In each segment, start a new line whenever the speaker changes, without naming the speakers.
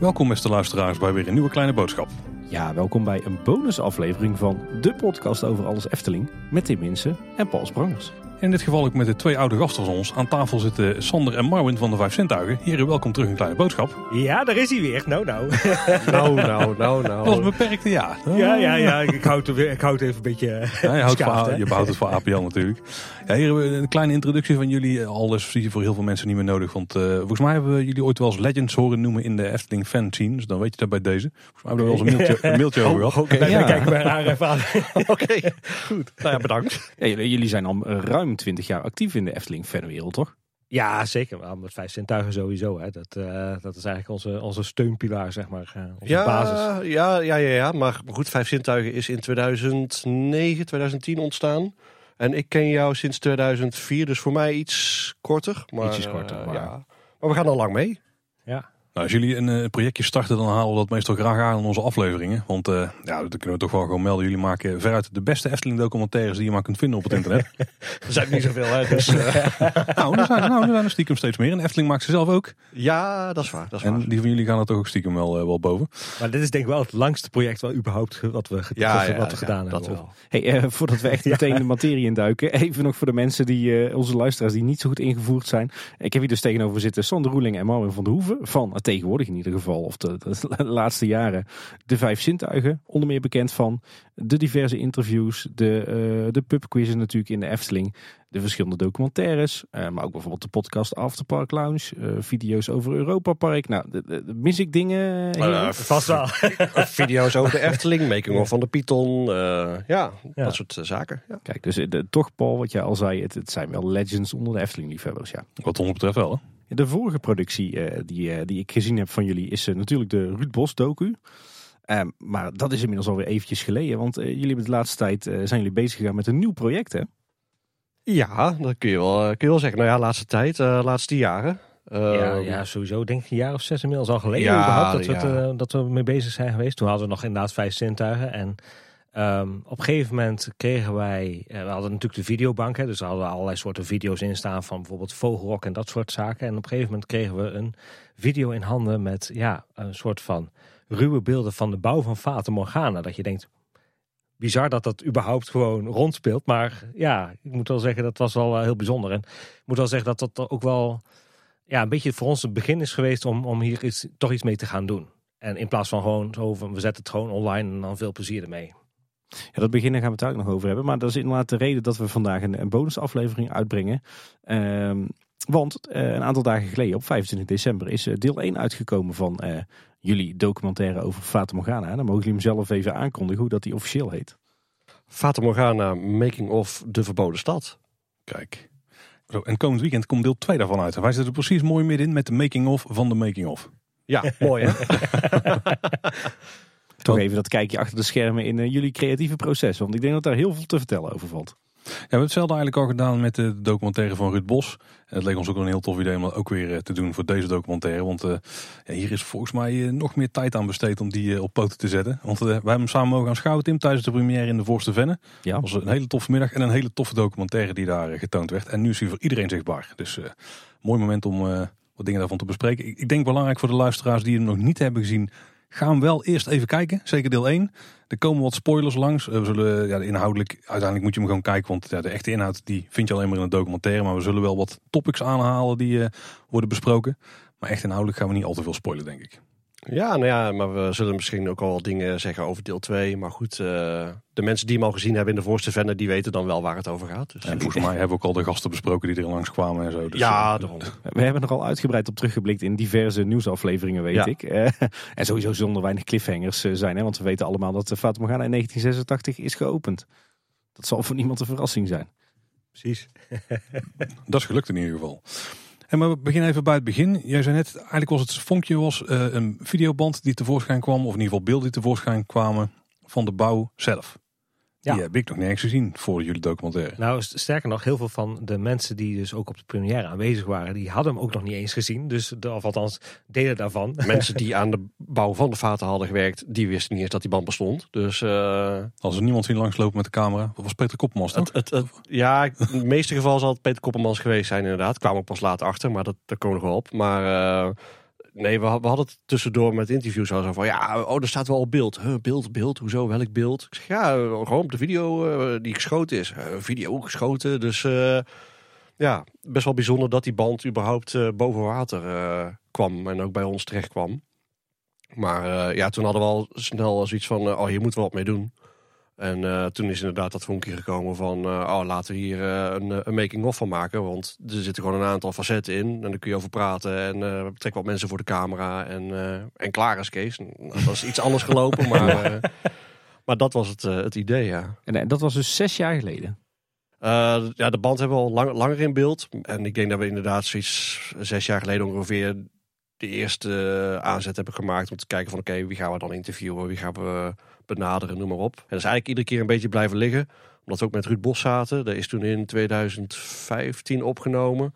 Welkom beste luisteraars bij weer een nieuwe kleine boodschap.
Ja, welkom bij een bonusaflevering van de podcast over alles Efteling met Tim Minsen en Paul Sprangers.
In dit geval ook met de twee oude gasten van ons. Aan tafel zitten Sander en Marwin van de Vijf Zintuigen. Heren, welkom terug in Kleine Boodschap.
Ja, daar is hij weer. Nou, nou.
Nou, nou, nou,
Dat was een
nou.
beperkte ja.
Ja, ja, ja. Ik houd ik houd even een beetje eh,
Ja, je, houdt je behoudt het voor APL natuurlijk. Ja, hier hebben we een kleine introductie van jullie. Al is die voor heel veel mensen niet meer nodig. Want eh, volgens mij hebben we jullie ooit wel eens legends horen noemen in de Efteling fan scene. Dus dan weet je dat bij deze. Volgens mij hebben we wel eens een mailtje, een mailtje over gehad.
Oké,
Bij-
Ja.
bij- Kijk maar raar even aan.
oké. Goed. Nou ja, bedankt.
Ja, jullie, jullie zijn al ruim 20 jaar actief in de Efteling fanwereld, toch?
Ja, zeker. Wel, met vijf zintuigen sowieso. Hè. Dat, eh, dat is eigenlijk onze, onze steunpilaar, zeg maar. eh, onze
Ja,
basis.
ja, ja, ja, ja. Maar goed, Vijf Zintuigen is in 2009, 2010 ontstaan. En ik ken jou sinds 2004, dus voor mij iets korter. Maar,
Ietsjes korter,
eh,
maar-
ja. Maar we gaan al lang mee.
Ja.
Nou, als jullie een eh, projectje starten, dan halen we dat meestal graag aan in onze afleveringen. Want eh, ja, dat kunnen we toch wel gewoon melden. Jullie maken veruit de beste Efteling documentaires die je maar kunt vinden op het internet.
Er zijn niet zoveel, hè. Dus, eh,
nou, er zijn, nou, er zijn er stiekem steeds meer. En Efteling maakt ze zelf ook.
ja, dat is waar. Dat is
En
waar.
die van jullie gaan er toch ook stiekem wel, wel boven.
Maar dit is denk ik wel het langste project wel überhaupt wat we,
Ja,
wat
ja,
wat we
ja,
gedaan
dat
hebben.
wel.
Hey, eh, voordat we echt meteen de materie induiken, even nog voor de mensen die, eh, onze luisteraars die niet zo goed ingevoerd zijn. Ik heb hier dus tegenover zitten Sander Roeling en Marvin van der Hoeven, van tegenwoordig in ieder geval, of de, de laatste jaren, de vijf zintuigen. Onder meer bekend van de diverse interviews, de, eh de pubquizzen natuurlijk in de Efteling, de verschillende documentaires, eh, maar ook bijvoorbeeld de podcast Afterpark Lounge, eh, video's over Europa Park. Nou, de, de- de- mis ik dingen?
Eh,
Vast wel.
video's over de Efteling, making of van de Python. eh, ja,
Ja.
dat soort zaken. Ja.
Kijk, dus de, toch Paul, wat jij al zei, het, het zijn wel legends onder de Efteling-liefhebbers, ja.
Wat ons betreft wel. Hè?
De vorige productie eh, die, eh, die ik gezien heb van jullie is eh, natuurlijk de Ruud Bos docu. Ehm, maar dat is inmiddels alweer eventjes geleden, want jullie hebben de laatste tijd eh, zijn jullie bezig gegaan met een nieuw project, hè?
Ja, dat kun je wel, kun je wel zeggen. Nou ja, laatste tijd, eh, laatste jaren.
Ja,
Ehm,
ja, sowieso denk ik een jaar of zes inmiddels al geleden
Ja,
überhaupt dat, we
ja.
het, dat we mee bezig zijn geweest. Toen hadden we nog inderdaad vijf zintuigen. En ehm, op een gegeven moment kregen wij, eh, we hadden natuurlijk de videobank. Hè, dus hadden we allerlei soorten video's in staan van bijvoorbeeld vogelrok en dat soort zaken. En op een gegeven moment kregen we een video in handen met ja, een soort van ruwe beelden van de bouw van Fata Morgana. Dat je denkt, bizar dat dat überhaupt gewoon rondspeelt. Maar ja, ik moet wel zeggen, dat was wel eh, heel bijzonder. En ik moet wel zeggen dat dat ook wel ja, een beetje voor ons het begin is geweest om, om hier iets, toch iets mee te gaan doen. En in plaats van gewoon zo we zetten het gewoon online en dan veel plezier ermee.
Ja, dat beginnen gaan we het ook nog over hebben. Maar dat is inderdaad de reden dat we vandaag een, een bonusaflevering uitbrengen. Ehm, want eh, een aantal dagen geleden, op 25 december, is eh, deel 1 uitgekomen van eh, jullie documentaire over Fata Morgana. Dan mogen jullie hem zelf even aankondigen hoe dat die officieel heet.
Fata Morgana, making of de verboden stad.
Kijk. Zo, en komend weekend komt deel 2 daarvan uit. En wij zitten er precies mooi middenin met de making-of van de making-of.
Ja, mooi hè?
Toch even dat kijkje achter de schermen in eh, jullie creatieve proces. Want ik denk dat daar heel veel te vertellen over valt.
Ja, we hebben hetzelfde eigenlijk al gedaan met de documentaire van Ruud Bos. Het leek ons ook een heel tof idee om dat ook weer eh, te doen voor deze documentaire. Want eh, ja, hier is volgens mij nog meer tijd aan besteed om die op poten te zetten. Want wij hebben hem samen mogen aanschouwen, Tim, tijdens de première in de Voorste Venne.
Ja,
Dat was een hele toffe middag en een hele toffe documentaire die daar getoond werd. En nu is hij voor iedereen zichtbaar. Dus mooi moment om wat dingen daarvan te bespreken. Ik, ik denk belangrijk voor de luisteraars die hem nog niet hebben gezien. Ga hem wel eerst even kijken. Zeker deel 1. Er komen wat spoilers langs. Eh, We zullen ja, inhoudelijk, uiteindelijk moet je hem gewoon kijken. Want ja, de echte inhoud die vind je alleen maar in een documentaire. Maar we zullen wel wat topics aanhalen die eh, worden besproken. Maar echt inhoudelijk gaan we niet al te veel spoilen, denk ik.
Ja, nou ja, maar we zullen misschien ook al wat dingen zeggen over deel 2. Maar goed, eh, de mensen die hem al gezien hebben in de voorste venne, die weten dan wel waar het over gaat. Dus,
En volgens mij hebben we ook al de gasten besproken die er langs kwamen en zo. Dus,
ja,
eh,
daarom.
We hebben er al uitgebreid op teruggeblikt in diverse nieuwsafleveringen, weet
Ja.
ik. Eh, en sowieso zonder weinig cliffhangers zijn. Hè? Want we weten allemaal dat de Fata Morgana in 1986 is geopend. Dat zal voor niemand een verrassing zijn.
Precies.
Dat is gelukt in ieder geval. En maar we beginnen even bij het begin. Jij zei net, eigenlijk was het vonkje was eh, een videoband die tevoorschijn kwam, of in ieder geval beelden die tevoorschijn kwamen van de bouw zelf.
Ja.
Die heb ik nog nergens gezien voor jullie documentaire.
Nou, st- sterker nog, heel veel van de mensen die dus ook op de première aanwezig waren, die hadden hem ook nog niet eens gezien. Dus, de, of althans, delen daarvan.
Mensen die aan de bouw van de vaten hadden gewerkt, die wisten niet eens dat die band bestond. Dus eh,
Als er niemand zien langslopen met de camera, dat was Peter Koppelmans toch?
het, het, het- ja, in de meeste gevallen zal het Peter Koppelmans geweest zijn inderdaad. Kwamen ook pas later achter, maar dat, daar komen we nog wel op. Maar eh, nee, we, we hadden het tussendoor met interviews al zo van... Ja, oh, er staat wel op beeld. Huh, beeld, beeld, hoezo, welk beeld? Ik zeg, ja, gewoon op de video eh, die geschoten is. Eh, video geschoten, dus... eh, ja, best wel bijzonder dat die band überhaupt boven water kwam en ook bij ons terecht kwam. Maar ja, toen hadden we al snel zoiets van, oh, hier moeten we wat mee doen. En eh, toen is inderdaad dat vonkje gekomen van, eh, oh, laten we hier eh, een, een making-of van maken. Want er zitten gewoon een aantal facetten in. En daar kun je over praten. En we betrekken wat mensen voor de camera. En, en klaar is Kees. Nou, dat is iets anders gelopen, maar, maar dat was het, het idee, ja.
En dat was dus zes jaar geleden.
Ja, de band hebben we al lang, langer in beeld. En ik denk dat we inderdaad zoiets zes jaar geleden ongeveer de eerste aanzet hebben gemaakt om te kijken van oké, wie gaan we dan interviewen, wie gaan we benaderen, noem maar op. En dat is eigenlijk iedere keer een beetje blijven liggen. Omdat we ook met Ruud Bos zaten. Dat is toen in 2015 opgenomen.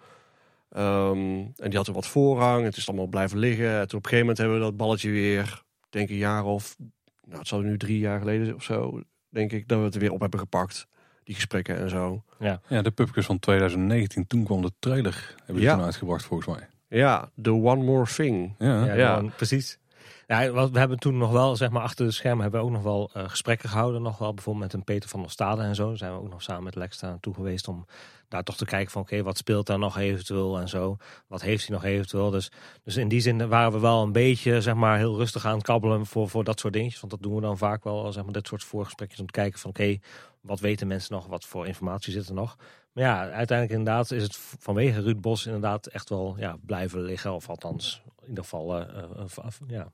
Ehm, en die had er wat voorrang. Het is allemaal blijven liggen. En toen op een gegeven moment hebben we dat balletje weer, denk ik een jaar of, nou het zal nu drie jaar geleden zijn of zo, denk ik, dat we het er weer op hebben gepakt. Die gesprekken en zo.
Ja, de pubquiz van 2019, toen kwam de trailer. Hebben ze
Ja.
toen uitgebracht volgens mij.
Ja, The One More Thing.
Ja,
Ja,
Ja.
precies. Ja, we hebben toen nog wel, zeg maar, achter de schermen hebben we ook nog wel eh, gesprekken gehouden. Nog wel bijvoorbeeld met een Peter van der Stade en zo. Zijn we ook nog samen met Lex daar naartoe geweest om daar toch te kijken van oké, wat speelt daar nog eventueel en zo. Wat heeft hij nog eventueel. Dus, dus in die zin waren we wel een beetje, zeg maar, heel rustig aan het kabbelen voor, voor dat soort dingetjes. Want dat doen we dan vaak wel, zeg maar, dit soort voorgesprekjes om te kijken van oké, wat weten mensen nog? Wat voor informatie zit er nog? Maar ja, uiteindelijk inderdaad is het vanwege Ruud Bos inderdaad echt wel ja, blijven liggen. Of althans, in ieder geval, eh, eh, eh, ja,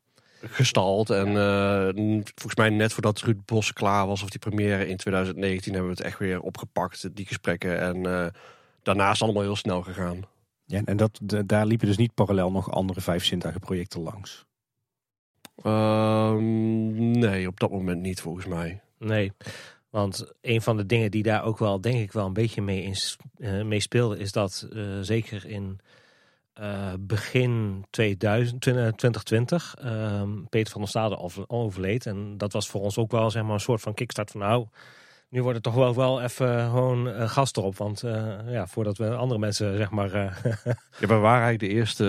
gestald. En eh, volgens mij net voordat Ruud Bos klaar was, of die première in 2019, hebben we het echt weer opgepakt, die gesprekken. En eh, daarna is het allemaal heel snel gegaan.
Ja, en dat, de- daar liepen dus niet parallel nog andere vijf zintuigen projecten langs.
Ehm, nee, op dat moment niet volgens mij.
Nee, want een van de dingen die daar ook wel, denk ik, wel een beetje mee, in, eh, mee speelde, is dat eh, zeker in eh, begin 2000, 2020 ehm, Peter van der Stade over- overleed. En dat was voor ons ook wel zeg maar, een soort van kickstart van nou, nu wordt het toch wel, wel even gewoon eh, gas erop. Want eh, ja, voordat we andere mensen, zeg maar, eh,
Ja, we waren eigenlijk de eerste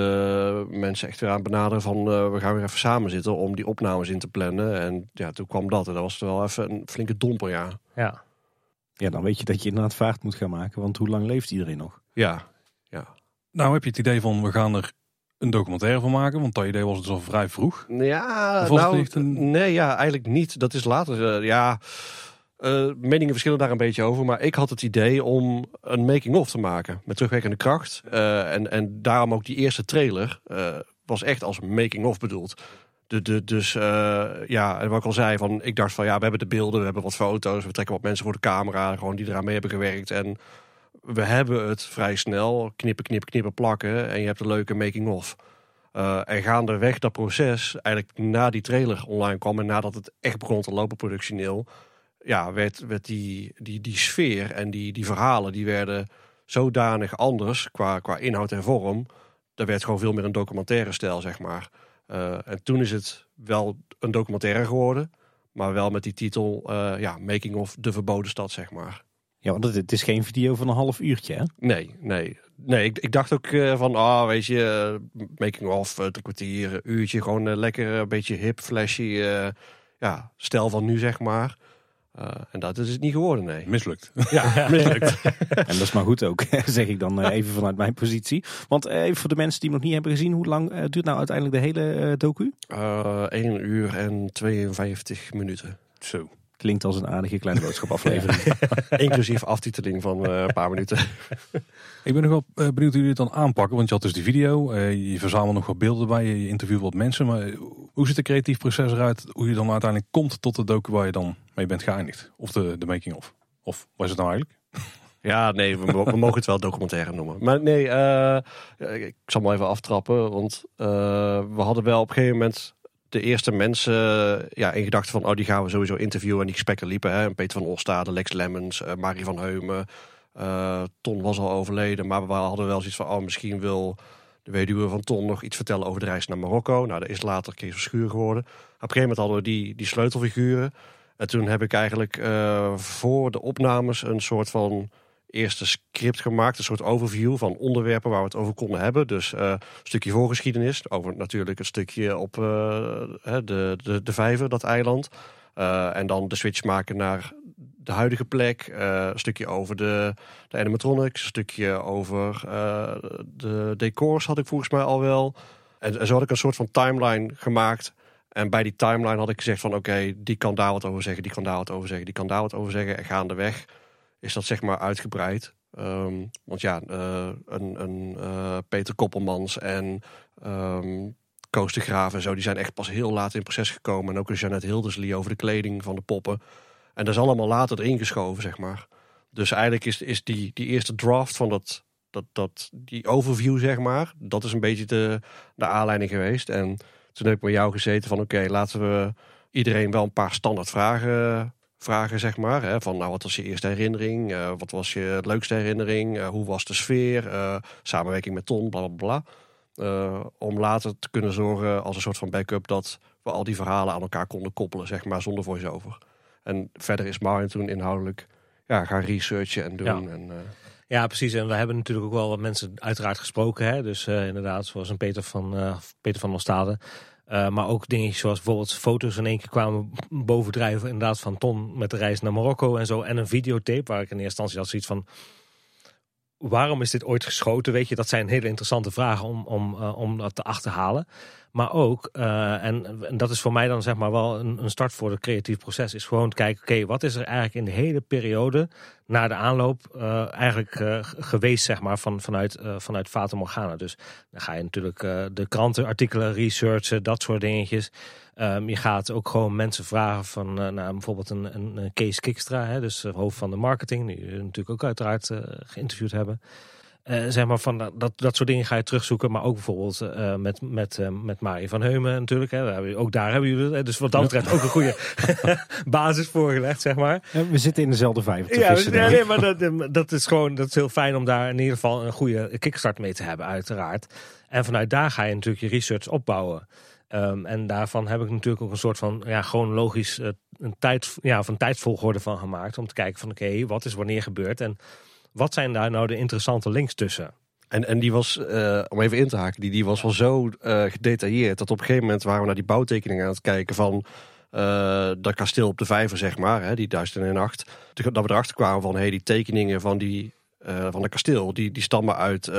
eh, mensen echt weer aan het benaderen van eh, we gaan weer even samen zitten om die opnames in te plannen. En ja, toen kwam dat. En dat was wel even een flinke domper, ja.
ja,
Ja, dan weet je dat je inderdaad vaart moet gaan maken. Want hoe lang leeft iedereen nog?
Ja,
Nou heb je het idee van we gaan er een documentaire van maken. Want dat idee was dus al vrij vroeg.
Ja, nou,
een-
nee, ja, eigenlijk niet. Dat is later, eh, ja, eh, meningen verschillen daar een beetje over. Maar ik had het idee om een making-of te maken met terugwerkende kracht. Eh, en, en daarom ook die eerste trailer was echt als making-of bedoeld. De, de, dus ja, en wat ik al zei, van, ik dacht van ja, we hebben de beelden, we hebben wat foto's, we trekken wat mensen voor de camera, gewoon die eraan mee hebben gewerkt. En we hebben het vrij snel, knippen, knippen, knippen, plakken en je hebt een leuke making-of. Eh, en gaandeweg dat proces, eigenlijk na die trailer online kwam en nadat het echt begon te lopen productioneel, ja, werd, werd die, die, die sfeer en die, die verhalen, die werden zodanig anders qua, qua inhoud en vorm. Dat werd gewoon veel meer een documentaire stijl, zeg maar. Eh, en toen is het wel een documentaire geworden, maar wel met die titel, eh, ja, Making of de Verboden Stad, zeg maar.
Ja, want het, is geen video van een half uurtje, hè?
Nee, nee. Nee, ik, ik dacht ook eh, van, ah, weet je, eh, making of, uh, drie kwartier, een uurtje, gewoon eh, lekker een beetje hip, flashy, eh, ja, stijl van nu, zeg maar. Eh, en dat is het niet geworden, nee.
Mislukt.
Ja, mislukt.
En dat is maar goed ook, zeg ik dan eh, even vanuit mijn positie. Want eh, even voor de mensen die hem nog niet hebben gezien, hoe lang eh, duurt nou uiteindelijk de hele eh, docu?
Eh 1 uur en 52 minuten.
Zo.
Klinkt als een aardige kleine boodschapaflevering.
Inclusief aftiteling van eh, een paar minuten.
Ik ben nog wel eh, benieuwd hoe jullie het dan aanpakken. Want je had dus die video. eh, je verzamelt nog wat beelden bij. Je, je interviewt wat mensen. Maar hoe ziet het creatief proces eruit? Hoe je dan uiteindelijk komt tot de docu waar je dan mee bent geëindigd? Of de, de making of? Is het nou eigenlijk?
Ja, nee, we, mo- we mogen het wel documentaire noemen. Maar nee, eh, ik zal maar even aftrappen. Want eh, we hadden wel op een gegeven moment... de eerste mensen ja, in gedachten van... oh, die gaan we sowieso interviewen. En die gesprekken liepen. Hè? Peter van Ostade, Lex Lemmens, uh, Marie van Heumen. Ton was al overleden. Maar we hadden wel zoiets van... oh, misschien wil de weduwe van Ton nog iets vertellen over de reis naar Marokko. Nou, dat is later Kees Verschuur geworden. Op een gegeven moment hadden we die, die sleutelfiguren. En toen heb ik eigenlijk voor de opnames een soort van eerste script gemaakt. Een soort overview van onderwerpen waar we het over konden hebben. Dus uh, een stukje voorgeschiedenis. Over natuurlijk een stukje op uh, de, de, de Vijver, dat eiland. Uh, en dan de switch maken naar de huidige plek. een stukje over de, de animatronics. Een stukje over de decors had ik volgens mij al wel. En, zo had ik een soort van timeline gemaakt. En bij die timeline had ik gezegd van oké, die kan daar wat over zeggen, die kan daar wat over zeggen, die kan daar wat over zeggen. En gaandeweg is dat zeg maar uitgebreid. Um, want ja, uh, een, een uh, Peter Koppelmans en um, Koos de Graaf en zo, die zijn echt pas heel laat in proces gekomen. En ook een Jeannette Hilderslee over de kleding van de poppen. En dat is allemaal later erin geschoven, zeg maar. Dus eigenlijk is, is die, die eerste draft van dat, dat, dat, die overview, zeg maar, dat is een beetje de, de aanleiding geweest. En toen heb ik met jou gezeten van oké, laten we iedereen wel een paar standaard vragen zeg maar. Hè, van nou, wat was je eerste herinnering? Uh, wat was je leukste herinnering? Uh, hoe was de sfeer? Uh, samenwerking met Ton, bla bla bla. om later te kunnen zorgen als een soort van backup dat we al die verhalen aan elkaar konden koppelen, zeg maar, zonder voice-over. En verder is Martin toen inhoudelijk ja, gaan researchen en doen.
Ja.
En,
ja, precies. En we hebben natuurlijk ook wel wat mensen uiteraard gesproken. Hè? Dus inderdaad, zoals een Peter van, Peter van Ostade. Uh, maar ook dingen zoals bijvoorbeeld foto's in één keer kwamen bovendrijven. Inderdaad van Ton met de reis naar Marokko en zo. En een videotape waar ik in eerste instantie had zoiets van... Waarom is dit ooit geschoten? Weet je, dat zijn hele interessante vragen om, om, uh, om dat te achterhalen. Maar ook, uh, en, dat is voor mij dan zeg maar wel een, een start voor het creatief proces, is gewoon kijken, oké, wat is er eigenlijk in de hele periode na de aanloop uh, eigenlijk geweest, zeg maar, van, vanuit, vanuit Fata Morgana. Dus dan ga je natuurlijk de krantenartikelen researchen, dat soort dingetjes. Um, je gaat ook gewoon mensen vragen van, nou, bijvoorbeeld een, een Kees Kikstra, hè, dus hoofd van de marketing, die we natuurlijk ook uiteraard geïnterviewd hebben. Uh, zeg maar van dat, dat soort dingen ga je terugzoeken. Maar ook bijvoorbeeld uh, met, met, uh, met Marie van Heumen natuurlijk. Hè. Daar ook daar hebben jullie het. Dus wat dat betreft ook een goede basis voorgelegd, zeg maar.
we zitten in dezelfde vijf.
Ja, nee, nee, maar dat, dat is gewoon dat is heel fijn om daar in ieder geval een goede kickstart mee te hebben, uiteraard. En vanuit daar ga je natuurlijk je research opbouwen. Um, en daarvan heb ik natuurlijk ook een soort van ja, gewoon logisch een tijd, ja, van tijdsvolgorde van gemaakt. Om te kijken van oké, wat is wanneer gebeurd en wat zijn daar nou de interessante links tussen?
En, en die was, uh, om even in te haken, die, die was wel zo uh, gedetailleerd dat op een gegeven moment waren we naar die bouwtekeningen aan het kijken van dat kasteel op de vijver, zeg maar, hè, die duizend en acht. Dat we erachter kwamen van hey, die tekeningen van, die, van het kasteel, die, die stammen uit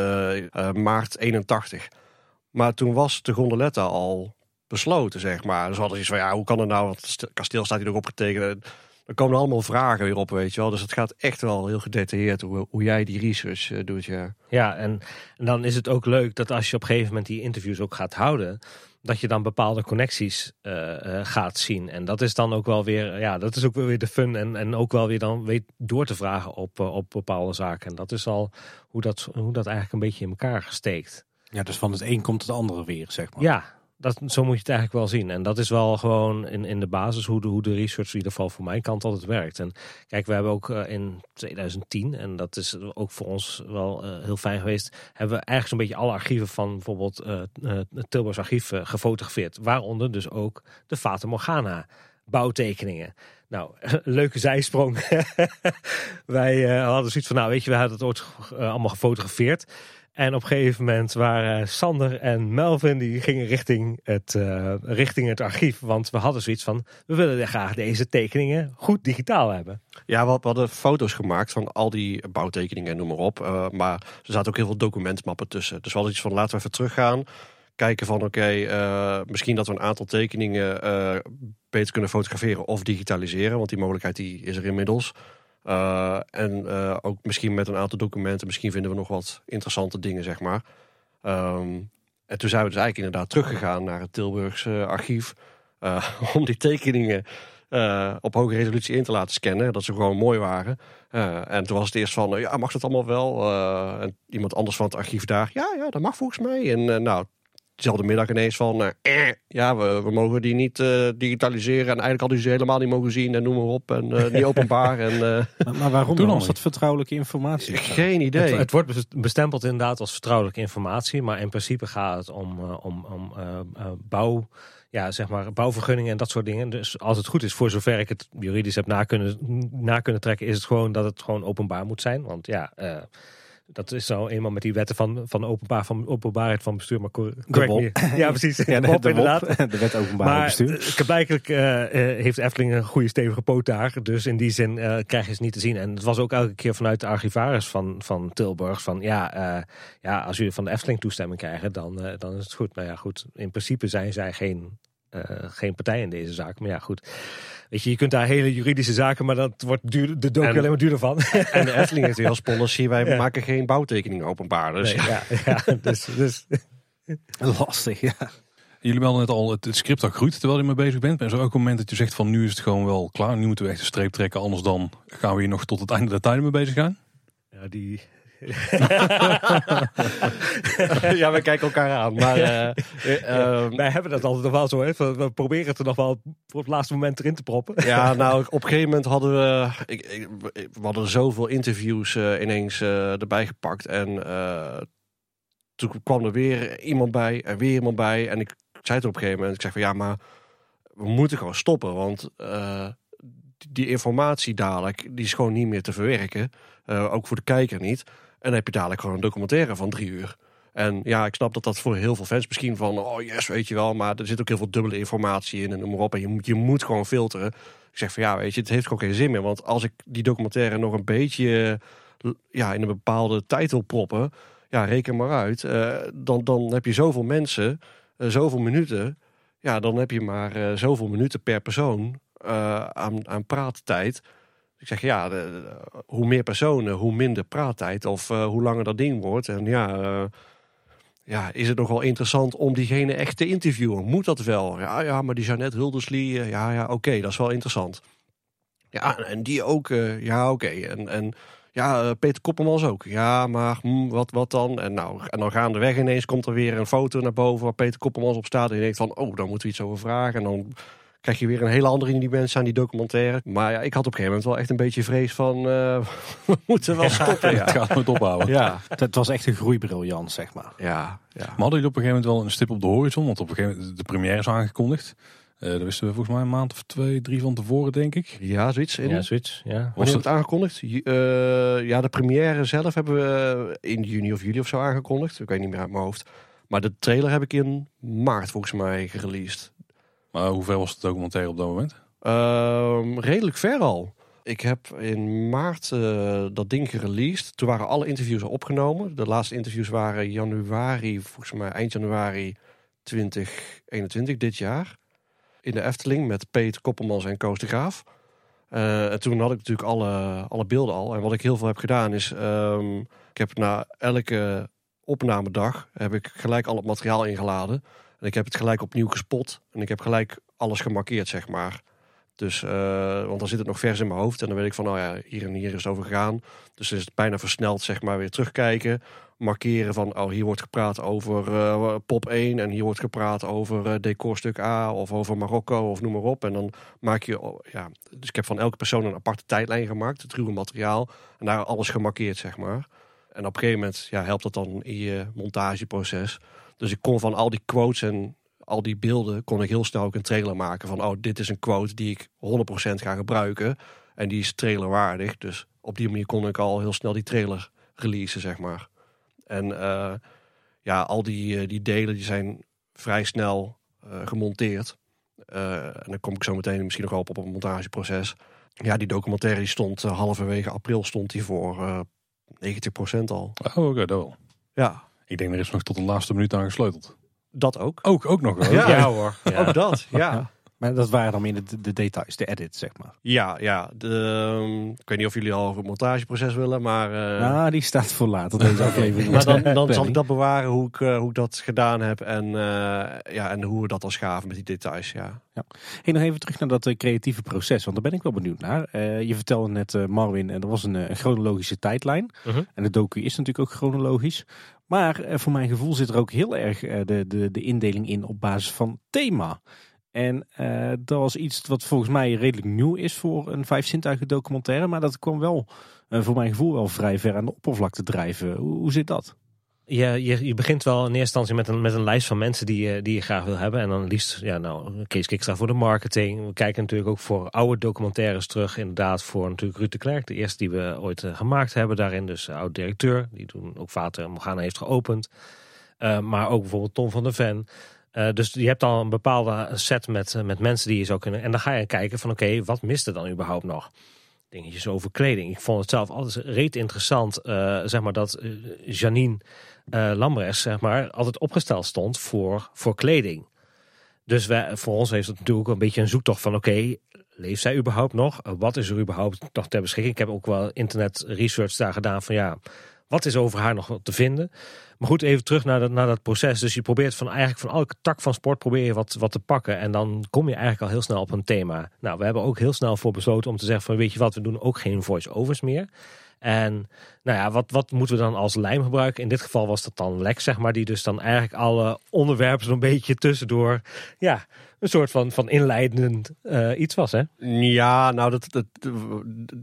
maart 81. Maar toen was de gondoletta al besloten, zeg maar. Dus hadden iets van, ja, hoe kan het nou? Want het kasteel staat hier nog opgetekend. Er komen allemaal vragen weer op, weet je wel. Dus het gaat echt wel heel gedetailleerd hoe, hoe jij die research uh, doet, ja.
Ja, en, en, dan is het ook leuk dat als je op een gegeven moment die interviews ook gaat houden, dat je dan bepaalde connecties uh, uh, gaat zien. En dat is dan ook wel weer, ja, dat is ook wel weer de fun. En, en ook wel weer dan weet door te vragen op, op bepaalde zaken. En dat is al hoe dat, hoe dat eigenlijk een beetje in elkaar gesteekt.
Ja, dus van het een komt het andere weer, zeg maar.
Ja, dat, zo moet je het eigenlijk wel zien. En dat is wel gewoon in, in de basis hoe de, hoe de research in ieder geval voor mijn kant altijd werkt. En kijk, we hebben ook uh, in 2010, en dat is ook voor ons wel uh, heel fijn geweest, hebben we eigenlijk zo'n beetje alle archieven van bijvoorbeeld uh, het Tilburgs archief gefotografeerd. Waaronder dus ook de Fata Morgana bouwtekeningen. Nou, leuke zijsprong. Wij hadden zoiets van, nou weet je, we hadden het ooit allemaal gefotografeerd. En op een gegeven moment waren Sander en Melvin die gingen richting het, uh, richting het archief. Want we hadden zoiets van, we willen graag deze tekeningen goed digitaal hebben.
Ja, we hadden foto's gemaakt van al die bouwtekeningen en noem maar op. Uh, maar er zaten ook heel veel documentmappen tussen. Dus we hadden iets van, laten we even teruggaan. Kijken van, oké, uh, misschien dat we een aantal tekeningen beter kunnen fotograferen of digitaliseren. Want die mogelijkheid die is er inmiddels. Uh, en uh, ook misschien met een aantal documenten, misschien vinden we nog wat interessante dingen, zeg maar. Um, en toen zijn we dus eigenlijk inderdaad teruggegaan naar het Tilburgse archief. Uh, om die tekeningen op hoge resolutie in te laten scannen. Dat ze gewoon mooi waren. en toen was het eerst van, mag dat allemaal wel? en iemand anders van het archief daar, ja, ja, dat mag volgens mij. En nou, diezelfde middag ineens van, eh, eh, ja, we, we mogen die niet eh, digitaliseren en eigenlijk hadden ze ze helemaal niet mogen zien en noem maar op en eh, niet openbaar en eh,
Maar, maar waarom
Toen
dan?
al
Was
niet.
dat vertrouwelijke informatie?
geen idee.
Het, het wordt bes- bestempeld inderdaad als vertrouwelijke informatie, maar in principe gaat het om, eh, om, om eh, eh, bouw, ja, zeg maar, bouwvergunningen en dat soort dingen. Dus als het goed is, voor zover ik het juridisch heb na kunnen, na kunnen trekken, is het gewoon dat het gewoon openbaar moet zijn. Want ja, eh, dat is zo eenmaal met die wetten van, van, openbaar, van openbaarheid van bestuur. Maar correct. Ja, precies.
Ja, de,
inderdaad.
De wet openbaar
Maar
bestuur.
eh, blijkelijk eh, eh, heeft Efteling een goede stevige poot daar. Dus in die zin eh, krijg je het niet te zien. En het was ook elke keer vanuit de archivaris van, van Tilburg. Van ja, eh, ja, als jullie van de Efteling toestemming krijgen, dan, eh, dan is het goed. Nou ja, goed. In principe zijn zij geen, eh, geen partij in deze zaak. Maar ja, goed. Weet je, je kunt daar hele juridische zaken, maar dat wordt duur, de docu
En-
alleen maar duurder van.
En de Efteling heeft weer als policy, wij
Ja.
maken geen bouwtekeningen openbaar. Dus
Nee, ja, ja, dus, dus
Lastig, ja.
Jullie melden net al, het, het script dat groeit terwijl je mee bezig bent. Maar is er ook een moment dat je zegt van nu is het gewoon wel klaar. Nu moeten we echt een streep trekken. Anders dan gaan we hier nog tot het einde der tijden mee bezig gaan.
ja, die,
ja, we kijken elkaar aan. Maar eh, eh, ehm,
wij hebben dat altijd nog wel zo. Hè? We we proberen het er nog wel voor het laatste moment erin te proppen.
Ja, nou, op een gegeven moment hadden we... Ik, ik- we hadden zoveel interviews eh, ineens erbij gepakt. En toen kwam er weer iemand bij en weer iemand bij. En ik zei het op een gegeven moment. Ik zeg van ja, maar we moeten gewoon stoppen. Want die informatie dadelijk, die is gewoon niet meer te verwerken. Ook voor de kijker niet. En dan heb je dadelijk gewoon een documentaire van drie uur. En ja, ik snap dat dat voor heel veel fans misschien van, oh yes, weet je wel, maar er zit ook heel veel dubbele informatie in en noem maar op. En je moet, je moet gewoon filteren. Ik zeg van ja, weet je, het heeft gewoon geen zin meer. Want als ik die documentaire nog een beetje ja, in een bepaalde tijd wil proppen, ja, reken maar uit. eh, dan, dan heb je zoveel mensen, eh, zoveel minuten. Ja, dan heb je maar eh, zoveel minuten per persoon aan, aan praattijd. Ik zeg ja, hoe meer personen, hoe minder praattijd of eh, hoe langer dat ding wordt. En ja, eh, ja, is het nog wel interessant om diegene echt te interviewen? Moet dat wel? Ja, ja maar die Jeannette Hulderslie, eh, ja, ja, oké, dat is wel interessant. Ja, en die ook, ja, oké. En, en ja, Peter Koppelmans ook. Ja, maar hm, wat, wat dan? En, nou, en dan gaandeweg ineens komt er weer een foto naar boven waar Peter Koppelmans op staat. En je denkt van, oh, daar moeten we iets over vragen. En dan krijg je weer een hele andere dimensie aan die documentaire. Maar ja, ik had op een gegeven moment wel echt een beetje vrees van, eh, we moeten wel stoppen.
Het
Ja,
gaat nooit ophouden.
ja,
Het, het was echt een groeibriljant, zeg maar.
ja. ja.
Maar hadden jullie op een gegeven moment wel een stip op de horizon? Want op een gegeven moment, de première is aangekondigd. Eh dat wisten we volgens mij een maand of twee, drie van tevoren, denk ik.
Ja, zoiets. In,
Ja, zoiets. Ja.
Wanneer
Was
we het aangekondigd? Eh, ja, de première zelf hebben we in juni of juli of zo aangekondigd. Ik weet niet meer uit mijn hoofd. Maar de trailer heb ik in maart volgens mij gereleased.
Hoe ver was de documentaire op dat moment?
Ehm, redelijk ver al. Ik heb in maart eh, dat ding gereleased. Toen waren alle interviews al opgenomen. De laatste interviews waren januari, volgens mij eind januari 2021, dit jaar. In de Efteling met Peter Koppelmans en Koos de Graaf. Eh, en toen had ik natuurlijk alle, alle beelden al. En wat ik heel veel heb gedaan is... ehm, ik heb na elke opnamedag heb ik gelijk al het materiaal ingeladen. En ik heb het gelijk opnieuw gespot. En ik heb gelijk alles gemarkeerd, zeg maar. Dus, eh, want dan zit het nog vers in mijn hoofd. En dan weet ik van, nou ja, hier en hier is het over gegaan. Dus is het bijna versneld, zeg maar, weer terugkijken. Markeren van, oh, hier wordt gepraat over eh, pop 1. En hier wordt gepraat over eh, decorstuk A. Of over Marokko, of noem maar op. En dan maak je, oh, ja. Dus ik heb van elke persoon een aparte tijdlijn gemaakt. Het ruwe materiaal. En daar alles gemarkeerd, zeg maar. En op een gegeven moment ja, helpt dat dan in je montageproces. Dus ik kon van al die quotes en al die beelden kon ik heel snel ook een trailer maken van oh dit is een quote die ik 100% ga gebruiken en die is trailerwaardig. Dus op die manier kon ik al heel snel die trailer releasen zeg maar. En eh, ja, al die, eh, die delen die zijn vrij snel eh, gemonteerd. En dan kom ik zo meteen misschien nog op op het montageproces. Ja, die documentaire die stond halverwege april stond die voor eh 90% al.
Oh, oké, dat wel.
Ja,
Ik denk er is nog tot de laatste minuut aan gesleuteld.
dat ook.
Ook, ook nog wel.
Ja.
Ja, hoor. Ja.
Ook dat, ja.
Maar dat waren dan meer de, de details, de edit, zeg maar.
Ja, ja. De, ehm, ik weet niet of jullie al over het montageproces willen, maar... eh,
Ah, die staat voor later deze aflevering.
maar dan, dan zal ik dat bewaren hoe ik, eh, hoe ik dat gedaan heb en, eh, ja, en hoe we dat dan schaven met die details. Ja.
Hey, nog even terug naar dat creatieve proces, want daar ben ik wel benieuwd naar. Je vertelde net, Marvin, en er was een, een chronologische tijdlijn.
Mhm.
En de docu is natuurlijk ook chronologisch. Maar voor mijn gevoel zit er ook heel erg de, de, de indeling in op basis van thema. En eh, dat was iets wat volgens mij redelijk nieuw is voor een vijf zintuigen documentaire. Maar dat kwam wel, eh, voor mijn gevoel, wel vrij ver aan de oppervlakte drijven. Hoe, hoe zit dat?
Je, je, je begint wel in eerste instantie met een, met een lijst van mensen die, je- die je graag wil hebben. En dan liefst, ja, nou, Kees Kikstra voor de marketing. We kijken natuurlijk ook voor oude documentaires terug. Inderdaad, voor natuurlijk Ruud de Klerk, de eerste die we ooit eh, gemaakt hebben. Daarin dus oud-directeur, die toen ook Vater Morgana heeft geopend. Maar ook bijvoorbeeld Tom van der Ven. Eh, dus je hebt al een bepaalde set met, eh, met mensen die je zou kunnen. En dan ga je kijken van oké, wat mist er dan überhaupt nog? Dingetjes over kleding. Ik vond het zelf altijd reet interessant, eh, zeg maar, dat Janine Lambres, zeg maar, altijd opgesteld stond voor, voor kleding. Dus wij, voor ons heeft het natuurlijk een beetje een zoektocht van oké, leeft zij überhaupt nog? Wat is er überhaupt nog ter beschikking? Ik heb ook wel internet research daar gedaan van ja, wat is over haar nog te vinden? Maar goed, even terug naar dat, dat proces. Dus je probeert van eigenlijk van elke tak van sport probeer je wat, wat te pakken. En dan kom je eigenlijk al heel snel op een thema. Nou, we hebben ook heel snel voor besloten om te zeggen van weet je wat, we doen ook geen voice-overs meer. En nou ja, wat, wat moeten we dan als lijm gebruiken? In dit geval was dat dan Lex, zeg maar, die dus dan eigenlijk alle onderwerpen zo'n beetje tussendoor, ja, een soort van, van inleidend eh, iets was, hè?
Ja, nou, dat, dat,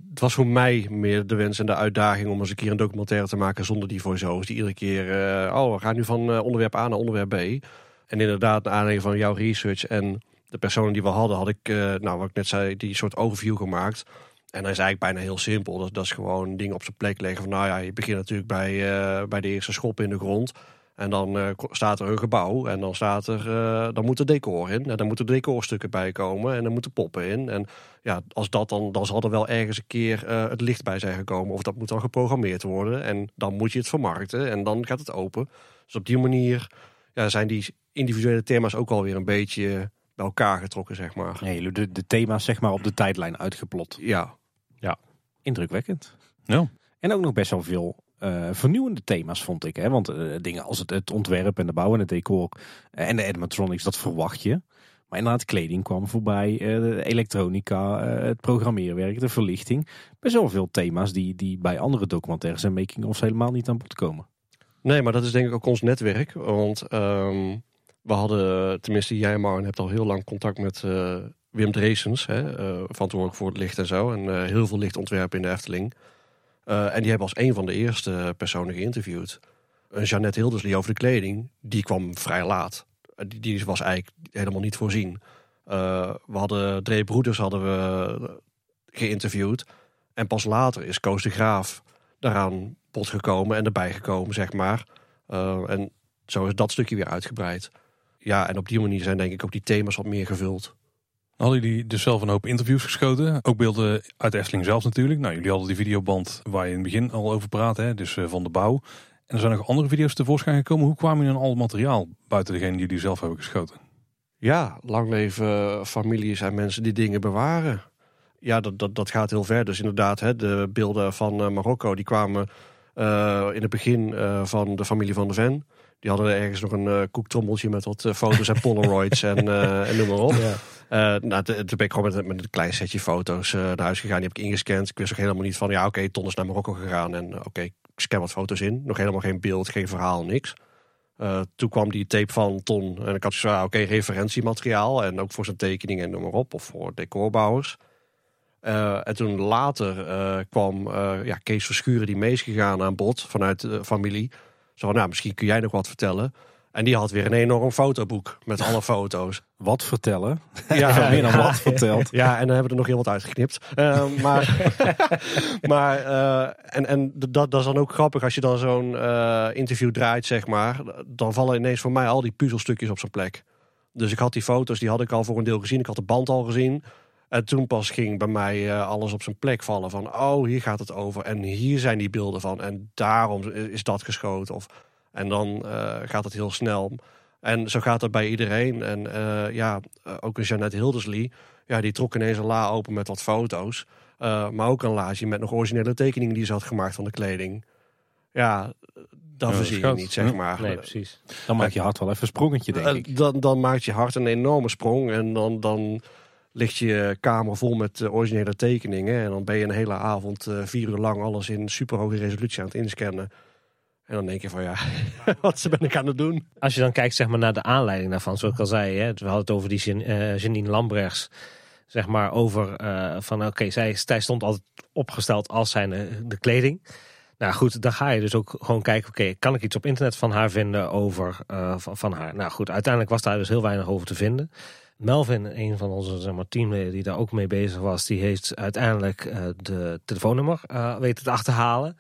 het was voor mij meer de wens en de uitdaging om eens een keer een documentaire te maken zonder die voice-overs. Die iedere keer, eh, oh, we gaan nu van eh, onderwerp A naar onderwerp B. En inderdaad, naar aanleiding van jouw research en de personen die we hadden, had ik, nou, wat ik net zei, die soort overview gemaakt. En dat is eigenlijk bijna heel simpel. Dat, dat is gewoon dingen op zijn plek leggen. Van, nou ja, je begint natuurlijk bij, bij de eerste schop in de grond. En dan eh, staat er een gebouw. En dan staat er, eh, dan moet er decor in. En dan moeten decorstukken bij komen. En dan moeten poppen in. En ja, als dat dan, dan zal er wel ergens een keer eh, het licht bij zijn gekomen. Of dat moet dan geprogrammeerd worden. En dan moet je het vermarkten. En dan gaat het open. Dus op die manier ja, zijn die individuele thema's ook alweer een beetje bij elkaar getrokken, zeg maar.
Nee, de, de thema's zeg maar op de tijdlijn uitgeplot.
Ja,
Indrukwekkend.
Ja.
En ook nog best wel veel eh, vernieuwende thema's vond ik. Hè? Want eh, dingen als het, ontwerp en de bouw en het decor eh, en de animatronics, dat verwacht je. Maar inderdaad, kleding kwam voorbij, elektronica, het programmeerwerk, de verlichting. Best wel veel thema's die, die bij andere documentaires en making-ofs helemaal niet aan bod komen.
Nee, maar dat is denk ik ook ons netwerk. Want ehm, we hadden, tenminste jij Marn, hebt al heel lang contact met Wim Dreesens. Hè, verantwoordelijk voor het licht en zo. En heel veel lichtontwerpen in de Efteling. Eh, en die hebben als een van de eerste personen geïnterviewd. Een Jeannette Hilderslie over de kleding, die kwam vrij laat. Eh, Die, die was eigenlijk helemaal niet voorzien. Eh, we hadden Dre Broeders hadden we geïnterviewd. En pas later is Koos de Graaf daaraan bod gekomen en erbij gekomen, zeg maar. En zo is dat stukje weer uitgebreid. Ja, en op die manier zijn denk ik ook die thema's wat meer gevuld.
Hadden jullie dus zelf een hoop interviews geschoten? Ook beelden uit de Efteling zelf natuurlijk. Nou, jullie hadden die videoband waar je in het begin al over praatte, hè? dus eh, van de bouw. En er zijn nog andere video's tevoorschijn gekomen. Hoe kwamen jullie aan al het materiaal buiten degene die jullie zelf hebben geschoten?
Ja, lang leven families en mensen die dingen bewaren. Ja, dat, dat, dat gaat heel ver. Dus inderdaad, hè, de beelden van eh, Marokko, die kwamen eh, in het begin eh, van de familie van de Ven. Die hadden ergens nog een eh, koektrommeltje met wat eh, foto's en polaroids en, eh, en noem maar op. Eh, nou, t- toen ben ik gewoon met, een klein setje foto's eh, naar huis gegaan. Die heb ik ingescand. Ik wist ook helemaal niet van, ja oké, Ton is naar Marokko gegaan. En eh, oké, ik scan wat foto's in. Nog helemaal geen beeld, geen verhaal, niks. Eh, toen kwam die tape van Ton. En ik had zo, oké, referentiemateriaal. En ook voor zijn tekeningen en noem maar op. Of voor decorbouwers. Eh, en toen later eh, kwam eh, ja, Kees Verschuren, die mee is gegaan aan bod vanuit de familie. Zo van, nou, misschien kun jij nog wat vertellen. En die had weer een enorm fotoboek met alle foto's.
Wat vertellen?
Ja,
Meer dan wat verteld.
ja, en dan hebben we er nog heel wat uitgeknipt. Eh, maar maar eh, en, en dat, dat is dan ook grappig als je dan zo'n eh, interview draait, zeg maar. Dan vallen ineens voor mij al die puzzelstukjes op zijn plek. Dus ik had die foto's, die had ik al voor een deel gezien. Ik had de band al gezien. En toen pas ging bij mij eh, alles op zijn plek vallen. Van, oh, hier gaat het over. En hier zijn die beelden van. En daarom is dat geschoten. Of, en dan eh, gaat het heel snel. En zo gaat dat bij iedereen. En eh, ja, eh, ook een Jeannette Hilderslee, ja, die trok ineens een la open met wat foto's. Uh, maar ook een laadje met nog originele tekeningen die ze had gemaakt van de kleding. Ja, dat
Ja,
verzie je niet, zeg
Ja.
maar.
Nee, precies.
Dan maak je hart wel even een sprongetje, denk ik.
dan, dan maakt je hart een enorme sprong. En dan, dan ligt je kamer vol met originele tekeningen. En dan ben je een hele avond, vier uur lang, alles in super hoge resolutie aan het inscannen. En dan denk je van ja, wat ben ik aan het doen?
Als je dan kijkt zeg maar, naar de aanleiding daarvan, zoals ik al zei, hè, we hadden het over die eh, Janine Lambrechts. Zeg maar over eh, van oké, zij, zij stond altijd opgesteld als zijn de, kleding. Nou goed, dan ga je dus ook gewoon kijken, oké, kan ik iets op internet van haar vinden over eh, van, haar? Nou goed, uiteindelijk was daar dus heel weinig over te vinden. Melvin, een van onze zeg maar, teamleden die daar ook mee bezig was, die heeft uiteindelijk de telefoonnummer weten te achterhalen.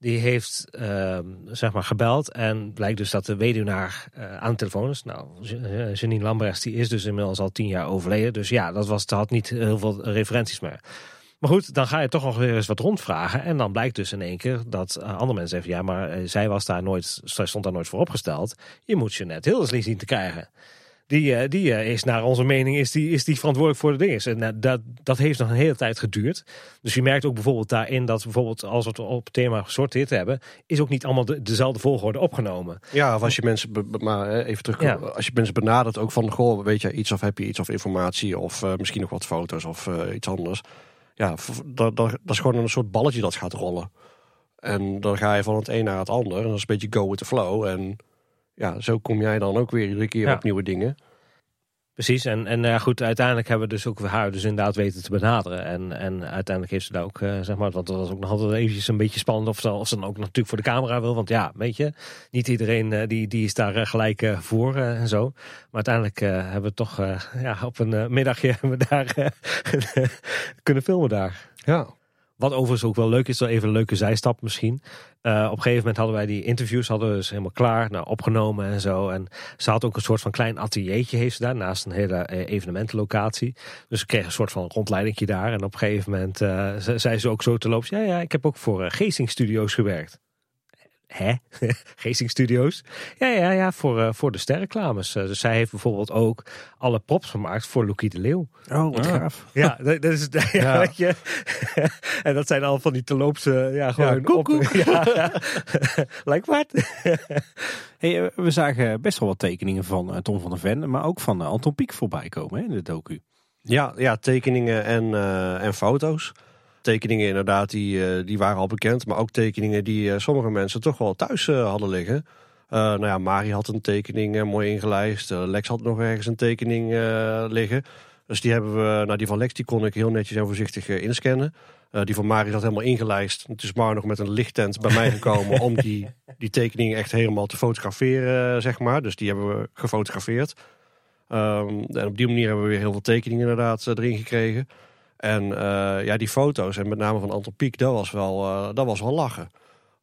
Die heeft ehm, zeg maar gebeld en blijkt dus dat de weduwnaar eh, aan de telefoon is. Nou, eh, Janine Lambrechts die is dus inmiddels al tien jaar overleden. Dus ja, dat was, had niet heel veel referenties meer. Maar goed, dan ga je toch nog weer eens wat rondvragen. En dan blijkt dus in één keer dat eh, andere mensen zeggen... ja, maar zij, was daar nooit, stond daar nooit voor opgesteld. Je moet je net Hilderslee zien te krijgen. Die, eh, die eh, is naar onze mening is die, is die verantwoordelijk voor de dingen. En eh, dat, dat heeft nog een hele tijd geduurd. Dus je merkt ook bijvoorbeeld daarin dat bijvoorbeeld als we het op het thema gesorteerd hebben, is ook niet allemaal de, dezelfde volgorde opgenomen.
Ja, of als je mensen, be- maar even terug,
Ja.
als je mensen benadert ook van, goh, weet je iets of heb je iets of informatie of misschien nog wat foto's of iets anders. Ja, dat, dat, dat is gewoon een soort balletje dat gaat rollen. En dan ga je van het een naar het ander en dat is een beetje go with the flow. En ja, zo kom jij dan ook weer iedere keer
Ja.
op nieuwe dingen.
Precies, en, en eh, goed, uiteindelijk hebben we dus ook haar dus inderdaad weten te benaderen. En, en uiteindelijk heeft ze daar ook, eh, zeg maar, want dat was ook nog altijd eventjes een beetje spannend of ze, of ze dan ook natuurlijk voor de camera wil. Want ja, weet je, niet iedereen eh, die, die is daar gelijk voor en zo. Maar uiteindelijk hebben we toch ja, op een middagje hebben we daar kunnen filmen daar.
Ja.
Wat overigens ook wel leuk is, wel even een leuke zijstap misschien. Eh, op een gegeven moment hadden wij die interviews hadden we dus helemaal klaar, nou, opgenomen en zo. En ze had ook een soort van klein ateliertje heeft daar, naast een hele eh, evenementenlocatie. Dus ze kreeg een soort van rondleidingje daar. En op een gegeven moment eh, ze- zei ze ook zo te lopen, ja, ja, ik heb ook voor uh, Geesing Studios gewerkt. Hè? Geesing Studios? Ja, ja, ja, voor, eh, voor de sterreclames. Eh, dus zij heeft bijvoorbeeld ook alle props gemaakt voor Loekie de Leeuw.
Oh, wat
Ah.
gaaf.
Ja, dat, dat is ja,
Ja.
weet je. en dat zijn al van die te loopse, ja, gewoon
Ja, koek,
op. Ja, ja. like wat?
Hey, eh, we zagen best wel wat tekeningen van eh, Tom van der Ven, maar ook van Anton Pieck voorbij komen hè, in de docu.
Ja, ja tekeningen en, eh, en foto's. Tekeningen inderdaad, die, eh, die waren al bekend. Maar ook tekeningen die eh, sommige mensen toch wel thuis eh, hadden liggen. Eh, nou ja, Mari had een tekening mooi ingelijst. Lex had nog ergens een tekening liggen. Dus die hebben we, nou die van Lex die kon ik heel netjes en voorzichtig inscannen. Die van Mari zat helemaal ingelijst. Het is maar nog met een lichttent bij mij gekomen om die, die tekening echt helemaal te fotograferen, zeg maar. Dus die hebben we gefotografeerd. Ehm, en op die manier hebben we weer heel veel tekeningen inderdaad erin gekregen. En eh, ja, die foto's, en met name van Anton Pieck, dat was wel, eh, dat was wel lachen.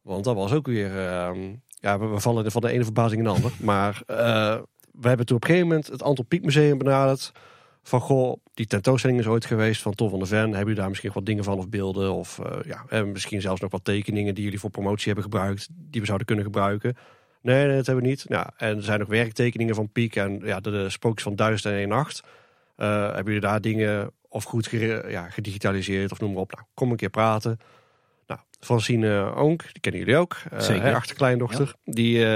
Want dat was ook weer... ehm, ja, we, we vallen van de ene verbazing in de ander. Maar eh, we hebben toen op een gegeven moment het Anton Pieck Museum benaderd. Van, goh, die tentoonstelling is ooit geweest van Tom van der Ven. Hebben jullie daar misschien wat dingen van of beelden? Of ja, en misschien zelfs nog wat tekeningen die jullie voor promotie hebben gebruikt. Die we zouden kunnen gebruiken. Nee, nee, dat hebben we niet. Ja, en er zijn nog werktekeningen van Piek en ja, de, de van Duizend en Nacht. Eh, hebben jullie daar dingen of goed ja, gedigitaliseerd of noem maar op. Nou, kom een keer praten. Nou, Francine Oonk, die kennen jullie ook. eh,
Zeker.
hè, achterkleindochter. Die, eh,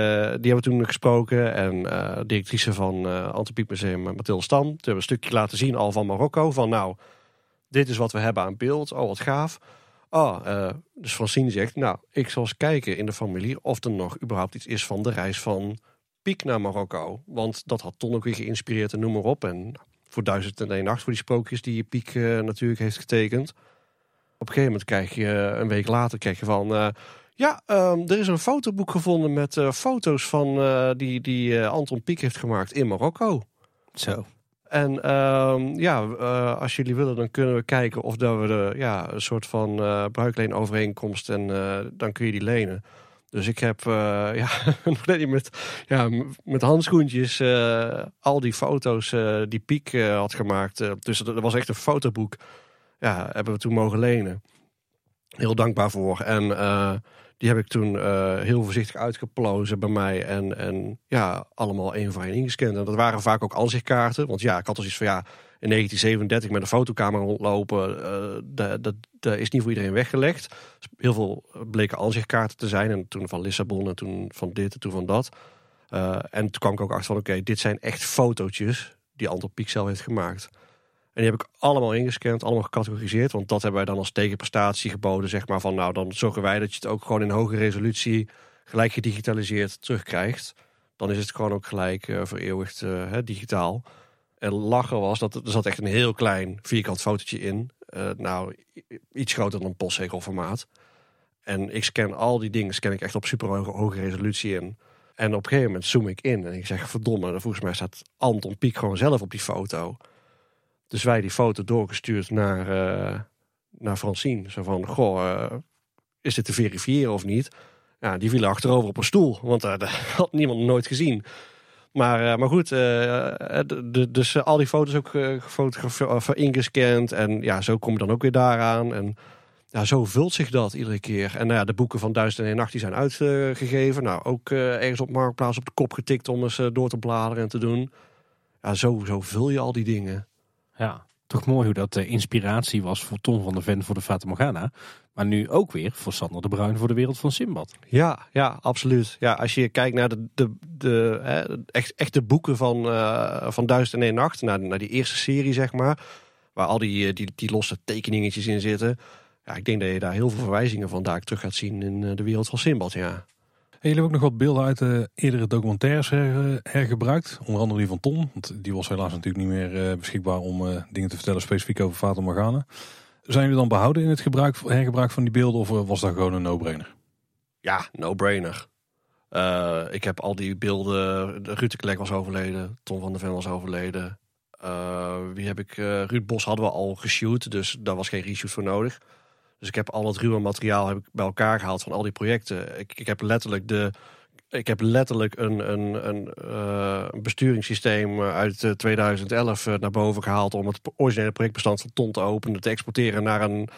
die hebben we toen gesproken. En eh directrice van eh Antropiek Museum, Mathilde Stam. Toen hebben we een stukje laten zien al van Marokko. Van nou, dit is wat we hebben aan beeld. Oh, wat gaaf. Oh, dus Francine zegt, nou, ik zal eens kijken in de familie of er nog überhaupt iets is van de reis van Piek naar Marokko. Want dat had Ton ook weer geïnspireerd en noem maar op. En voor duizend en één nacht voor die sprookjes die Piek eh, natuurlijk heeft getekend. Op een gegeven moment krijg je, eh, een week later, krijg je van... eh, ja, ehm, er is een fotoboek gevonden met foto's van die, die Anton Pieck heeft gemaakt in Marokko.
Zo.
En ehm, ja, als jullie willen, dan kunnen we kijken of dat we de, ja, een soort van bruikleenovereenkomst en dan kun je die lenen. Dus ik heb eh, ja, met, ja, met handschoentjes eh, al die foto's eh, die Piek had gemaakt. dus dat was echt een fotoboek. Ja, hebben we toen mogen lenen. Heel dankbaar voor. En die heb ik toen heel voorzichtig uitgeplozen bij mij. En, en ja, allemaal één voor één ingescand. En dat waren vaak ook ansichtkaarten. Want ja, ik had dus iets van ja, in 1937 met een fotocamera rondlopen. eh, dat, is niet voor iedereen weggelegd. Heel veel bleken ansichtkaarten te zijn. En toen van Lissabon en toen van dit en toen van dat. Eh, en toen kwam ik ook achter van oké, dit zijn echt fotootjes die Anton Pixel heeft gemaakt. En die heb ik allemaal ingescand, allemaal gecategoriseerd. Want dat hebben wij dan als tegenprestatie geboden. Zeg maar van nou, dan zorgen wij dat je het ook gewoon in hoge resolutie gelijk gedigitaliseerd terugkrijgt. Dan is het gewoon ook gelijk eh vereeuwigd eh, digitaal. En lachen was dat er zat echt een heel klein vierkant fotootje in. Eh, nou, iets groter dan een postzegelformaat. En ik scan al die dingen, scan ik echt op super hoge, hoge resolutie in. En op een gegeven moment zoom ik in en ik zeg, verdomme, volgens mij staat Anton Pieck gewoon zelf op die foto. Dus wij die foto doorgestuurd naar, eh, naar Francine. Zo van, goh, eh, is dit te verifiëren of niet? Ja, die viel achterover op een stoel, want dat had niemand nooit gezien. Maar, eh, maar goed, eh, eh, dus al die foto's ook gefotografeerd, ingescand. En ja, zo kom je dan ook weer daaraan. En ja, zo vult zich dat iedere keer. En nou de boeken van Duizend en Een Nacht die zijn uitgegeven. Nou, ook ergens op Marktplaats op de kop getikt om eens door te bladeren en te doen. Ja, zo, zo vul je al die dingen.
Ja, toch mooi hoe dat inspiratie was voor Tom van der Ven voor de Fata Morgana. Maar nu ook weer voor Sander de Bruin voor de wereld van Simbad.
Ja, ja, absoluut. Ja, als je kijkt naar de, de, de hè, echt, echte boeken van, eh van Duizend en Een Nacht, naar, naar die eerste serie, zeg maar, waar al die, eh, die, die losse tekeningetjes in zitten. Ja, ik denk dat je daar heel veel verwijzingen van daar terug gaat zien in eh, de wereld van Simbad, ja.
En jullie hebben ook nog wat beelden uit de eerdere documentaires her- hergebruikt. Onder andere die van Tom. Want die was helaas natuurlijk niet meer eh, beschikbaar om eh, dingen te vertellen specifiek over Fata Morgana. Zijn jullie dan behouden in het gebruik, hergebruik van die beelden of eh, was dat gewoon een no-brainer?
Ja, no-brainer. Eh, ik heb al die beelden. de Ruud Klek was overleden. Tom van der Ven was overleden. Eh, wie heb ik? Ruud Bos hadden we al geshoot. Dus daar was geen reshoot voor nodig. Dus ik heb al het ruwe materiaal heb ik bij elkaar gehaald van al die projecten. Ik, ik heb letterlijk de. Ik heb letterlijk een, een, een, eh, besturingssysteem uit eh, 2011 eh, naar boven gehaald om het originele projectbestand van Ton te openen, te exporteren naar een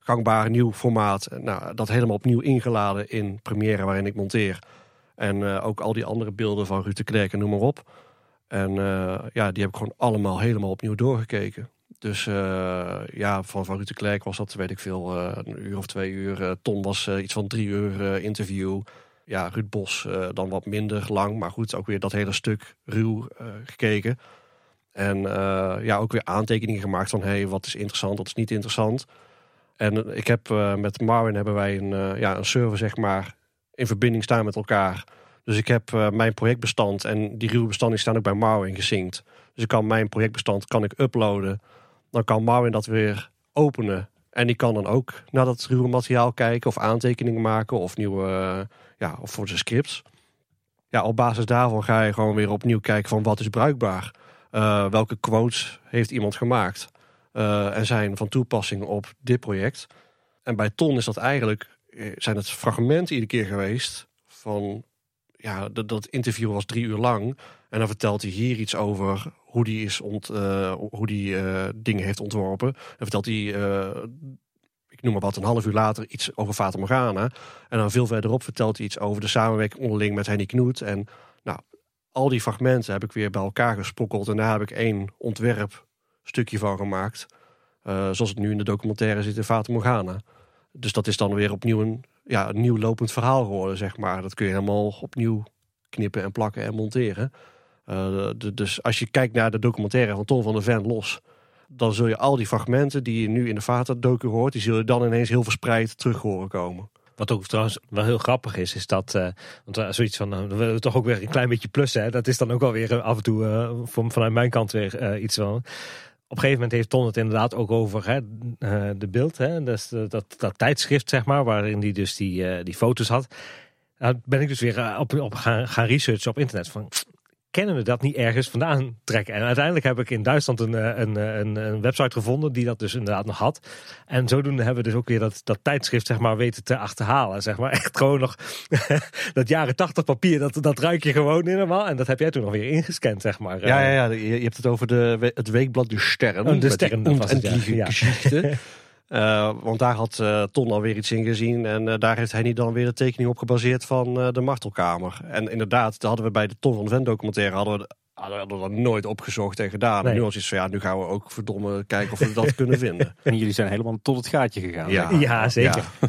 gangbaar nieuw formaat. Nou, dat helemaal opnieuw ingeladen in Premiere waarin ik monteer. En ook al die andere beelden van Ruud de Klerk en noem maar op. En ja, die heb ik gewoon allemaal helemaal opnieuw doorgekeken. Dus ja, van, van Ruud de Klerk was dat, weet ik veel, een uur of twee uur. Ton was iets van drie uur interview. Ja, Ruud Bos eh, dan wat minder lang. Maar goed, ook weer dat hele stuk ruw eh, gekeken. En eh, ja, ook weer aantekeningen gemaakt van... hey, wat is interessant, wat is niet interessant. En ik heb met Marvin hebben wij een, ja, een server, zeg maar, in verbinding staan met elkaar. Dus ik heb mijn projectbestand en die ruwe bestanden staan ook bij Marvin gesynct. Dus ik kan mijn projectbestand kan ik uploaden. Dan kan Marvin dat weer openen. En die kan dan ook naar dat ruwe materiaal kijken of aantekeningen maken of nieuwe, ja, of voor zijn scripts. Ja, op basis daarvan ga je gewoon weer opnieuw kijken van wat is bruikbaar. Eh, welke quotes heeft iemand gemaakt eh, en zijn van toepassing op dit project. En bij Ton is dat eigenlijk, eh, zijn het fragmenten iedere keer geweest van, ja, dat, dat interview was drie uur lang. En dan vertelt hij hier iets over hoe die, is hoe die dingen heeft ontworpen. Dan vertelt hij, ik noem maar wat, een half uur later iets over Fata Morgana. En dan veel verderop vertelt hij iets over de samenwerking onderling met Henny Knoet. En nou, al die fragmenten heb ik weer bij elkaar gesprokkeld. En daar heb ik één ontwerpstukje van gemaakt. Eh, zoals het nu in de documentaire zit in Fata Morgana. Dus dat is dan weer opnieuw een, ja, een nieuw lopend verhaal geworden, zeg maar. Dat kun je helemaal opnieuw knippen en plakken en monteren. Eh, dus als je kijkt naar de documentaire van Tom van der Ven los... dan zul je al die fragmenten die je nu in de Vata-docu hoort... die zul je dan ineens heel verspreid terug horen komen.
Wat ook trouwens wel heel grappig is, is dat, eh, want eh, zoiets van, willen we toch ook weer een klein beetje plussen. Hè? Dat is dan ook wel weer af en toe van, vanuit mijn kant weer iets van. Op een gegeven moment heeft Ton het inderdaad ook over hè, de beeld, hè? Dus, eh, dat, dat tijdschrift zeg maar, waarin hij dus die, die foto's had. Nou ben ik dus weer op, op gaan, gaan researchen op internet van, kennen we dat niet ergens vandaan trekken? En uiteindelijk heb ik in Duitsland een, eh, een, eh, een, een website gevonden die dat dus inderdaad nog had. En zodoende hebben we dus ook weer dat, dat tijdschrift zeg maar weten te achterhalen. Zeg maar echt gewoon nog dat jaren tachtig papier, dat, dat ruik je gewoon helemaal. En dat heb jij toen nog weer ingescand zeg maar.
Ja, ja, ja, je hebt het over de, het weekblad De Sterren.
Oh, De Sterren, dat was het, ja.
onendliche
Ja.
Eh, want daar had eh, Ton alweer iets in gezien. En eh, daar heeft hij niet dan weer een tekening op gebaseerd van eh, de martelkamer. En inderdaad, dat hadden we bij de Ton van de Ven documentaire hadden we, hadden we dat nooit opgezocht en gedaan.
Nee.
En nu was het van ja, nu gaan we ook verdomme kijken of we dat kunnen vinden.
En jullie zijn helemaal tot het gaatje gegaan.
Ja,
Ja, zeker.
Ja.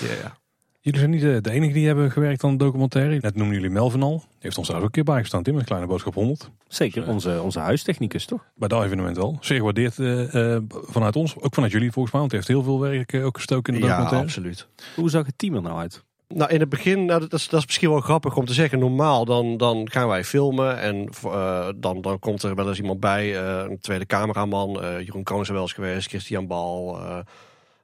Ja, ja.
Jullie zijn niet de, de enige die hebben gewerkt aan de documentaire. Net noemen jullie Melvin al. Die heeft ons daar ook een keer bijgestaan, Tim, met Kleine Boodschap 100.
Zeker, onze, onze huistechnicus toch?
Bij dat evenement wel. Zeer gewaardeerd eh, eh, vanuit ons, ook vanuit jullie volgens mij. Want hij heeft heel veel werk eh, ook gestoken in de
ja
documentaire.
absoluut.
Hoe zag het team er nou uit?
Nou, in het begin, nou, dat, is, dat is misschien wel grappig om te zeggen. Normaal dan, dan gaan wij filmen en eh, dan, dan komt er wel eens iemand bij. eh, een tweede cameraman, eh, Jeroen Kroon is er wel eens geweest, Christian Bal. eh,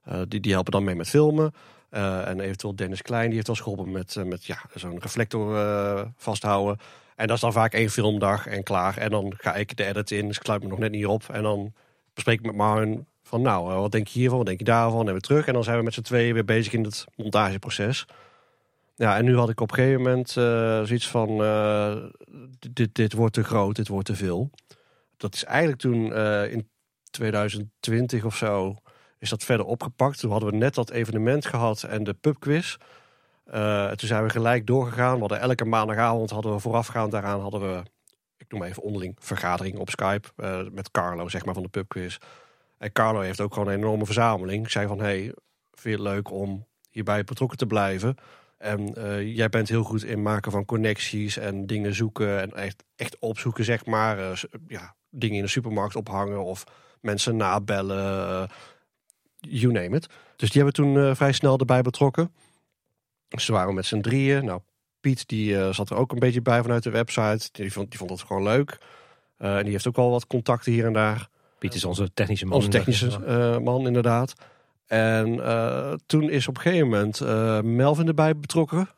eh, die, die helpen dan mee met filmen. Eh, en eventueel Dennis Klein, die heeft eens geholpen met, eh, met ja, zo'n reflector eh, vasthouden. En dat is dan vaak één filmdag en klaar. En dan ga ik de edit in, dus ik sluit me nog net niet op. En dan bespreek ik met Marvin van nou, wat denk je hiervan, wat denk je daarvan? En weer terug. En dan zijn we met z'n tweeën weer bezig in het montageproces. Ja, en nu had ik op een gegeven moment zoiets van, dit, dit wordt te groot, dit wordt te veel. Dat is eigenlijk toen in 2020 of zo, is dat verder opgepakt. Toen hadden we net dat evenement gehad en de pubquiz. Eh, toen zijn we gelijk doorgegaan. We hadden elke maandagavond hadden we voorafgaand daaraan hadden we, ik noem even onderling, vergadering op Skype eh, met Carlo, zeg maar, van de pubquiz. En Carlo heeft ook gewoon een enorme verzameling. Ik zei van, hey, vind je het leuk om hierbij betrokken te blijven? En eh, jij bent heel goed in maken van connecties en dingen zoeken en echt, echt opzoeken, zeg maar. Ja, dingen in de supermarkt ophangen of mensen nabellen, you name it. Dus die hebben we toen eh, vrij snel erbij betrokken. We waren met z'n drieën. Nou, Piet die eh, zat er ook een beetje bij vanuit de website. Die vond, die vond het gewoon leuk. Eh, en die heeft ook wel wat contacten hier en daar.
Piet is onze technische man.
Onze technische man, inderdaad. En toen is op een gegeven moment Melvin erbij betrokken.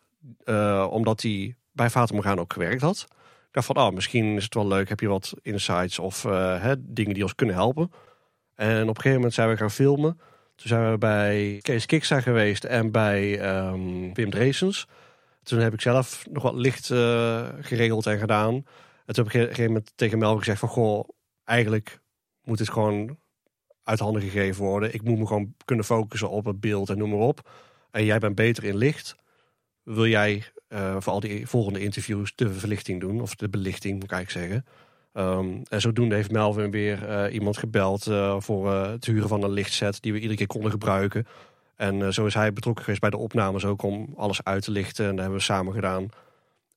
omdat hij bij Vater Morgana ook gewerkt had. Ik dacht van, oh, misschien is het wel leuk. Heb je wat insights of hè, dingen die ons kunnen helpen. En op een gegeven moment zijn we gaan filmen. Toen zijn we bij Kees Kiksa geweest en bij ehm, Wim Dreesens. Toen heb ik zelf nog wat licht eh, geregeld en gedaan. En toen heb ik op een gegeven moment tegen Melvin gezegd van... Goh, eigenlijk moet het gewoon uit handen gegeven worden. Ik moet me gewoon kunnen focussen op het beeld en noem maar op. En jij bent beter in licht. Wil jij eh, voor al die volgende interviews de verlichting doen? Of de belichting, moet ik eigenlijk zeggen. Ehm, en zodoende heeft Melvin weer eh, iemand gebeld eh, voor eh, het huren van een lichtset die we iedere keer konden gebruiken. En zo is hij betrokken geweest bij de opnames ook om alles uit te lichten. En dat hebben we samen gedaan.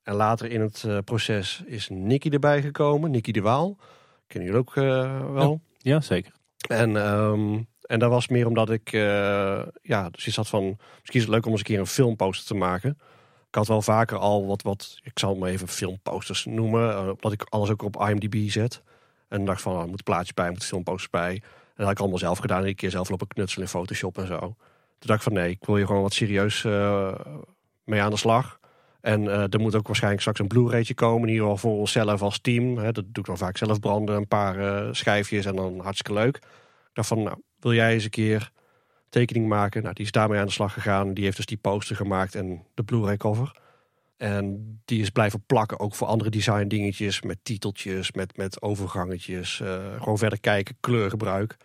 En later in het proces is Nicky erbij gekomen. Nicky de Waal. Kennen jullie ook wel?
Ja, zeker.
En, ehm, en dat was meer omdat ik, ja, dus iets had van, misschien is het leuk om eens een keer een filmposter te maken. Ik had wel vaker al wat, wat ik zal maar even filmposters noemen, eh, omdat ik alles ook op IMDb zet. En dacht van, er moet plaatjes bij, er moeten filmposters bij. En dat had ik allemaal zelf gedaan, een keer zelf lopen knutselen in Photoshop en zo. Toen dacht ik van, nee, ik wil hier gewoon wat serieus eh, mee aan de slag. En eh, er moet ook waarschijnlijk straks een Blu-raytje komen. Ieder geval voor onszelf als team. Hè, dat doe ik dan vaak zelf branden. Een paar schijfjes en dan hartstikke leuk. Ik dacht van, nou, wil jij eens een keer tekening maken? Nou, die is daarmee aan de slag gegaan. Die heeft dus die poster gemaakt en de Blu-ray cover. En die is blijven plakken ook voor andere design dingetjes. Met titeltjes, met, met overgangetjes. eh, gewoon verder kijken, kleurgebruik.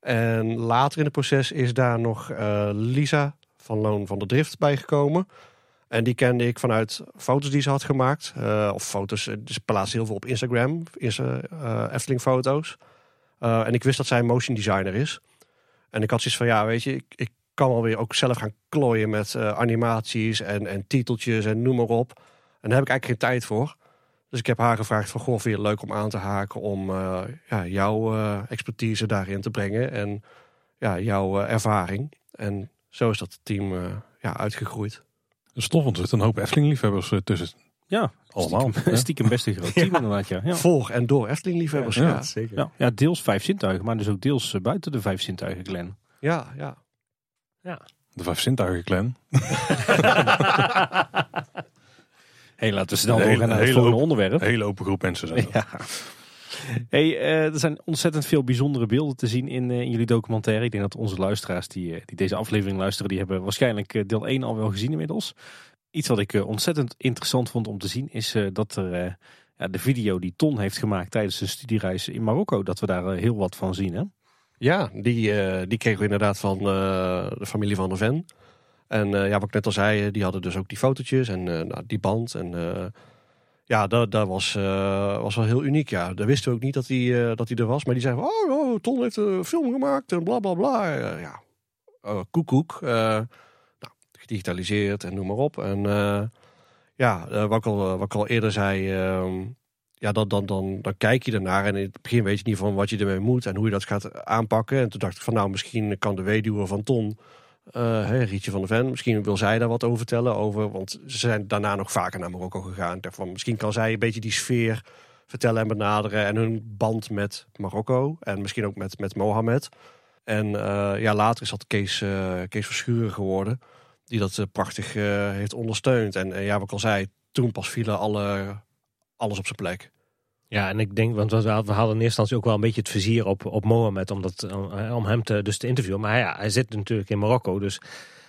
En later in het proces is daar nog eh, Lisa van Loon van de Drift bijgekomen. En die kende ik vanuit foto's die ze had gemaakt. Eh, of foto's, ze plaatst heel veel op Instagram. Uh, Efteling foto's. En ik wist dat zij motion designer is. En ik had zoiets van, ja, weet je, ik, ik kan alweer ook zelf gaan klooien met uh, animaties en, en titeltjes en noem maar op. En daar heb ik eigenlijk geen tijd voor. Dus ik heb haar gevraagd van, goh, vind je het leuk om aan te haken om uh, ja, jouw uh, expertise daarin te brengen en ja, jouw ervaring. En zo is dat team ja, uitgegroeid.
Stof, want er zitten een hoop Efteling-liefhebbers tussen.
Ja,
allemaal.
Stiekem, stiekem best een groot team inderdaad, ja. ja.
Voor en door Efteling-liefhebbers, ja, ja.
zeker.
Ja, ja, deels vijf zintuigen, maar dus ook deels uh, buiten de vijf zintuigen, Glenn.
Ja, ja.
Ja.
De vijf zintuigen clan.
hey, laten we snel doorgaan naar het volgende
open,
onderwerp.
Een hele open groep mensen zijn
ja. Hey, uh, er zijn ontzettend veel bijzondere beelden te zien in, uh, in, jullie documentaire. Ik denk dat onze luisteraars die, uh, die deze aflevering luisteren, die hebben waarschijnlijk deel 1 al wel gezien inmiddels. Iets wat ik ontzettend interessant vond om te zien is dat er ja, de video die Ton heeft gemaakt tijdens zijn studiereis in Marokko, dat we daar heel wat van zien. Hè?
Ja, die, eh, die kregen we inderdaad van eh, de familie van de Ven. En eh, ja, wat ik net al zei, eh, die hadden dus ook die fotootjes en eh, nou, die band. En eh, ja, dat, dat was, eh, was wel heel uniek. Ja, daar wisten we ook niet dat hij dat hij er was. Maar die zeiden, oh, oh, Ton heeft een film gemaakt en bla bla bla. Eh, ja, koekoek. Eh, gedigitaliseerd en noem maar op. En eh, ja, eh, wat, ik al, wat ik al eerder zei, ehm, ja, dan, dan, dan, dan kijk je ernaar. En in het begin weet je niet van wat je ermee moet en hoe je dat gaat aanpakken. En toen dacht ik van, nou, misschien kan de weduwe van Ton, eh, Rietje van de Ven, misschien wil zij daar wat over vertellen. Over, want ze zijn daarna nog vaker naar Marokko gegaan. Van, misschien kan zij een beetje die sfeer vertellen en benaderen. En hun band met Marokko. En misschien ook met, met Mohammed. En eh, ja, later is dat Kees, eh, Kees Verschuren geworden. Die dat eh, prachtig eh, heeft ondersteund. En eh, ja, wat ik al zei, toen pas vielen alle, alles op zijn plek.
Ja, en ik denk, want we hadden in eerste instantie ook wel een beetje het vizier op, op Mohammed om, dat, om, hem te, dus te interviewen. Maar ja, hij zit natuurlijk in Marokko, dus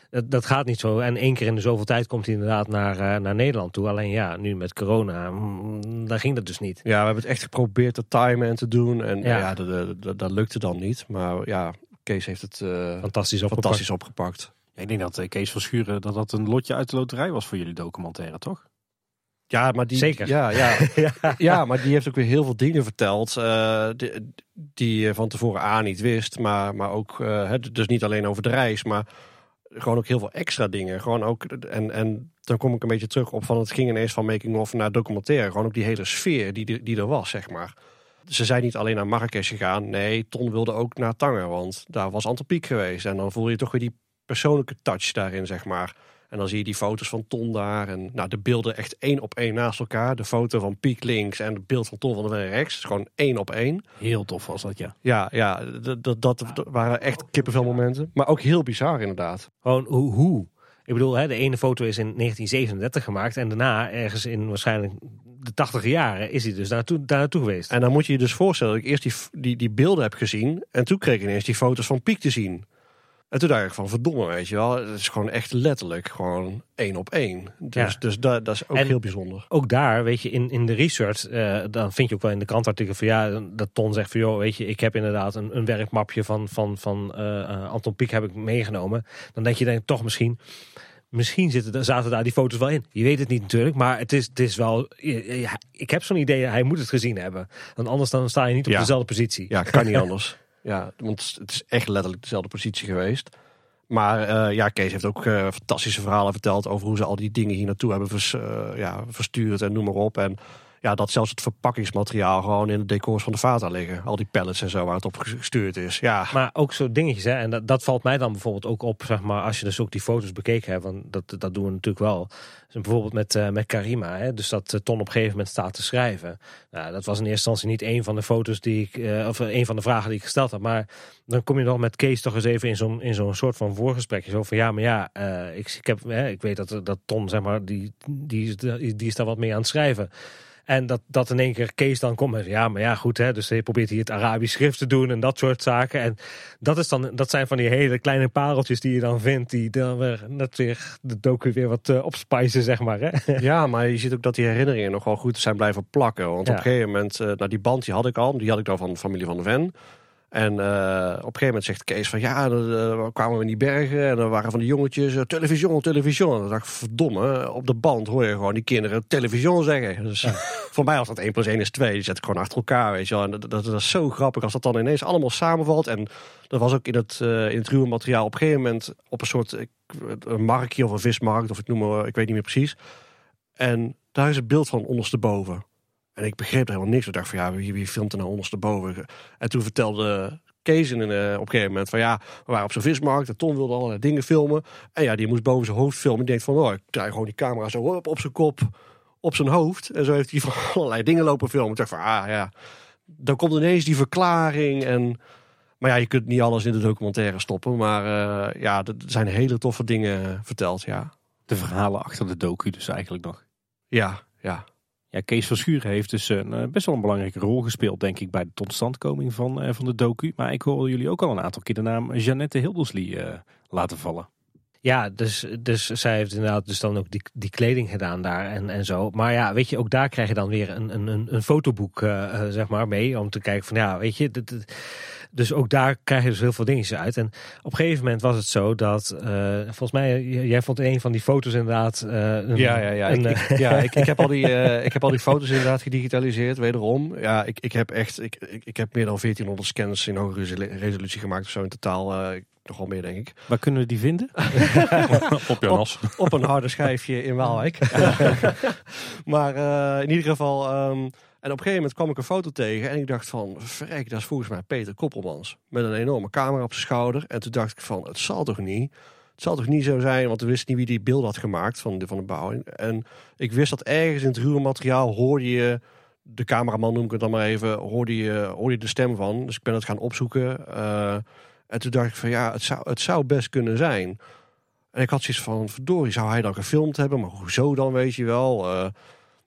dat, dat gaat niet zo. En één keer in de zoveel tijd komt hij inderdaad naar, naar Nederland toe. Alleen ja, nu met corona, mm, daar ging dat dus niet.
Ja, we hebben het echt geprobeerd te timen en te doen. En
Ja.
ja, dat, dat, dat, dat lukte dan niet. Maar ja, Kees heeft het
Fantastisch opgepakt.
fantastisch opgepakt.
Ja, ik denk dat eh, Kees van Schuren dat dat een lotje uit de loterij was voor jullie documentaire, toch?
Ja, maar die,
Zeker.
Ja, ja,
ja.
ja, maar die heeft ook weer heel veel dingen verteld. eh, die, die je van tevoren A niet wist. Maar, maar ook, eh, hè, dus niet alleen over de reis, maar gewoon ook heel veel extra dingen. Gewoon ook, en, en dan kom ik een beetje terug op van het ging ineens van making of naar documentaire. Gewoon ook die hele sfeer die, die er was, zeg maar. Ze zijn niet alleen naar Marrakesh gegaan. Nee, Ton wilde ook naar Tanger, want daar was Antropiek geweest. En dan voel je toch weer die persoonlijke touch daarin, zeg maar. En dan zie je die foto's van Ton daar. En nou, de beelden echt één op één naast elkaar. De foto van Piek links en het beeld van Ton van der Ven rechts. Gewoon één op één.
Heel tof was dat, ja.
Ja, ja dat, dat, dat waren echt kippenvel momenten. Maar ook heel bizar inderdaad.
Gewoon hoe, hoe? Ik bedoel, hè, de ene foto is in 1937 gemaakt en daarna ergens in waarschijnlijk de 80 jaren is hij dus daar naartoe geweest.
En dan moet je je dus voorstellen dat ik eerst die, die, die beelden heb gezien. En toen kreeg ik ineens die foto's van Piek te zien. En toen dacht ik van verdomme, weet je wel. Het is gewoon echt letterlijk gewoon één op één. Dus,
Ja.
dus dat, dat is ook
En-
heel bijzonder.
ook daar, weet je, in, in de research, eh, dan vind je ook wel in de krantartikel van ja, dat Ton zegt van joh, weet je, ik heb inderdaad een, een werkmapje van, van, van eh, eh, Anton Pieck heb ik meegenomen. Dan denk je denk toch misschien, misschien zitten, zaten daar die foto's wel in. Je weet het niet natuurlijk, maar het is, het is wel, ja, ik heb zo'n idee, hij moet het gezien hebben. Want anders dan sta je niet op
Ja.
dezelfde positie.
Ja, kan niet anders. Ja, want het is echt letterlijk dezelfde positie geweest. Maar eh, ja, Kees heeft ook eh, fantastische verhalen verteld over hoe ze al die dingen hier naartoe hebben eh, ja, verstuurd en noem maar op. En ja, dat zelfs het verpakkingsmateriaal gewoon in de decors van de Vata liggen. Al die pallets en zo waar het op gestuurd is. Ja,
Maar ook zo dingetjes, hè. En dat, dat valt mij dan bijvoorbeeld ook op, zeg maar, als je dus ook die foto's bekeken hebt. Want dat, dat doen we natuurlijk wel. Dus bijvoorbeeld met, eh, met Karima, hè. Dus dat eh, Ton op een gegeven moment staat te schrijven. Nou, dat was in eerste instantie niet een van de foto's die ik, eh, of een van de vragen die ik gesteld had. Maar dan kom je nog met Kees toch eens even in zo'n, in zo'n soort van voorgesprekje. Zo van, ja, maar ja, ik, ik, heb, hè, ik weet dat, dat Ton, zeg maar, die, die, die is daar wat mee aan het schrijven. En dat, dat in één keer Kees dan komt met ja, maar ja, goed, hè, dus je probeert hier het Arabisch schrift te doen en dat soort zaken. En dat, is dan, dat zijn van die hele kleine pareltjes die je dan vindt, die dan weer net weer de docu weer wat uh, opspijzen, zeg maar. Hè?
ja, maar je ziet ook dat die herinneringen nog wel goed zijn blijven plakken. Want
Ja.
op een gegeven moment, eh, nou die band die had ik al, die had ik dan van de familie van de Ven. En eh, op een gegeven moment zegt Kees van ja, dan eh, kwamen we in die bergen en er waren van die jongetjes uh, television, television. En dan dacht ik, verdomme, op de band hoor je gewoon die kinderen television zeggen. Dus voor mij was dat 1 plus 1 is 2. Die zet ik gewoon achter elkaar, weet je wel. En dat, dat, dat is zo grappig als dat dan ineens allemaal samenvalt. En dat was ook in het, in het ruwe materiaal op een gegeven moment op een soort een marktje of een vismarkt, of ik noem maar, ik weet niet meer precies. En daar is het beeld van ondersteboven. En ik begreep er helemaal niks. Ik dacht van ja, wie, wie filmt er nou ondersteboven? En toen vertelde Kees in, uh, op een gegeven moment van ja, we waren op zo'n vismarkt en Ton wilde allerlei dingen filmen. En ja, die moest boven zijn hoofd filmen. Die denkt van oh, ik draai gewoon die camera zo op, op zijn kop, op zijn hoofd. En zo heeft hij van allerlei dingen lopen filmen. Ik dacht van ah ja, dan komt ineens die verklaring en... Maar ja, je kunt niet alles in de documentaire stoppen. Maar uh, ja, er zijn hele toffe dingen verteld, ja.
De verhalen achter de docu dus eigenlijk nog.
Ja, ja.
Ja, Kees van Schuren heeft dus een, uh, best wel een belangrijke rol gespeeld, denk ik, bij de totstandkoming van, uh, van de docu. Maar ik hoorde jullie ook al een aantal keer de naam Jeannette Hildersley uh, laten vallen.
Ja, dus, dus zij heeft inderdaad dus dan ook die, die kleding gedaan daar en, en zo. Maar ja, weet je, ook daar krijg je dan weer een, een, een fotoboek, zeg maar, mee. Om te kijken van, ja, weet je, dit, dit, Dus ook daar krijg je dus heel veel dingetjes uit. En op een gegeven moment was het zo dat, eh, volgens mij, jij vond een van die foto's inderdaad. eh, een,
Ja, ja, ja.
een,
ik, ik- ja ik, ik, heb al die, eh, ik heb al die foto's inderdaad gedigitaliseerd, wederom. Ja, ik, ik heb echt, ik, ik, ik heb meer dan 1400 scans in hoge resolu- resolutie gemaakt. Of zo in totaal, eh, nog wel meer denk ik.
Waar kunnen we die vinden?
Op jouw nas.
Op een harde schijfje in Waalwijk. maar eh, in ieder geval, ehm, en op een gegeven moment kwam ik een foto tegen en ik dacht van, verrek, dat is volgens mij Peter Koppelmans. Met een enorme camera op zijn schouder. En toen dacht ik van, het zal toch niet? Het zal toch niet zo zijn, want we wisten niet wie die beeld had gemaakt van de, van de bouw. En ik wist dat ergens in het ruwe materiaal hoorde je, de cameraman noem ik het dan maar even, hoorde je, hoorde je de stem van. Dus ik ben het gaan opzoeken. eh, en toen dacht ik van, ja, het zou, het zou best kunnen zijn. En ik had zoiets van, verdorie, zou hij dan gefilmd hebben? Maar hoezo dan, weet je wel? Eh,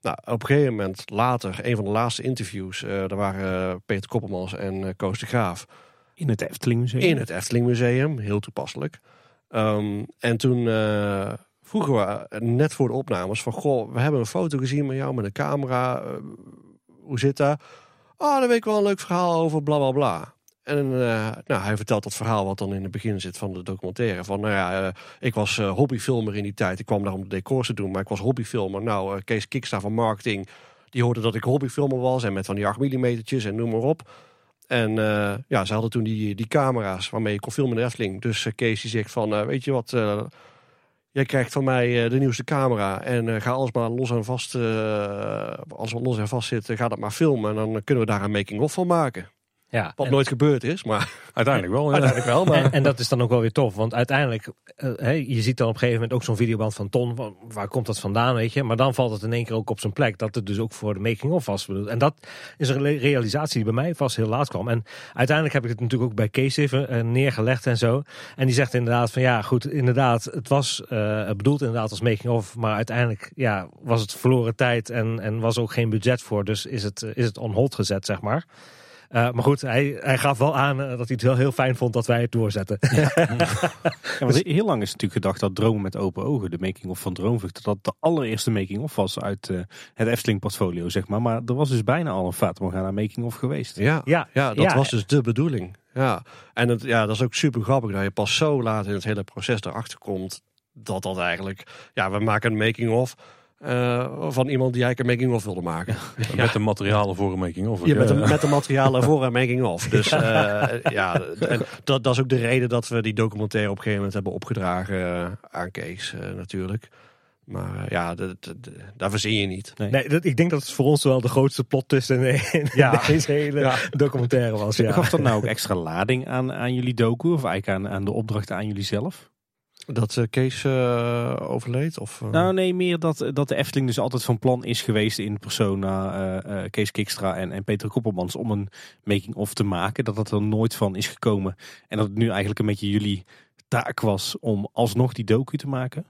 nou, op een gegeven moment later, een van de laatste interviews, eh daar waren eh, Peter Koppelmans en eh Koos de Graaf
In het Efteling Museum.
in het Efteling Museum, heel toepasselijk. Ehm, en toen vroegen we net voor de opnames van, goh, we hebben een foto gezien met jou met een camera. hoe zit dat? Oh, daar weet ik wel een leuk verhaal over, bla bla bla. En eh, nou, hij vertelt dat verhaal wat dan in het begin zit van de documentaire. Van, nou ja, eh, ik was eh, hobbyfilmer in die tijd. Ik kwam daar om de decors te doen, maar ik was hobbyfilmer. Nou, Kees Kiksta van marketing, die hoorde dat ik hobbyfilmer was. En met van die 8 millimetertjes en noem maar op. En ja, ze hadden toen die, die camera's waarmee je kon filmen in Efteling. Dus Kees die zegt van, weet je wat, jij krijgt van mij de nieuwste camera. En ga alles maar los en vast, als we los en vast zitten, ga dat maar filmen. En dan kunnen we daar een making-of van maken.
Ja,
Wat
en-
nooit gebeurd is, maar
Uiteindelijk wel. Ja.
uiteindelijk wel. Maar
En, en dat is dan ook wel weer tof, want uiteindelijk, eh, hè, je ziet dan op een gegeven moment ook zo'n videoband van Ton, waar komt dat vandaan, weet je? Maar dan valt het in één keer ook op zijn plek, dat het dus ook voor de making-of was bedoeld. En dat is een re- realisatie die bij mij vast heel laat kwam. En uiteindelijk heb ik het natuurlijk ook bij Kees even eh, neergelegd en zo. En die zegt inderdaad van, ja goed, inderdaad, het was eh, bedoeld inderdaad als making-of, maar uiteindelijk ja, was het verloren tijd en, en was ook geen budget voor, dus is het, is het on hold gezet, zeg maar. Eh, maar goed, hij, hij gaf wel aan eh, dat hij het wel heel fijn vond dat wij het doorzetten.
Ja, want heel lang is natuurlijk gedacht dat Dromen met open ogen, de making-of van Droomvlucht, dat dat de allereerste making-of was uit eh, het Efteling portfolio, zeg maar. Maar er was dus bijna al een Fata Morgana making-of geweest.
ja,
Ja,
ja, dat
ja.
was dus de bedoeling. Ja. En het, ja, dat is ook super grappig dat je pas zo laat in het hele proces erachter komt dat dat eigenlijk... Ja, we maken een making-of eh, van iemand die eigenlijk een making-of wilde maken.
Met de materialen voor een making of.
Ja, met, de, met de materialen voor een making-of. Dus eh, ja, en dat, dat is ook de reden dat we die documentaire op een gegeven moment hebben opgedragen eh, aan Kees eh, natuurlijk. Maar eh, ja, dat, dat- dat- daar verzin je niet.
Nee, dat, ik denk dat het voor ons wel de grootste plot twist in, in
Ja.
deze hele
Ja.
documentaire was. Ja.
Gaf dat nou ook extra lading aan, aan jullie docu of eigenlijk aan, aan de opdrachten aan jullie zelf?
Dat eh, Kees eh, overleed? Of, eh,
Nou nee, meer dat, dat de Efteling dus altijd van plan is geweest in persona eh, eh, Kees Kikstra en, en Peter Koppelmans om een making-of te maken. Dat dat er nooit van is gekomen. En dat het nu eigenlijk een beetje jullie taak was om alsnog die docu te maken.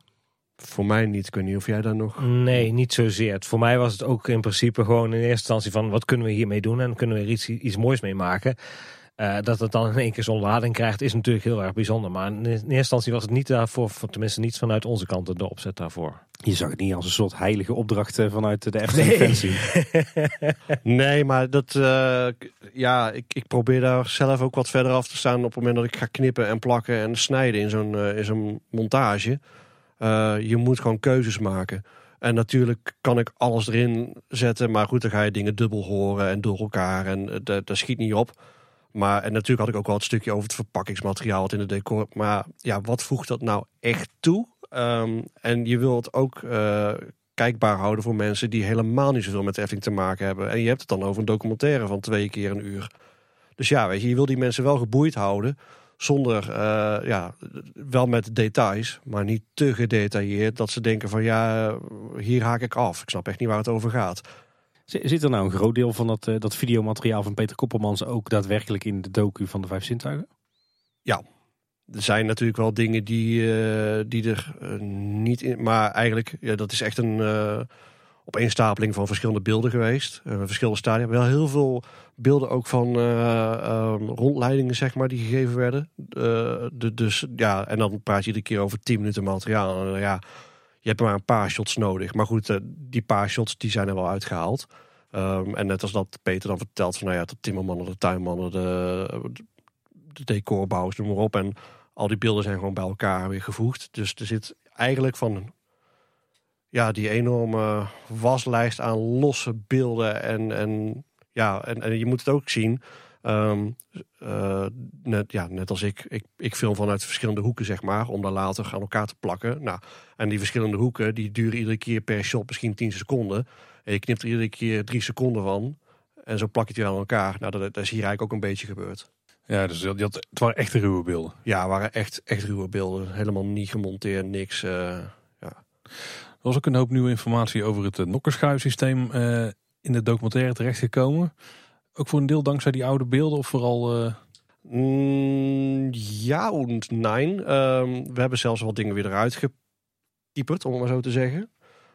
Voor mij niet. Ik weet niet of jij daar nog...
Nee, niet zozeer. Voor mij was het ook in principe gewoon in eerste instantie van wat kunnen we hiermee doen en kunnen we er iets, iets moois mee maken. Eh, dat het dan in één keer zo'n lading krijgt is natuurlijk heel erg bijzonder. Maar in eerste instantie was het niet daarvoor, voor- tenminste niet vanuit onze kant de opzet daarvoor.
Je zag het niet als een soort heilige opdracht eh, vanuit de fancy.
Nee, maar dat, eh, ja, ik, ik probeer daar zelf ook wat verder af te staan op het moment dat ik ga knippen en plakken en snijden in zo'n eh, in zo'n montage. Eh, je moet gewoon keuzes maken. En natuurlijk kan ik alles erin zetten, maar goed, dan ga je dingen dubbel horen en door elkaar en dat, dat schiet niet op. Maar en natuurlijk had ik ook wel het stukje over het verpakkingsmateriaal wat in het decor. Maar ja, wat voegt dat nou echt toe? Ehm, en je wilt ook eh, kijkbaar houden voor mensen die helemaal niet zoveel met de Efteling te maken hebben. En je hebt het dan over een documentaire van twee keer een uur. Dus ja, weet je, je wil die mensen wel geboeid houden. Zonder, eh, ja, wel met details, maar niet te gedetailleerd. Dat ze denken van ja, eh, hier haak ik af. Ik snap echt niet waar het over gaat.
Zit er nou een groot deel van dat, eh, dat videomateriaal van Peter Koppelmans ook daadwerkelijk in de docu van de Vijf Zintuigen?
Er zijn natuurlijk wel dingen die, eh, die er eh, niet in. Maar eigenlijk, ja, dat is echt een uh, opeenstapeling van verschillende beelden geweest. Verschillende stadia. Wel heel veel beelden ook van uh, rondleidingen, zeg maar, die gegeven werden. De, dus ja, en dan praat je iedere keer over 10 minuten materiaal. Ja, je hebt maar een paar shots nodig. Maar goed, uh, die paar shots die zijn er wel uitgehaald. Um, en net als dat Peter dan vertelt van, nou ja, de timmermannen, de tuinmannen, de, de decorbouwers, noem maar op. En al die beelden zijn gewoon bij elkaar weer gevoegd. Dus er zit eigenlijk van ja, die enorme waslijst aan losse beelden. En, en, ja, en, en je moet het ook zien. Eh, net, ja, net als ik, ik, ik film vanuit verschillende hoeken, zeg maar, om daar later aan elkaar te plakken. Nou, en die verschillende hoeken, die duren iedere keer per shot misschien 10 seconden. En je knipt er iedere keer drie seconden van. En zo plak je het weer aan elkaar. Nou, dat, dat is hier eigenlijk ook een beetje gebeurd.
Ja, dus dat, het waren echte ruwe beelden.
Ja, waren echt, echt ruwe beelden. Helemaal niet gemonteerd, niks. Uh, ja.
Er was ook een hoop nieuwe informatie over het uh, nokkerschuifsysteem uh, in de documentaire terechtgekomen. Ook voor een deel dankzij die oude beelden of vooral...
Mm, ja en nee. Um, we hebben zelfs wat dingen weer eruit gepieperd, om het maar zo te zeggen.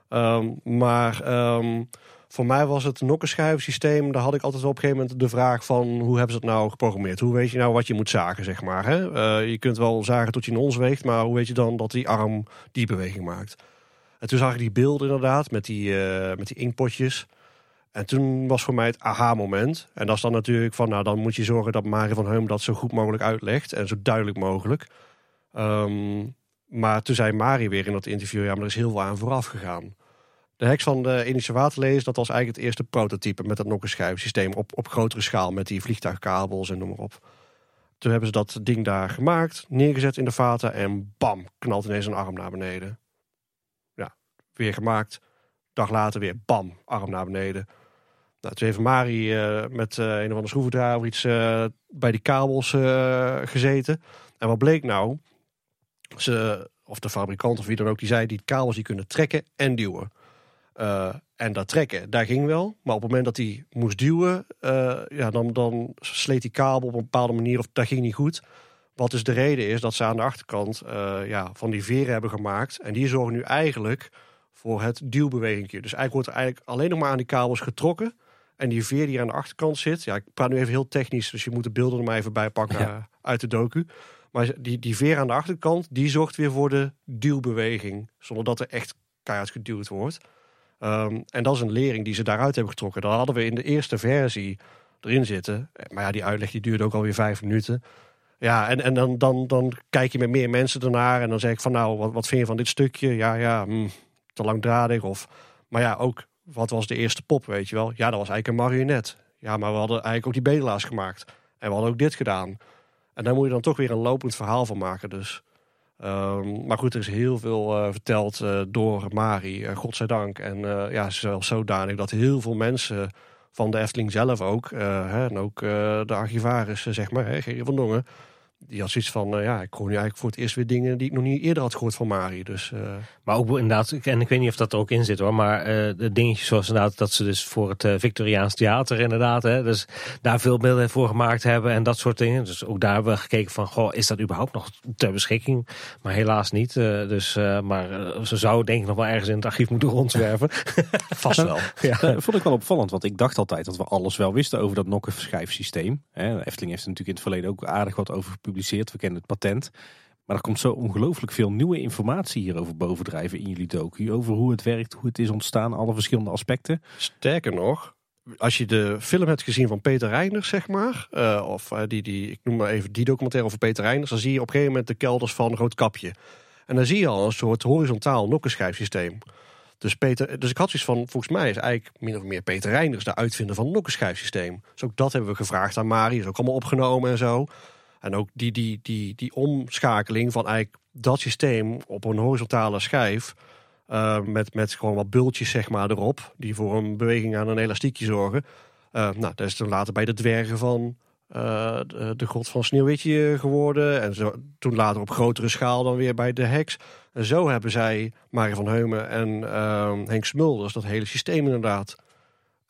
Um, maar um, voor mij was het nokkenschuifsysteem, daar had ik altijd op een gegeven moment de vraag van hoe hebben ze het nou geprogrammeerd? Hoe weet je nou wat je moet zagen, zeg maar? Hè? Uh, je kunt wel zagen tot je in ons weegt, maar hoe weet je dan dat die arm die beweging maakt? En toen zag ik die beelden inderdaad met die, uh, met die inkpotjes. En toen was voor mij het aha-moment. En dat is dan natuurlijk van, nou dan moet je zorgen dat Marie van Heum dat zo goed mogelijk uitlegt en zo duidelijk mogelijk. Um, maar toen zei Marie weer in dat interview, ja, maar er is heel veel aan vooraf gegaan. De heks van de Indische waterlees, dat was eigenlijk het eerste prototype met dat nokkenschijfsysteem op, op grotere schaal met die vliegtuigkabels en noem maar op. Toen hebben ze dat ding daar gemaakt, neergezet in de vaten en bam, knalt ineens een arm naar beneden. Ja, weer gemaakt. Dag later weer bam, arm naar beneden. Nou, toen heeft Mari uh, met uh, een of andere schroevendraaier of iets uh, bij die kabels gezeten. En wat bleek nou? Ze, of de fabrikant of wie dan ook, die zei die kabels die kunnen trekken en duwen. En dat trekken, daar ging wel. Maar op het moment dat hij moest duwen, ja, dan, dan sleet die kabel op een bepaalde manier of dat ging niet goed. Wat dus de reden is dat ze aan de achterkant ja, van die veren hebben gemaakt. En die zorgen nu eigenlijk voor het duwbeweging. Dus eigenlijk wordt er eigenlijk alleen nog maar aan die kabels getrokken. En die veer die aan de achterkant zit. Ja, ik praat nu even heel technisch, dus je moet de beelden er maar even bij pakken ja. uit de docu. Maar die, die veer aan de achterkant, die zorgt weer voor de duwbeweging. Zonder dat er echt keihard geduwd wordt. Um, en dat is een lering die ze daaruit hebben getrokken. Dat hadden we in de eerste versie erin zitten. Maar ja, die uitleg die duurde ook alweer vijf minuten. Ja, en, en dan, dan, dan kijk je met meer mensen ernaar. En dan zeg ik van nou, wat, wat vind je van dit stukje? Ja, ja, mm, te langdradig. Of, maar ja, ook wat was de eerste pop, weet je wel? Ja, dat was eigenlijk een marionet. Ja, maar we hadden eigenlijk ook die bedelaars gemaakt. En we hadden ook dit gedaan. En daar moet je dan toch weer een lopend verhaal van maken. Dus Um, maar goed, er is heel veel uh, verteld uh, door Mari, uh, godzijdank. En ja, zelfs zodanig dat heel veel mensen van de Efteling zelf ook, hè, en ook de archivaris, zeg maar, hè, Gerrie van Dongen, die had zoiets van, uh, ja, ik hoor nu eigenlijk voor het eerst weer dingen die ik nog niet eerder had gehoord van Mari. Dus, uh...
Maar ook inderdaad, en ik weet niet of dat er ook in zit hoor, maar uh, de dingetjes zoals inderdaad dat ze dus voor het Victoriaans theater inderdaad, hè, dus daar veel beelden voor gemaakt hebben en dat soort dingen. Dus ook daar hebben we gekeken van, goh, is dat überhaupt nog ter beschikking? Maar helaas niet. dus, maar ze zou denk ik nog wel ergens in het archief moeten rondzwerven.
Vast wel.
ja. vond ik wel opvallend, want ik dacht altijd dat we alles wel wisten over dat nokkenschijfsysteem. Efteling heeft er natuurlijk in het verleden ook aardig wat over gepubliceerd. We kennen het patent. Maar er komt zo ongelooflijk veel nieuwe informatie hierover bovendrijven in jullie docu. Over hoe het werkt, hoe het is ontstaan, alle verschillende aspecten.
Sterker nog, als je de film hebt gezien van Peter Reiners, zeg maar. Uh, of uh, die, die, ik noem maar even die documentaire over Peter Reiners. Dan zie je op een gegeven moment de kelders van Roodkapje. En dan zie je al een soort horizontaal nokkenschijfsysteem. Dus, Peter, dus ik had zoiets van, volgens mij is eigenlijk min of meer Peter Reiners de uitvinder van het nokkenschijfsysteem. Dus ook dat hebben we gevraagd aan Mari. Is ook allemaal opgenomen en zo. En ook die, die, die, die omschakeling van eigenlijk dat systeem op een horizontale schijf. Uh, met, met gewoon wat bultjes zeg maar erop. Die voor een beweging aan een elastiekje zorgen. Uh, nou, dat is toen later bij de dwergen van uh, de, de, god van Sneeuwwitje geworden. En zo, toen later op grotere schaal dan weer bij de heks. En zo hebben zij Marie van Heumen en Henk Smulders dat hele systeem inderdaad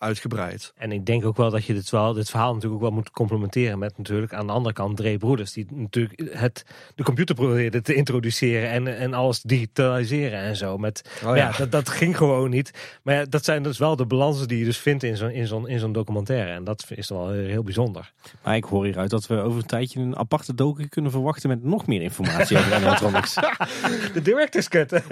uitgebreid.
En ik denk ook wel dat je dit, wel, dit verhaal natuurlijk ook wel moet complementeren met natuurlijk aan de andere kant Dre Broeders. Die natuurlijk het, de computer probeerde te introduceren en, en alles digitaliseren en zo. Met, oh ja, ja dat, dat ging gewoon niet. Maar ja, dat zijn dus wel de balansen die je dus vindt in zo'n in zo'n in zo'n documentaire. En dat is wel heel bijzonder.
Maar ik hoor hieruit dat we over een tijdje een aparte docu kunnen verwachten met nog meer informatie over animatronics.
de director's cut.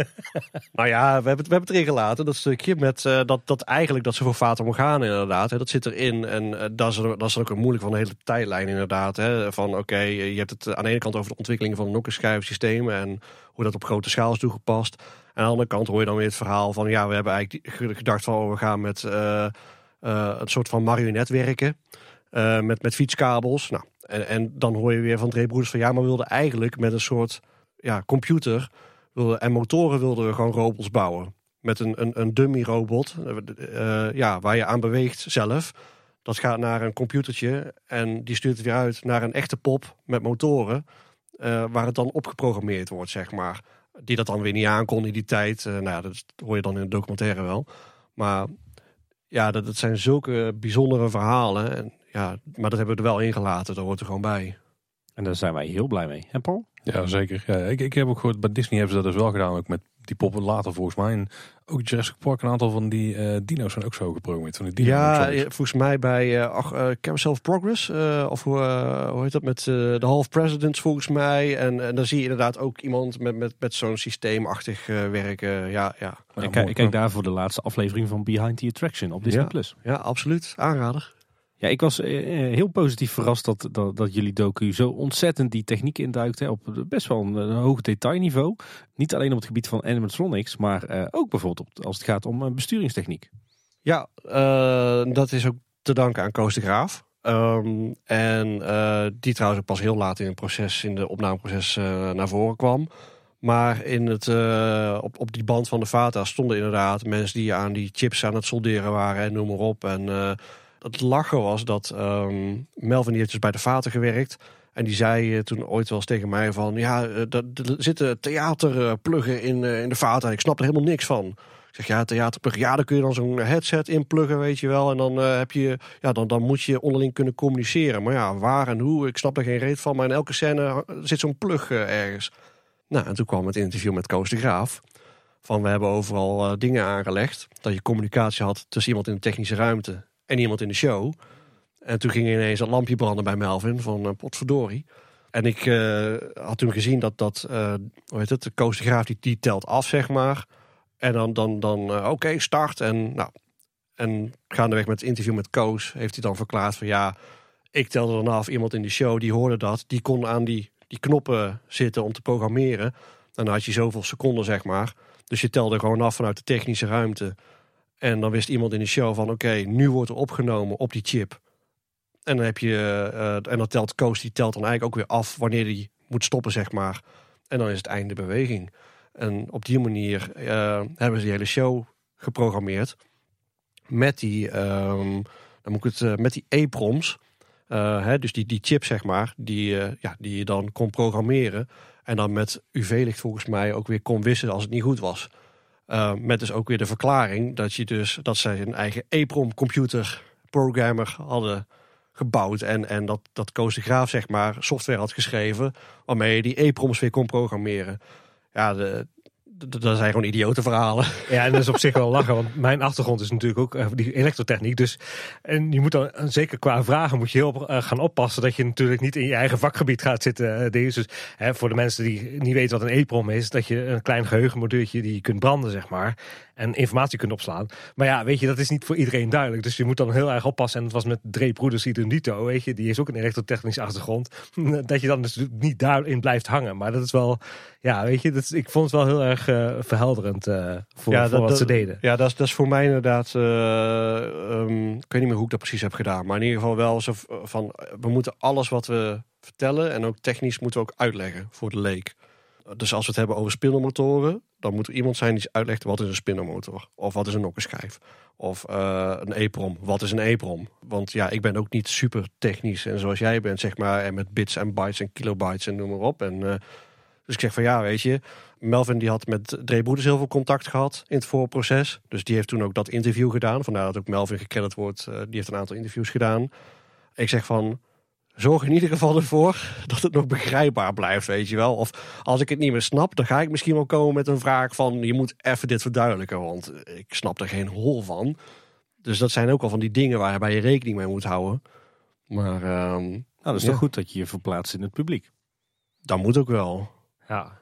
nou ja, we hebben, het, we hebben het erin gelaten, dat stukje met uh, dat, dat eigenlijk dat ze voor Fatum organen inderdaad. Dat zit erin. En eh, dat, is, dat is ook moeilijk van de hele tijdlijn inderdaad. Van oké, je hebt het aan de ene kant over de ontwikkeling van nokkenschijfsystemen en hoe dat op grote schaal is toegepast. En aan de andere kant hoor je dan weer het verhaal van ja, we hebben eigenlijk gedacht van oh, we gaan met uh, een soort van marionetwerken. Uh, met, met fietskabels. Nou, en, en dan hoor je weer van Dre Broeders van ja, maar we wilden eigenlijk met een soort ja, computer wilden, en motoren wilden we gewoon robots bouwen. Met een, een, een dummy robot uh, ja, waar je aan beweegt zelf. Dat gaat naar een computertje en die stuurt het weer uit naar een echte pop met motoren. Uh, waar het dan opgeprogrammeerd wordt, zeg maar. Die dat dan weer niet aankon in die tijd. Uh, nou ja, dat hoor je dan in de documentaire wel. Maar ja, dat, dat zijn zulke bijzondere verhalen. En, ja, maar dat hebben we er wel ingelaten, daar hoort er gewoon bij.
En daar zijn wij heel blij mee. En Paul?
Ja, zeker. Ja, ik, ik heb ook gehoord, bij Disney hebben ze dat dus wel gedaan, ook met die poppen later volgens mij. En ook Jurassic Park, een aantal van die uh, dino's zijn ook zo geprogrammeerd. Van die dino
ja, volgens mij bij uh, ach, uh, Carousel of Progress, of hoe, hoe heet dat, met de Half Presidents volgens mij. En, en dan zie je inderdaad ook iemand met, met, met zo'n systeemachtig werken. Ja, ja.
Ik, kijk, ik kijk daarvoor de laatste aflevering van Behind the Attraction op Disney+.
Ja,
Plus.
ja absoluut. Aanrader.
Ja, ik was heel positief verrast dat, dat, dat jullie docu zo ontzettend die techniek induikt. Hè, op best wel een, hoog detailniveau. Niet alleen op het gebied van animatronics, maar uh, ook bijvoorbeeld op, als het gaat om besturingstechniek.
Ja, dat is ook te danken aan Koos de Graaf. Um, en die trouwens ook pas heel laat in het proces, in de opnameproces naar voren kwam. Maar in het, op, op die band van de Vata stonden inderdaad mensen die aan die chips aan het solderen waren en noem maar op. En het lachen was dat um, Melvin die heeft dus bij de Vaten gewerkt. En die zei toen ooit wel eens tegen mij van... Ja, er zitten theaterpluggen in, in de Vaten. Ik snap er helemaal niks van. Ik zeg, ja, theaterpluggen. Ja, dan kun je dan zo'n headset inpluggen, weet je wel. En dan, heb je, ja, dan, dan moet je onderling kunnen communiceren. Maar ja, waar en hoe, ik snap er geen reet van. Maar in elke scène zit zo'n plug ergens. Nou, en toen kwam het interview met Koos de Graaf. Van, we hebben overal dingen aangelegd. Dat je communicatie had tussen iemand in de technische ruimte en iemand in de show. En toen ging ineens een lampje branden bij Melvin van uh, potverdorie. En ik uh, had toen gezien dat, dat uh, hoe heet het, de Koos de Graaf die, die telt af, zeg maar. En dan, dan, dan oké, start. En, nou, en gaandeweg met het interview met Koos heeft hij dan verklaard van ja, ik telde dan af. Iemand in de show die hoorde dat, die kon aan die, die knoppen zitten om te programmeren. En dan had je zoveel seconden, zeg maar. Dus je telde gewoon af vanuit de technische ruimte. En dan wist iemand in de show van oké, nu wordt er opgenomen op die chip. En dan heb je, uh, en dan telt Koos, die telt dan eigenlijk ook weer af wanneer die moet stoppen, zeg maar. En dan is het einde beweging. En op die manier uh, hebben ze die hele show geprogrammeerd. Met die, um, dan moet ik het, uh, met die. Hè, dus die, die chip, zeg maar, die, ja, die je dan kon programmeren. En dan met UV-licht volgens mij ook weer kon wisselen als het niet goed was. Uh, met dus ook weer de verklaring dat, je dus, dat zij een eigen EEPROM computer programmer hadden gebouwd. En, en dat, dat Koos de Graaf zeg maar software had geschreven waarmee je die EEPROMs weer kon programmeren. Ja, de, dat zijn gewoon idiote verhalen.
Ja, en dat is op zich wel lachen, want mijn achtergrond is natuurlijk ook uh, die elektrotechniek. Dus, en je moet dan, zeker qua vragen, moet je heel uh, gaan oppassen dat je natuurlijk niet in je eigen vakgebied gaat zitten. Deze. Dus hè, voor de mensen die niet weten wat een EEPROM is, dat je een klein geheugenmoduurtje die je kunt branden, zeg maar en informatie kunt opslaan. Maar ja, weet je, dat is niet voor iedereen duidelijk. Dus je moet dan heel erg oppassen. En het was met Dre Broeders Idunito, weet je, die is ook een elektrotechnische achtergrond. Dat je dan dus niet daarin blijft hangen. Maar dat is wel, ja, weet je, dat ik vond het wel heel erg uh, verhelderend uh, voor, ja, voor wat
dat,
ze deden.
Ja, dat is, dat is voor mij inderdaad, uh, um, ik weet niet meer hoe ik dat precies heb gedaan. Maar in ieder geval wel zo van, we moeten alles wat we vertellen en ook technisch moeten we ook uitleggen voor de leek. Dus als we het hebben over spindelmotoren, dan moet er iemand zijn die uitlegt wat is een spinnermotor. Of wat is een nokkenschijf. Of uh, een EEPROM. Wat is een EEPROM? Want ja, ik ben ook niet super technisch. En zoals jij bent, zeg maar. En met bits en bytes en kilobytes en noem maar op. En, uh, dus ik zeg van ja, weet je. Melvin die had met Dre Broeders heel veel contact gehad in het voorproces. Dus die heeft toen ook dat interview gedaan. Vandaar dat ook Melvin gekend wordt. Uh, die heeft een aantal interviews gedaan. Ik zeg van, zorg in ieder geval ervoor dat het nog begrijpbaar blijft, weet je wel. Of als ik het niet meer snap, dan ga ik misschien wel komen met een vraag van... je moet even dit verduidelijken, want ik snap er geen hol van. Dus dat zijn ook al van die dingen waarbij je rekening mee moet houden. Maar... Um,
nou, dat is ja. toch goed dat je je verplaatst in het publiek?
Dat moet ook wel.
Ja.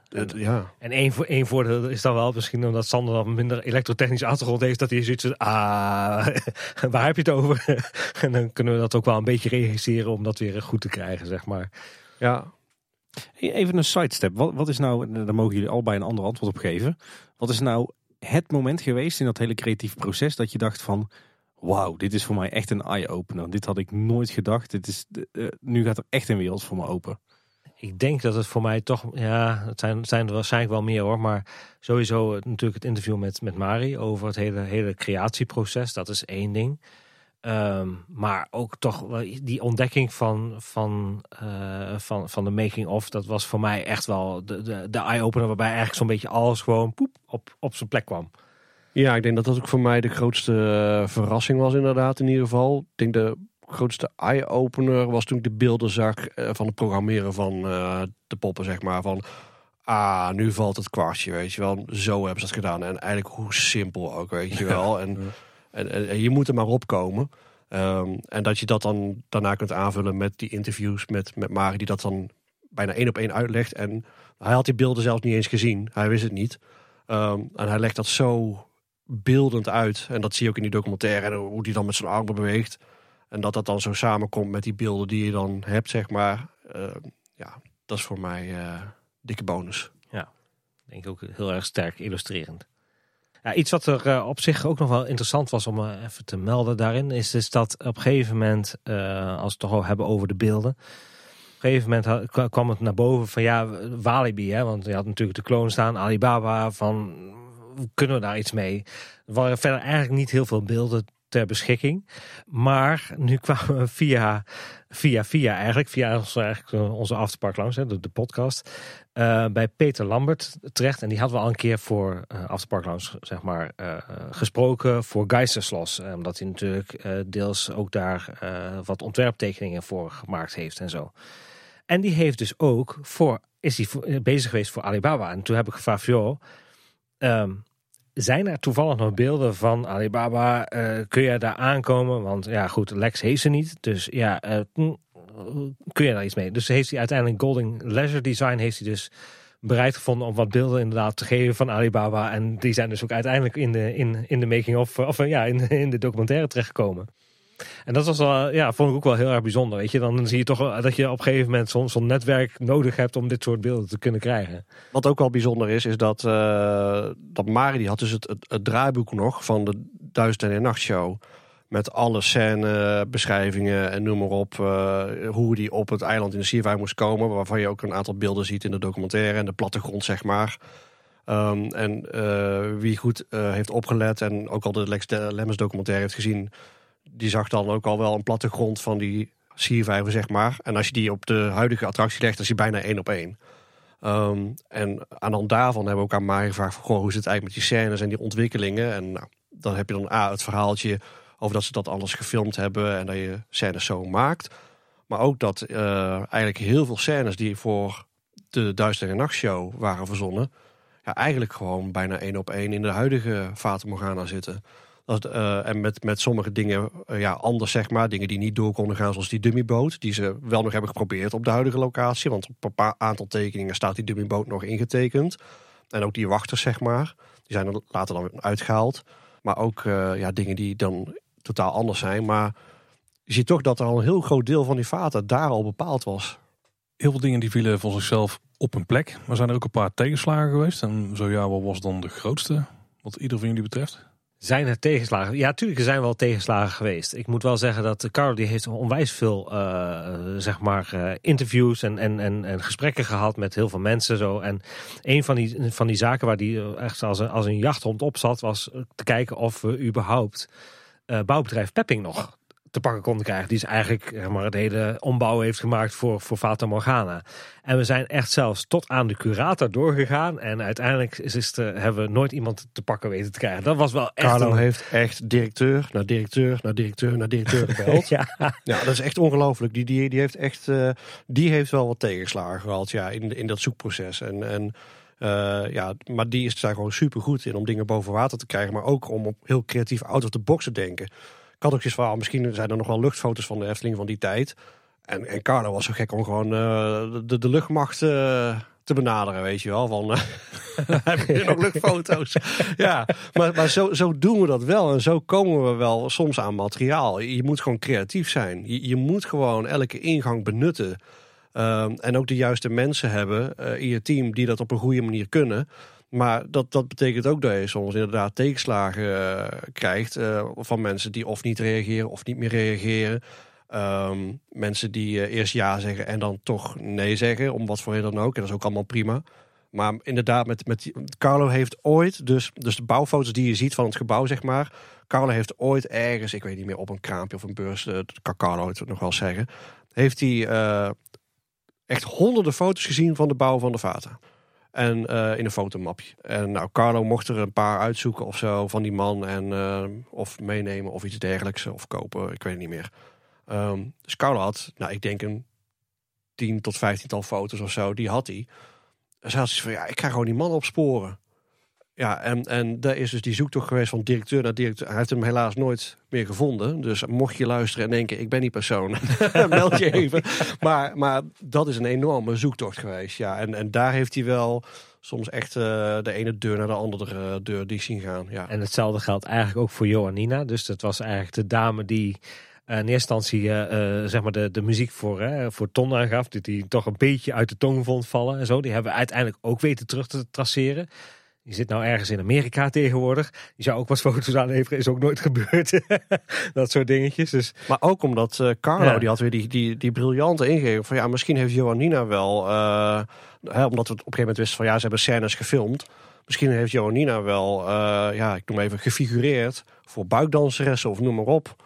En één, voor, één voordeel is dan wel misschien omdat Sander dan minder elektrotechnische achtergrond heeft. Dat hij zoiets van, ah, waar heb je het over? en dan kunnen we dat ook wel een beetje regisseren om dat weer goed te krijgen, zeg maar.
ja,
Even een sidestep. Wat, wat is nou, daar mogen jullie allebei een ander antwoord op geven. Wat is nou het moment geweest in dat hele creatieve proces dat je dacht van... Wauw, dit is voor mij echt een eye-opener. Dit had ik nooit gedacht. Dit is, nu gaat er echt een wereld voor me open.
Ik denk dat het voor mij toch, ja, het zijn, zijn er waarschijnlijk wel meer hoor. Maar sowieso het- natuurlijk het interview met, met Mari over het hele, hele creatieproces. Dat is één ding. Ehm, maar ook toch die ontdekking van, van, eh, van, van de making-of. Dat was voor mij echt wel de, de, de eye-opener. Waarbij eigenlijk zo'n beetje alles gewoon poep, op, op zijn plek kwam.
Ja, ik denk dat dat ook voor mij de grootste eh, verrassing was inderdaad in ieder geval. Ik denk de grootste eye-opener was toen ik de beelden zag eh, van het programmeren van eh, de poppen, zeg maar. Van, ah, nu valt het kwartje, weet je wel. Zo hebben ze dat gedaan. En eigenlijk hoe simpel ook, weet je wel. En, en, en, en je moet er maar opkomen. Ehm, en dat je dat dan daarna kunt aanvullen met die interviews met, met Mari, die dat dan bijna één op één uitlegt. En hij had die beelden zelfs niet eens gezien. Hij wist het niet. Ehm, en hij legt dat zo beeldend uit. En dat zie je ook in die documentaire. En hoe die dan met zijn armen beweegt. En dat dat dan zo samenkomt met die beelden die je dan hebt, zeg maar. Ehm, ja, dat is voor mij eh, dikke bonus.
Denk ik ook heel erg sterk illustrerend. Ja, iets wat er eh, op zich ook nog wel interessant was om eh, even te melden daarin, is dus dat op een gegeven moment, eh, als we het toch al hebben over de beelden, op een gegeven moment kwam het naar boven van ja, Walibi, hè, want je had natuurlijk de kloon staan, Alibaba, van kunnen we daar iets mee? Er waren verder eigenlijk niet heel veel beelden ter beschikking, maar nu kwamen we via, via, via eigenlijk, via onze, eigenlijk eh, onze afterpark hè, de, de podcast, eh, bij Peter Lambert terecht. En die hadden we al een keer voor uh, Afterpark Lounge, zeg maar, gesproken voor Geisterslos. Omdat hij natuurlijk deels ook daar wat ontwerptekeningen voor gemaakt heeft en zo. En die heeft dus ook voor, is hij bezig geweest voor Alibaba. En toen heb ik gevraagd, joh, ehm, zijn er toevallig nog beelden van Alibaba? Eh, kun je daar aankomen? Want ja, goed, Lex heeft ze niet. Dus ja, eh, hm, kun je daar iets mee? Dus heeft hij uiteindelijk Golding Leisure Design heeft hij dus bereid gevonden om wat beelden inderdaad te geven van Alibaba. En die zijn dus ook uiteindelijk in de, in, in de making of, of eh, ja, in, in de documentaire terechtgekomen. En dat was wel, ja, vond ik ook wel heel erg bijzonder. Weet je, dan zie je toch dat je op een gegeven moment zo'n netwerk nodig hebt om dit soort beelden te kunnen krijgen.
Wat ook wel bijzonder is, is dat, eh, dat Mari die had dus het, het, draaiboek nog van de Duizend en een Nachtshow. Met alle scène, beschrijvingen en noem maar op. eh, hoe die op het eiland in de Siervij moest komen. Waarvan je ook een aantal beelden ziet in de documentaire. En de plattegrond, zeg maar. Ehm, en eh, wie goed heeft opgelet en ook al de Lex de Lemmens documentaire heeft gezien. Die zag dan ook al wel een plattegrond van die Siervijver, zeg maar. En als je die op de huidige attractie legt, dan is die bijna één op één. Ehm, en aan de hand daarvan hebben we ook aan Mari gevraagd... Van, goh, hoe zit het eigenlijk met die scènes en die ontwikkelingen? En nou, dan heb je dan A, het verhaaltje over dat ze dat alles gefilmd hebben... en dat je scènes zo maakt. Maar ook dat eh, eigenlijk heel veel scènes die voor de Duister en Nachtshow waren verzonnen... Ja, eigenlijk gewoon bijna één op één in de huidige Fata Morgana zitten. Dat, eh, en met, met sommige dingen eh, ja, anders, zeg maar. Dingen die niet door konden gaan, zoals die dummyboot. Die ze wel nog hebben geprobeerd op de huidige locatie. Want op een paar aantal tekeningen staat die dummyboot nog ingetekend. En ook die wachters, zeg maar. Die zijn er later dan uitgehaald. Maar ook eh, ja, dingen die dan totaal anders zijn. Maar je ziet toch dat er al een heel groot deel van die vaten daar al bepaald was.
Heel veel dingen die vielen voor zichzelf op een plek. Maar zijn er ook een paar tegenslagen geweest? En zo ja, wat was dan de grootste? Wat ieder van jullie betreft?
Zijn er tegenslagen? Ja, natuurlijk zijn wel tegenslagen geweest. Ik moet wel zeggen dat Carlo die heeft onwijs veel eh, zeg maar, eh, interviews en, en, en, en gesprekken gehad met heel veel mensen. Zo. En een van die, van die zaken waar die eh, echt als een, als een jachthond op zat, was eh, te kijken of we überhaupt eh, bouwbedrijf Pepping nog te pakken konden krijgen. Die is eigenlijk zeg maar, het hele ombouw heeft gemaakt voor, voor Fata Morgana. En we zijn echt zelfs tot aan de curator doorgegaan. En uiteindelijk is, is eh, hebben we nooit iemand te pakken weten te krijgen. Dat was wel echt
Carlo
een-
heeft echt directeur na directeur na directeur na directeur gebeld.
Ja,
Ja, dat is echt ongelooflijk. Die, die, die, heeft echt, eh, die heeft wel wat tegenslagen gehad ja, in, in dat zoekproces. En, en, eh, ja, maar die is daar gewoon super goed in om dingen boven water te krijgen. Maar ook om op heel creatief out of the box te denken. Ik had ook eens van, ah, misschien zijn er nog wel luchtfoto's van de Efteling van die tijd. En, en Carlo was zo gek om gewoon eh, de, de luchtmacht eh, te benaderen, weet je wel. Van, eh, heb je nog luchtfoto's? ja, maar, maar zo, zo doen we dat wel. En zo komen we wel soms aan materiaal. Je moet gewoon creatief zijn. Je, je moet gewoon elke ingang benutten. Ehm, en ook de juiste mensen hebben eh, in je team die dat op een goede manier kunnen. Maar dat, dat betekent ook dat je soms inderdaad tegenslagen eh, krijgt eh, van mensen die of niet reageren of niet meer reageren. Ehm, mensen die eerst ja zeggen en dan toch nee zeggen, om wat voor reden dan ook. En dat is ook allemaal prima. Maar inderdaad, met, met Carlo heeft ooit, dus, dus de bouwfoto's die je ziet van het gebouw, zeg maar. Carlo heeft ooit ergens, ik weet niet meer, op een kraampje of een beurs, dat kan Carlo het nog wel zeggen. Heeft hij echt honderden foto's gezien van de bouw van de Vata. En eh, in een fotomapje. En nou, Carlo mocht er een paar uitzoeken of zo van die man. En, eh, of meenemen of iets dergelijks. Of kopen, ik weet het niet meer. Ehm, dus Carlo had, nou, ik denk een 10 tot 15 tal foto's of zo. Die had hij. En ze had zoiets van, ja, ik ga gewoon die man opsporen. Ja, en, en daar is dus die zoektocht geweest van directeur naar directeur. Hij heeft hem helaas nooit meer gevonden. Dus mocht je luisteren en denken, ik ben die persoon, meld je even. Maar, maar dat is een enorme zoektocht geweest. Ja, en, en daar heeft hij wel soms echt eh, de ene deur naar de andere eh, deur die zien gaan. Ja.
En hetzelfde geldt eigenlijk ook voor Johanina. Dus dat was eigenlijk de dame die eh, in eerste instantie zeg maar de, de muziek voor, hè, voor Ton aangaf. Die toch een beetje uit de toon vond vallen en zo. Die hebben we uiteindelijk ook weten terug te traceren. Die zit nou ergens in Amerika tegenwoordig. Die zou ook wat foto's aanleveren. Is ook nooit gebeurd. dat soort dingetjes. Dus
Maar ook omdat eh, Carlo,
Ja.
die had weer die, die, die briljante ingeving van ja, misschien heeft Johanina wel, eh, hè, omdat we op een gegeven moment wisten van ja, ze hebben scènes gefilmd. Misschien heeft Johanina wel, eh, ja, ik noem even gefigureerd voor buikdanseressen of noem maar op.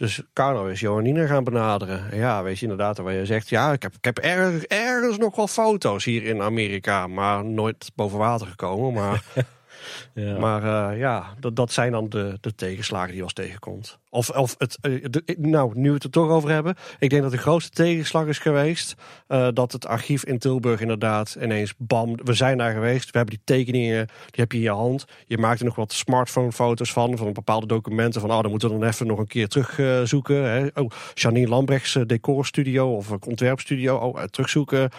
Dus Carlo is Johanina gaan benaderen. En ja, weet je inderdaad, waar je zegt, ja, ik heb, ik heb ergens nog wel foto's hier in Amerika, maar nooit boven water gekomen. Maar
ja.
maar eh, ja, dat, dat zijn dan de, de tegenslagen die als tegenkomt. Of, of het, eh, nou, nu we het er toch over hebben. Ik denk dat de grootste tegenslag is geweest. eh, dat het archief in Tilburg inderdaad ineens bam. We zijn daar geweest. We hebben die tekeningen. Die heb je in je hand. Je maakt er nog wat smartphone-foto's van. Van bepaalde documenten. Van, oh, dan moeten we dan even nog een keer terugzoeken. zoeken. hè. Oh, Janine Lambrechts decorstudio of ontwerpstudio. Oh, terugzoeken.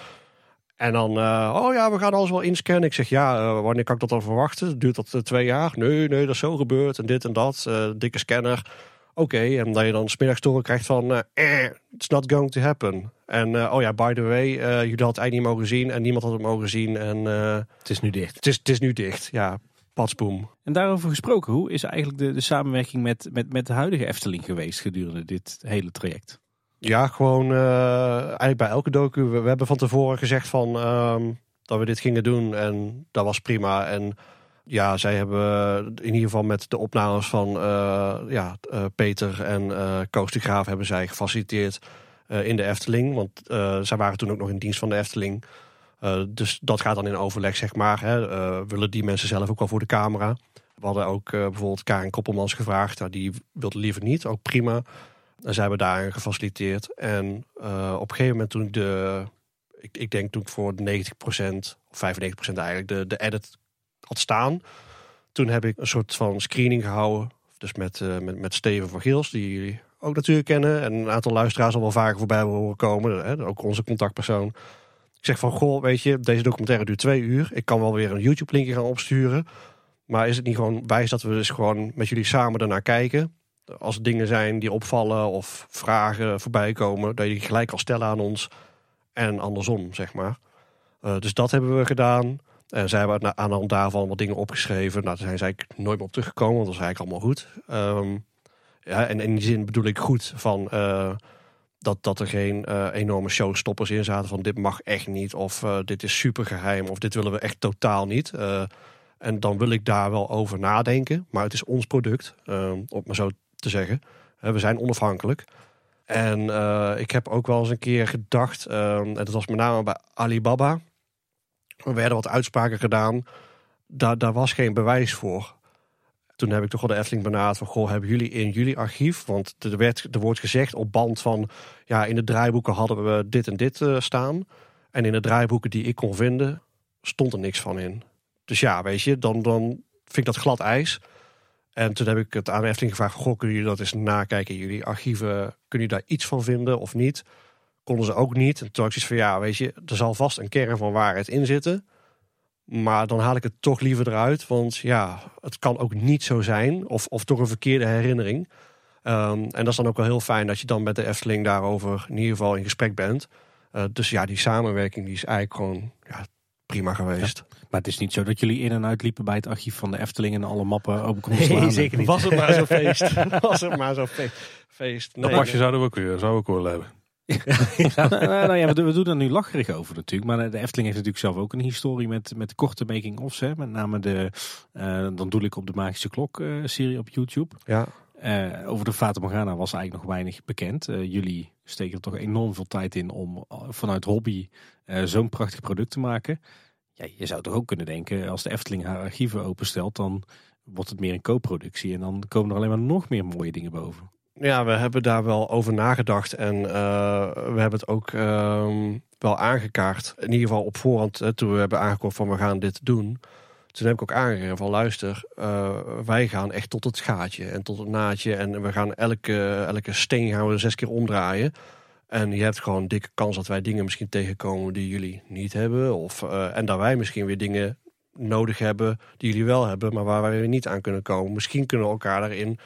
En dan, eh, oh ja, we gaan alles wel inscannen. Ik zeg, ja, eh, wanneer kan ik dat dan verwachten? Duurt dat eh, twee jaar? Nee, nee, dat is zo gebeurd. En dit en dat. eh, dikke scanner. Oké, en dat je dan smiddags door krijgt van, eh, eh, it's not going to happen. En eh, oh ja, by the way, eh, jullie hadden het eigenlijk niet mogen zien. En niemand had het mogen zien. En eh,
het is nu dicht.
het, is, het is nu dicht. Ja, patsboom.
En daarover gesproken, hoe is eigenlijk de, de samenwerking met, met, met de huidige Efteling geweest gedurende dit hele traject?
Ja, gewoon eh, eigenlijk bij elke docu. We, hebben van tevoren gezegd van ehm, dat we dit gingen doen en dat was prima. En ja, zij hebben in ieder geval met de opnames van eh, ja, eh, Peter en eh Koos de Graaf hebben zij gefaciliteerd in de Efteling. Want zij waren toen ook nog in dienst van de Efteling. Dus dat gaat dan in overleg, zeg maar. Hè. Willen die mensen zelf ook wel voor de camera? We hadden ook bijvoorbeeld Karin Koppelmans gevraagd. Nou, die wilde liever niet, ook prima. En zij hebben daarin gefaciliteerd. En eh, op een gegeven moment toen ik de... Ik, ik denk toen ik voor de 90% of 95% eigenlijk de, de edit had staan. Toen heb ik een soort van screening gehouden. Dus met, eh, met, met Steven van Gils, die jullie ook natuurlijk kennen. En een aantal luisteraars al wel vaker voorbij hebben horen komen. Hè, ook onze contactpersoon. Ik zeg van, goh, weet je, deze documentaire duurt twee uur. Ik kan wel weer een YouTube-linkje gaan opsturen. Maar is het niet gewoon wijs dat we dus gewoon met jullie samen daarnaar kijken? Als dingen zijn die opvallen of vragen voorbij komen, dat je die gelijk kan stellen aan ons. En andersom, zeg maar. Eh, dus dat hebben we gedaan. En zij hebben aan de hand daarvan wat dingen opgeschreven. Nou, daar zijn ze eigenlijk nooit meer op teruggekomen, want dat was eigenlijk allemaal goed. Ehm, ja, en in die zin bedoel ik goed van eh, dat, dat er geen eh, enorme showstoppers in zaten van dit mag echt niet. Of dit is super geheim. Of dit willen we echt totaal niet. En dan wil ik daar wel over nadenken. Maar het is ons product, eh, om maar zo te zeggen. Eh, we zijn onafhankelijk. En eh, ik heb ook wel eens een keer gedacht, eh, en dat was met name bij Alibaba. Er werden wat uitspraken gedaan. Daar, daar was geen bewijs voor. Toen heb ik toch wel de Efteling benaderd van... Goh, hebben jullie in jullie archief... want er, werd, er wordt gezegd op band van... ja, in de draaiboeken hadden we dit en dit eh, staan. En in de draaiboeken die ik kon vinden... stond er niks van in. Dus ja, weet je, dan, dan vind ik dat glad ijs. En toen heb ik het aan de Efteling gevraagd... Goh, kunnen jullie dat eens nakijken jullie archieven? Kunnen jullie daar iets van vinden of niet? konden ze ook niet. En toen had ik van, ja, weet je, er zal vast een kern van waarheid in zitten. Maar dan haal ik het toch liever eruit. Want ja, het kan ook niet zo zijn. Of, of toch een verkeerde herinnering. Ehm, en dat is dan ook wel heel fijn dat je dan met de Efteling daarover in ieder geval in gesprek bent. Uh, dus ja, die samenwerking die is eigenlijk gewoon ja, prima geweest.
Maar het is niet zo dat jullie in en uit liepen bij het archief van de Efteling en alle mappen open konden slaan.
Nee, zeker niet.
Was het maar zo feest. Was het maar zo feest.
Nee, dat pasje zouden we ook weer, zou ook wel hebben.
ja. nou, ja, we, doen er nu lacherig over natuurlijk. Maar de Efteling heeft natuurlijk zelf ook een historie met, met korte making-offs. Met name de, uh, dan doe ik op de Magische Klok uh, serie op YouTube.
Ja.
Uh, over de Fata was eigenlijk nog weinig bekend. jullie steken er toch enorm veel tijd in om vanuit hobby zo'n prachtig product te maken. Ja, je zou toch ook kunnen denken, als de Efteling haar archieven openstelt, dan wordt het meer een co-productie. En dan komen er alleen maar nog meer mooie dingen boven.
Ja, we hebben daar wel over nagedacht en we hebben het ook uh, wel aangekaart. In ieder geval op voorhand, toen we hebben aangekomen van we gaan dit doen. Toen heb ik ook aangegeven van luister, uh, wij gaan echt tot het gaatje en tot het naadje. En we gaan elke, elke steen gaan we zes keer omdraaien. En je hebt gewoon een dikke kans dat wij dingen misschien tegenkomen die jullie niet hebben. Of, uh, en dat wij misschien weer dingen nodig hebben die jullie wel hebben, maar waar wij weer niet aan kunnen komen. Misschien kunnen we elkaar daarin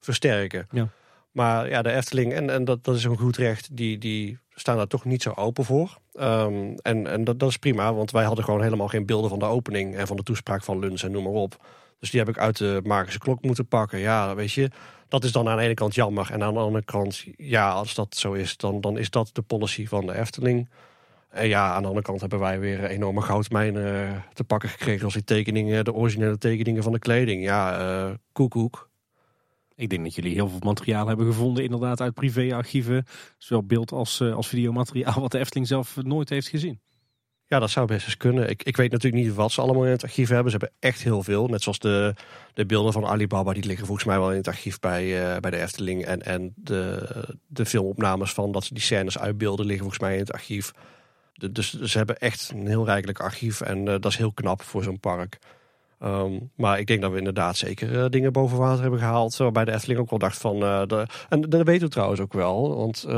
versterken.
Ja.
Maar ja, de Efteling, en, en dat, dat is een goed recht, die, die staan daar toch niet zo open voor. Um, en en dat, is prima, want wij hadden gewoon helemaal geen beelden van de opening en van de toespraak van Luns en noem maar op. Dus die heb ik uit de magische klok moeten pakken. Ja, weet je, dat is dan aan de ene kant jammer. En aan de andere kant, ja, als dat zo is, dan, dan is dat de policy van de Efteling. En ja, aan de andere kant hebben wij weer enorme goudmijnen eh, te pakken gekregen als die tekeningen, de originele tekeningen van de kleding. Ja, uh, koekoek.
Ik denk dat jullie heel veel materiaal hebben gevonden, inderdaad, uit privéarchieven. Zowel beeld als, uh, als videomateriaal, wat de Efteling zelf nooit heeft gezien.
Ja, dat zou best eens kunnen. Ik, ik weet natuurlijk niet wat ze allemaal in het archief hebben. Ze hebben echt heel veel. Net zoals de, de beelden van Alibaba, die liggen volgens mij wel in het archief bij, uh, bij de Efteling. En, en de, de filmopnames van dat ze die scènes uitbeelden liggen volgens mij in het archief. Dus ze hebben echt een heel rijkelijk archief. En uh, dat is heel knap voor zo'n park. Um, maar ik denk dat we inderdaad zeker uh, dingen boven water hebben gehaald. Waarbij de Efteling ook wel dacht van... Uh, de, en dat weten we trouwens ook wel. Want uh,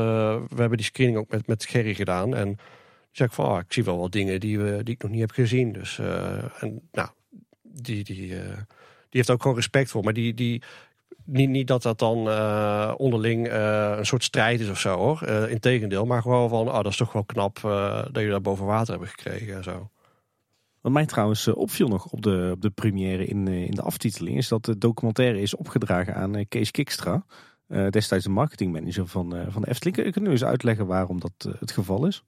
we hebben die screening ook met, met Gerry gedaan. En zeg ik van, oh, ik zie wel wat dingen die, we, die ik nog niet heb gezien. Dus, en nou, die, die, die heeft ook gewoon respect voor. Maar die, die, niet, niet dat dat dan onderling een soort strijd is of zo hoor. Integendeel, maar gewoon van, oh, dat is toch wel knap dat jullie dat boven water hebben gekregen en zo.
Wat mij trouwens opviel nog op de, op de première in, in de aftiteling... is dat de documentaire is opgedragen aan Kees Kikstra... Destijds de marketingmanager van, van de Efteling. Kun je nu eens uitleggen waarom dat het geval is?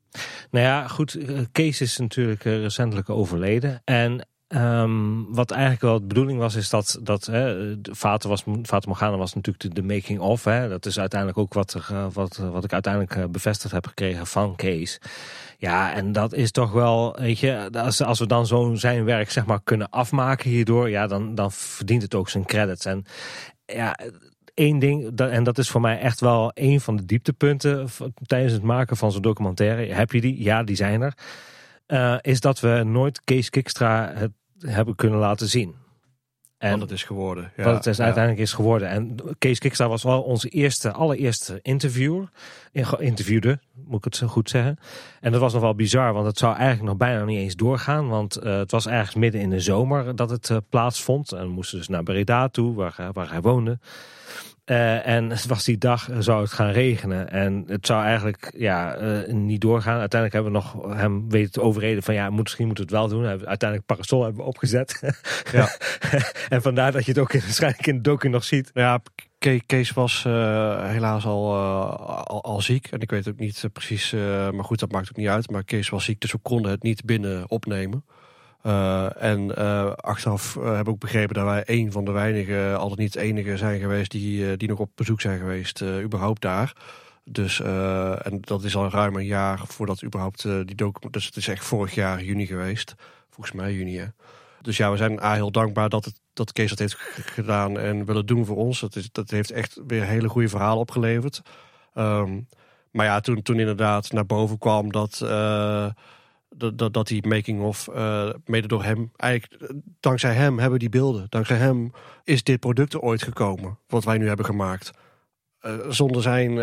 Nou ja, goed. Kees is natuurlijk recentelijk overleden. En um, wat eigenlijk wel de bedoeling was, is dat, dat hè, Vater, was, Vater Morgana was natuurlijk de, de making of. Hè. Dat is uiteindelijk ook wat, wat, wat ik uiteindelijk bevestigd heb gekregen van Kees. Ja, en dat is toch wel, weet je, als, als we dan zo zijn werk zeg maar kunnen afmaken hierdoor, ja, dan, dan verdient het ook zijn credits. En ja, één ding, en dat is voor mij echt wel een van de dieptepunten tijdens het maken van zo'n documentaire. Heb je die? Ja, die zijn er. Uh, is dat we nooit Kees Kikstra het hebben kunnen laten zien.
En wat het is geworden.
Ja, wat het is uiteindelijk is geworden. En Kees Kikstra was wel onze eerste, allereerste interviewer. Interviewde, moet ik het zo goed zeggen. En dat was nog wel bizar, want het zou eigenlijk nog bijna niet eens doorgaan. Want uh, het was ergens midden in de zomer dat het uh, plaatsvond. En we moesten dus naar Breda toe, waar, waar hij woonde. Uh, en het was die dag, zou het gaan regenen. En het zou eigenlijk ja, uh, niet doorgaan. Uiteindelijk hebben we nog hem weten te overreden van ja, misschien moeten we het wel doen. Uiteindelijk parasol hebben we opgezet. Ja. en vandaar dat je het ook in, waarschijnlijk in de docu nog ziet.
Ja, Kees was uh, helaas al, al, al, ziek. En ik weet ook niet precies, maar goed, dat maakt ook niet uit. Maar Kees was ziek, dus we konden het niet binnen opnemen. Uh, en uh, achteraf uh, heb ik begrepen dat wij een van de weinige, altijd niet het enige zijn geweest die, die nog op bezoek zijn geweest, überhaupt daar. Dus, en dat is al ruim een jaar voordat überhaupt die document, dus het is echt vorig jaar juni geweest. Volgens mij juni, hè. Dus ja, we zijn A, heel dankbaar dat, het, dat Kees dat heeft gedaan en willen doen voor ons. Dat, is, dat heeft echt weer hele goede verhalen opgeleverd. Um, maar ja, toen, toen inderdaad naar boven kwam dat dat, dat die making of uh, mede door hem, eigenlijk dankzij hem hebben die beelden. Dankzij hem is dit product er ooit gekomen, wat wij nu hebben gemaakt. Uh, zonder zijn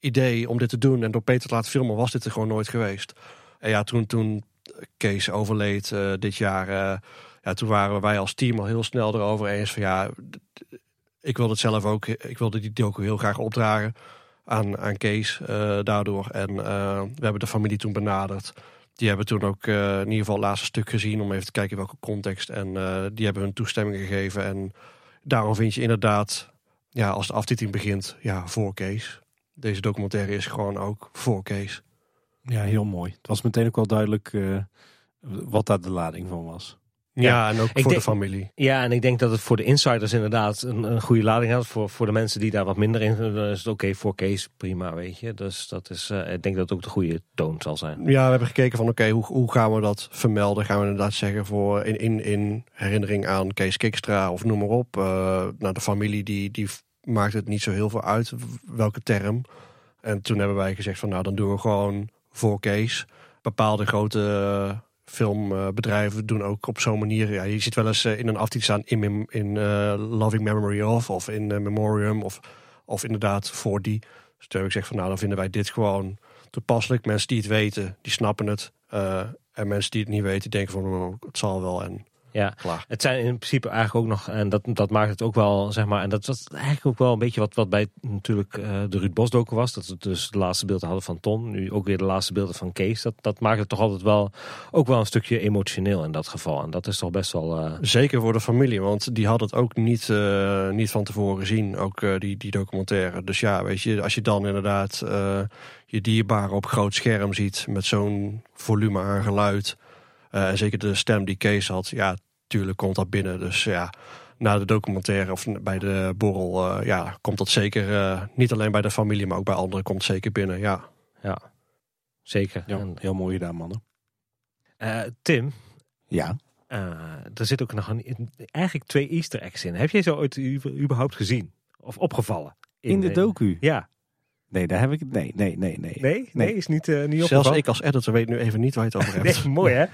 idee om dit te doen en door Peter te laten filmen was dit er gewoon nooit geweest. En ja, toen, toen Kees overleed eh, dit jaar, eh, ja, toen waren wij als team al heel snel erover eens van ja, ik wilde het zelf ook, ik wilde die docu heel graag opdragen aan, aan Kees eh, daardoor. En eh, we hebben de familie toen benaderd. Die hebben toen ook eh, in ieder geval het laatste stuk gezien om even te kijken in welke context. En die hebben hun toestemming gegeven. En daarom vind je inderdaad, ja, als de aftiteling begint, ja, voor Kees. Deze documentaire is gewoon ook voor Kees.
Ja, heel mooi. Het was meteen ook wel duidelijk wat daar de lading van was.
Ja, en ook voor
denk-
de familie.
Ja, en ik denk dat het voor de insiders inderdaad een, een goede lading had. Voor, voor de mensen die daar wat minder in dan is het oké voor Kees, prima, weet je. Dus dat is, eh, ik denk dat het ook de goede toon zal zijn.
Ja, we hebben gekeken van oké, hoe, hoe gaan we dat vermelden? Gaan we inderdaad zeggen voor in, in, in herinnering aan Kees Kikstra of noem maar op. Eh nou, de familie die, die maakt het niet zo heel veel uit welke term. En toen hebben wij gezegd van nou dan doen we gewoon voor Kees. Bepaalde grote filmbedrijven doen ook op zo'n manier. Ja, je ziet wel eens eh, in een aftitel staan in, in eh, Loving Memory of of in eh, Memoriam of, of inderdaad voor die. Dus toen ik gezegd van nou dan vinden wij dit gewoon toepasselijk. Mensen die het weten, die snappen het. En mensen die het niet weten, denken van oh, het zal wel en
Ja,
klaar.
het zijn in principe eigenlijk ook nog, en dat, dat maakt het ook wel, zeg maar, en dat was eigenlijk ook wel een beetje wat, wat bij natuurlijk eh, de Ruud Bosdoken was. Dat we dus de laatste beelden hadden van Ton, nu ook weer de laatste beelden van Kees. Dat, dat maakt het toch altijd wel, ook wel een stukje emotioneel in dat geval. En dat is toch best wel, eh,
Zeker voor de familie, want die had het ook niet, eh, niet van tevoren gezien, ook die, die documentaire. Dus ja, weet je, als je dan inderdaad je dierbare op groot scherm ziet met zo'n volume aan geluid. en zeker de stem die Kees had, ja, tuurlijk komt dat binnen. Dus ja, na de documentaire of bij de borrel, eh, ja, komt dat zeker eh, niet alleen bij de familie, maar ook bij anderen komt het zeker binnen. Ja.
ja, zeker.
Ja,
En,
heel mooi gedaan, mannen.
eh, Tim,
Ja.
eh, er zit ook nog een, eigenlijk twee easter eggs in. Heb jij zo ooit überhaupt gezien? Of opgevallen?
In de docu?
Ja.
Nee, daar heb ik... Nee, nee, nee, nee.
Nee? Nee, is niet, eh niet
Zelfs ik als editor weet nu even niet waar je het over hebt.
Nee, mooi hè?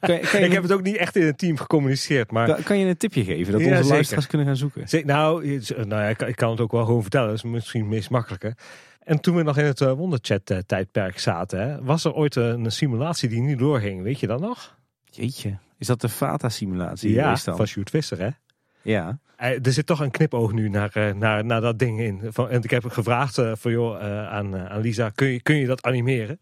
Kan, kan, je,
Ik heb het ook niet echt in het team gecommuniceerd, maar...
kan, kan je een tipje geven dat
Ja,
onze
zeker.
luisteraars kunnen gaan zoeken?
Nou, nou ja, ik, kan- ik kan het ook wel gewoon vertellen. Dat is misschien het meest makkelijke. En toen we nog in het uh, Wonderchat-tijdperk zaten, hè, was er ooit een, een simulatie die niet doorging. Weet je dat nog?
Jeetje. Is dat de Fata-simulatie
ja, van Sjoerd Visser, hè?
Ja.
Eh, Er zit toch een knipoog nu naar, eh, naar, naar dat ding in. Van, en ik heb gevraagd eh, voor eh, aan, eh, aan Lisa, kun je, kun je dat animeren?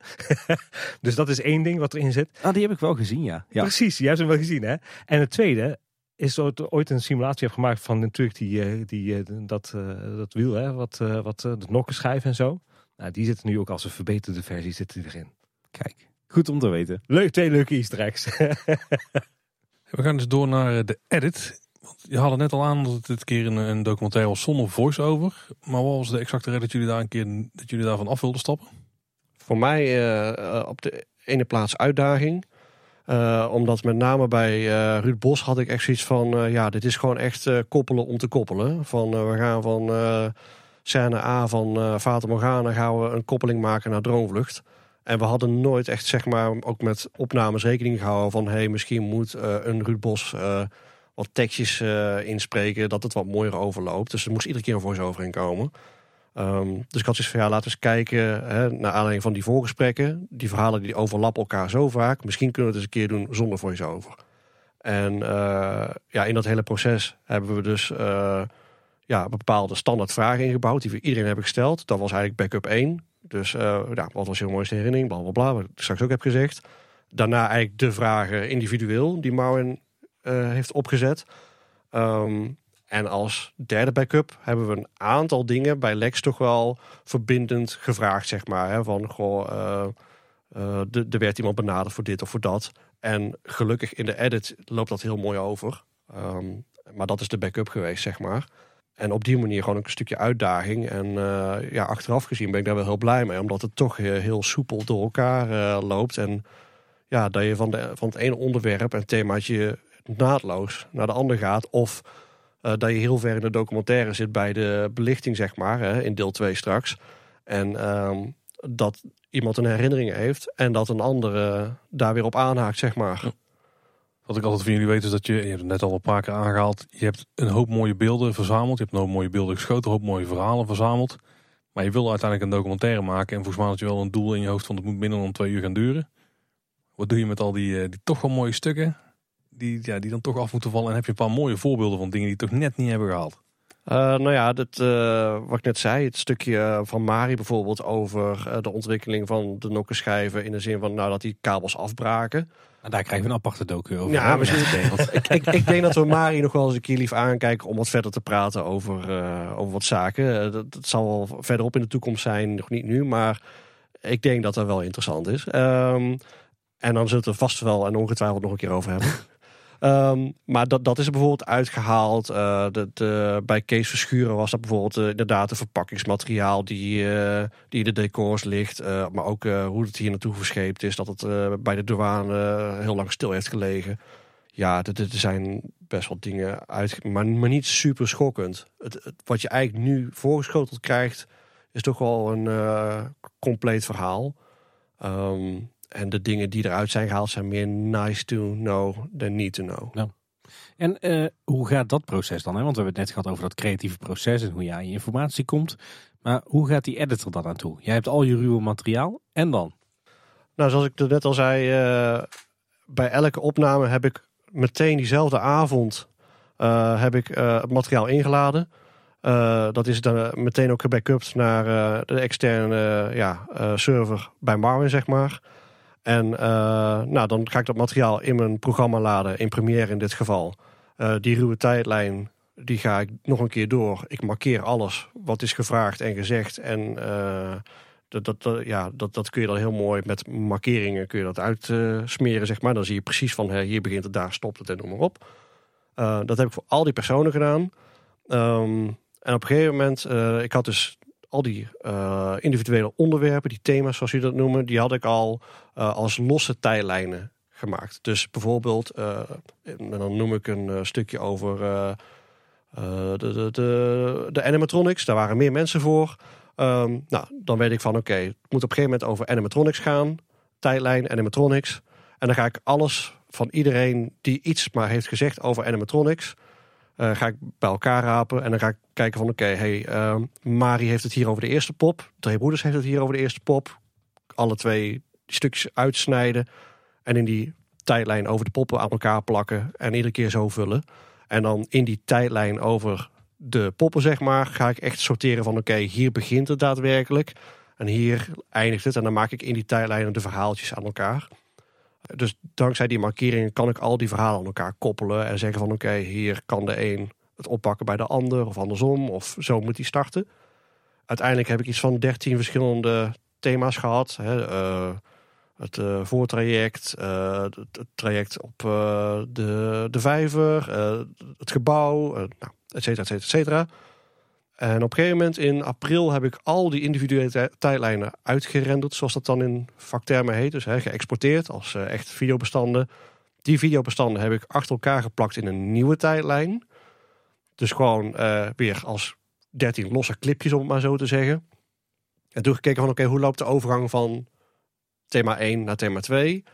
dus dat is één ding wat erin zit.
Ah, die heb ik wel gezien, ja. ja.
Precies, jij hebt hem wel gezien hè. En het tweede is dat er ooit een simulatie heb gemaakt van natuurlijk die, die, dat, eh, dat wiel, hè, wat, eh, wat de nokkenschijf en zo. Nou, die zitten nu ook als een verbeterde versie zitten die erin.
Kijk, goed om te weten.
Leuk, twee leuke easter eggs.
We gaan dus door naar de edit. Je had het net al aan dat het dit keer een, een documentaire was zonder voice-over. Maar wat was de exacte reden dat jullie daar een keer dat jullie daarvan af wilden stappen?
Voor mij eh, eh, op de ene plaats uitdaging. Eh, omdat met name bij Ruud Bos had ik echt zoiets van... ja, dit is gewoon echt koppelen om te koppelen. Van, we gaan van scène A van eh Fata Morgana... gaan we een koppeling maken naar Droomvlucht. En we hadden nooit echt, zeg maar, ook met opnames rekening gehouden van... hé, hey, misschien moet een Ruud Bos wat tekstjes eh, inspreken... dat het wat mooier overloopt. Dus er moest iedere keer een voice-over in komen... Ehm, dus ik had zoiets van, ja, laten we eens kijken hè, naar aanleiding van die voorgesprekken. Die verhalen die overlappen elkaar zo vaak. Misschien kunnen we het eens een keer doen zonder voice-over. En eh, ja, in dat hele proces hebben we dus eh, ja, bepaalde standaard vragen ingebouwd. Die we iedereen hebben gesteld. Dat was eigenlijk backup 1. Dus ja, wat was je mooiste herinnering? Bla, bla, bla, wat ik straks ook heb gezegd. Daarna eigenlijk de vragen individueel die eh, heeft opgezet. Ehm, en als derde backup hebben we een aantal dingen bij Lex toch wel verbindend gevraagd, zeg maar. Hè? Van, goh, eh, eh, de- er werd iemand benaderd voor dit of voor dat. En gelukkig in de edit loopt dat heel mooi over. Ehm, maar dat is de backup geweest, zeg maar. En op die manier gewoon een stukje uitdaging. En eh, ja, achteraf gezien ben ik daar wel heel blij mee. Omdat het toch eh, heel soepel door elkaar eh, loopt. En ja, dat je van, de, van het ene onderwerp en themaatje naadloos naar de ander gaat. Of eh, dat je heel ver in de documentaire zit bij de belichting, zeg maar, hè, in deel 2 straks. En ehm, dat iemand een herinnering heeft en dat een ander eh, daar weer op aanhaakt, zeg maar.
Wat ik altijd van jullie weet is dat je, je hebt het net al een paar keer aangehaald. Je hebt een hoop mooie beelden verzameld. Je hebt een hoop mooie beelden geschoten, een hoop mooie verhalen verzameld. Maar je wil uiteindelijk een documentaire maken. En volgens mij had je wel een doel in je hoofd van het moet minder dan twee uur gaan duren. Wat doe je met al die, eh, die toch wel mooie stukken? Die, ja, die dan toch af moeten vallen. En heb je een paar mooie voorbeelden van dingen die toch net niet hebben gehaald.
Uh, nou ja, dat, uh, wat ik net zei, het stukje van Mari bijvoorbeeld over uh, de ontwikkeling van de nokkenschijven. In de zin van nou, dat die kabels afbraken.
En daar krijgen we een aparte docu over.
Ja, misschien. ik, ik, ik, denk dat we Mari nog wel eens een keer lief aankijken om wat verder te praten over, over wat zaken. Dat, dat, zal wel verderop in de toekomst zijn, nog niet nu. Maar ik denk dat dat wel interessant is. Um, en dan zullen we het vast wel en ongetwijfeld nog een keer over hebben. Um, maar dat, dat is er bijvoorbeeld uitgehaald. De, bij Kees Verschuren was dat bijvoorbeeld uh, inderdaad een verpakkingsmateriaal die, uh, die in de decors ligt. maar ook hoe het hier naartoe verscheept is. Dat het bij de douane heel lang stil heeft gelegen. Ja, er zijn best wel dingen uit, maar, niet super schokkend. Het, wat je eigenlijk nu voorgeschoteld krijgt, is toch wel een compleet verhaal. Um, en de dingen die eruit zijn gehaald zijn meer nice to know than need to know.
Ja. En uh, hoe gaat dat proces dan? Hè? Want we hebben het net gehad over dat creatieve proces en hoe je aan je informatie komt. Maar hoe gaat die editor dan naartoe? Jij hebt al je ruwe materiaal en dan?
Nou, zoals ik net al zei, uh, bij elke opname heb ik meteen diezelfde avond uh, heb ik het materiaal ingeladen. dat is dan meteen ook gebackupt naar de externe ja, server bij Marvin, zeg maar. En uh, nou, dan ga ik dat materiaal in mijn programma laden, in Premiere in dit geval. Uh, die ruwe tijdlijn, die ga ik nog een keer door. Ik markeer alles wat is gevraagd en gezegd. En uh, dat, dat, ja, dat, dat kun je dan heel mooi met markeringen kun je dat uitsmeren, zeg maar. Dan zie je precies van hier begint het, daar stopt het en noem maar op. dat heb ik voor al die personen gedaan. Um, en op een gegeven moment, ik had dus al die uh, individuele onderwerpen, die thema's zoals u dat noemen, die had ik al uh, als losse tijdlijnen gemaakt. Dus bijvoorbeeld, uh, dan noem ik een stukje over de, de, animatronics. Daar waren meer mensen voor. Um, nou, dan weet ik van oké, het moet op een gegeven moment over animatronics gaan. Tijdlijn, animatronics. En dan ga ik alles van iedereen die iets maar heeft gezegd over animatronics uh, ga ik bij elkaar rapen en dan ga ik kijken van oké, okay, hey, uh, Mari heeft het hier over de eerste pop. Twee broeders heeft het hier over de eerste pop. Alle twee stukjes uitsnijden en in die tijdlijn over de poppen aan elkaar plakken en iedere keer zo vullen. En dan in die tijdlijn over de poppen, zeg maar, ga ik echt sorteren van oké, hier begint het daadwerkelijk. En hier eindigt het. En dan maak ik in die tijdlijnen de verhaaltjes aan elkaar. Dus dankzij die markeringen kan ik al die verhalen aan elkaar koppelen en zeggen van oké, hier kan de een het oppakken bij de ander of andersom of zo moet hij starten. Uiteindelijk heb ik iets van 13 verschillende thema's gehad. Hè, uh, het uh, voortraject, het, het, traject op de, de vijver, het gebouw, nou, et cetera, et cetera, et cetera. En op een gegeven moment in april heb ik al die individuele tijdlijnen uitgerenderd, zoals dat dan in vaktermen heet. Dus geëxporteerd als uh, echt videobestanden. Die videobestanden heb ik achter elkaar geplakt in een nieuwe tijdlijn. Dus gewoon uh, weer als 13 losse clipjes, om het maar zo te zeggen. En toen gekeken van oké, hoe loopt de overgang van thema 1 naar thema 2?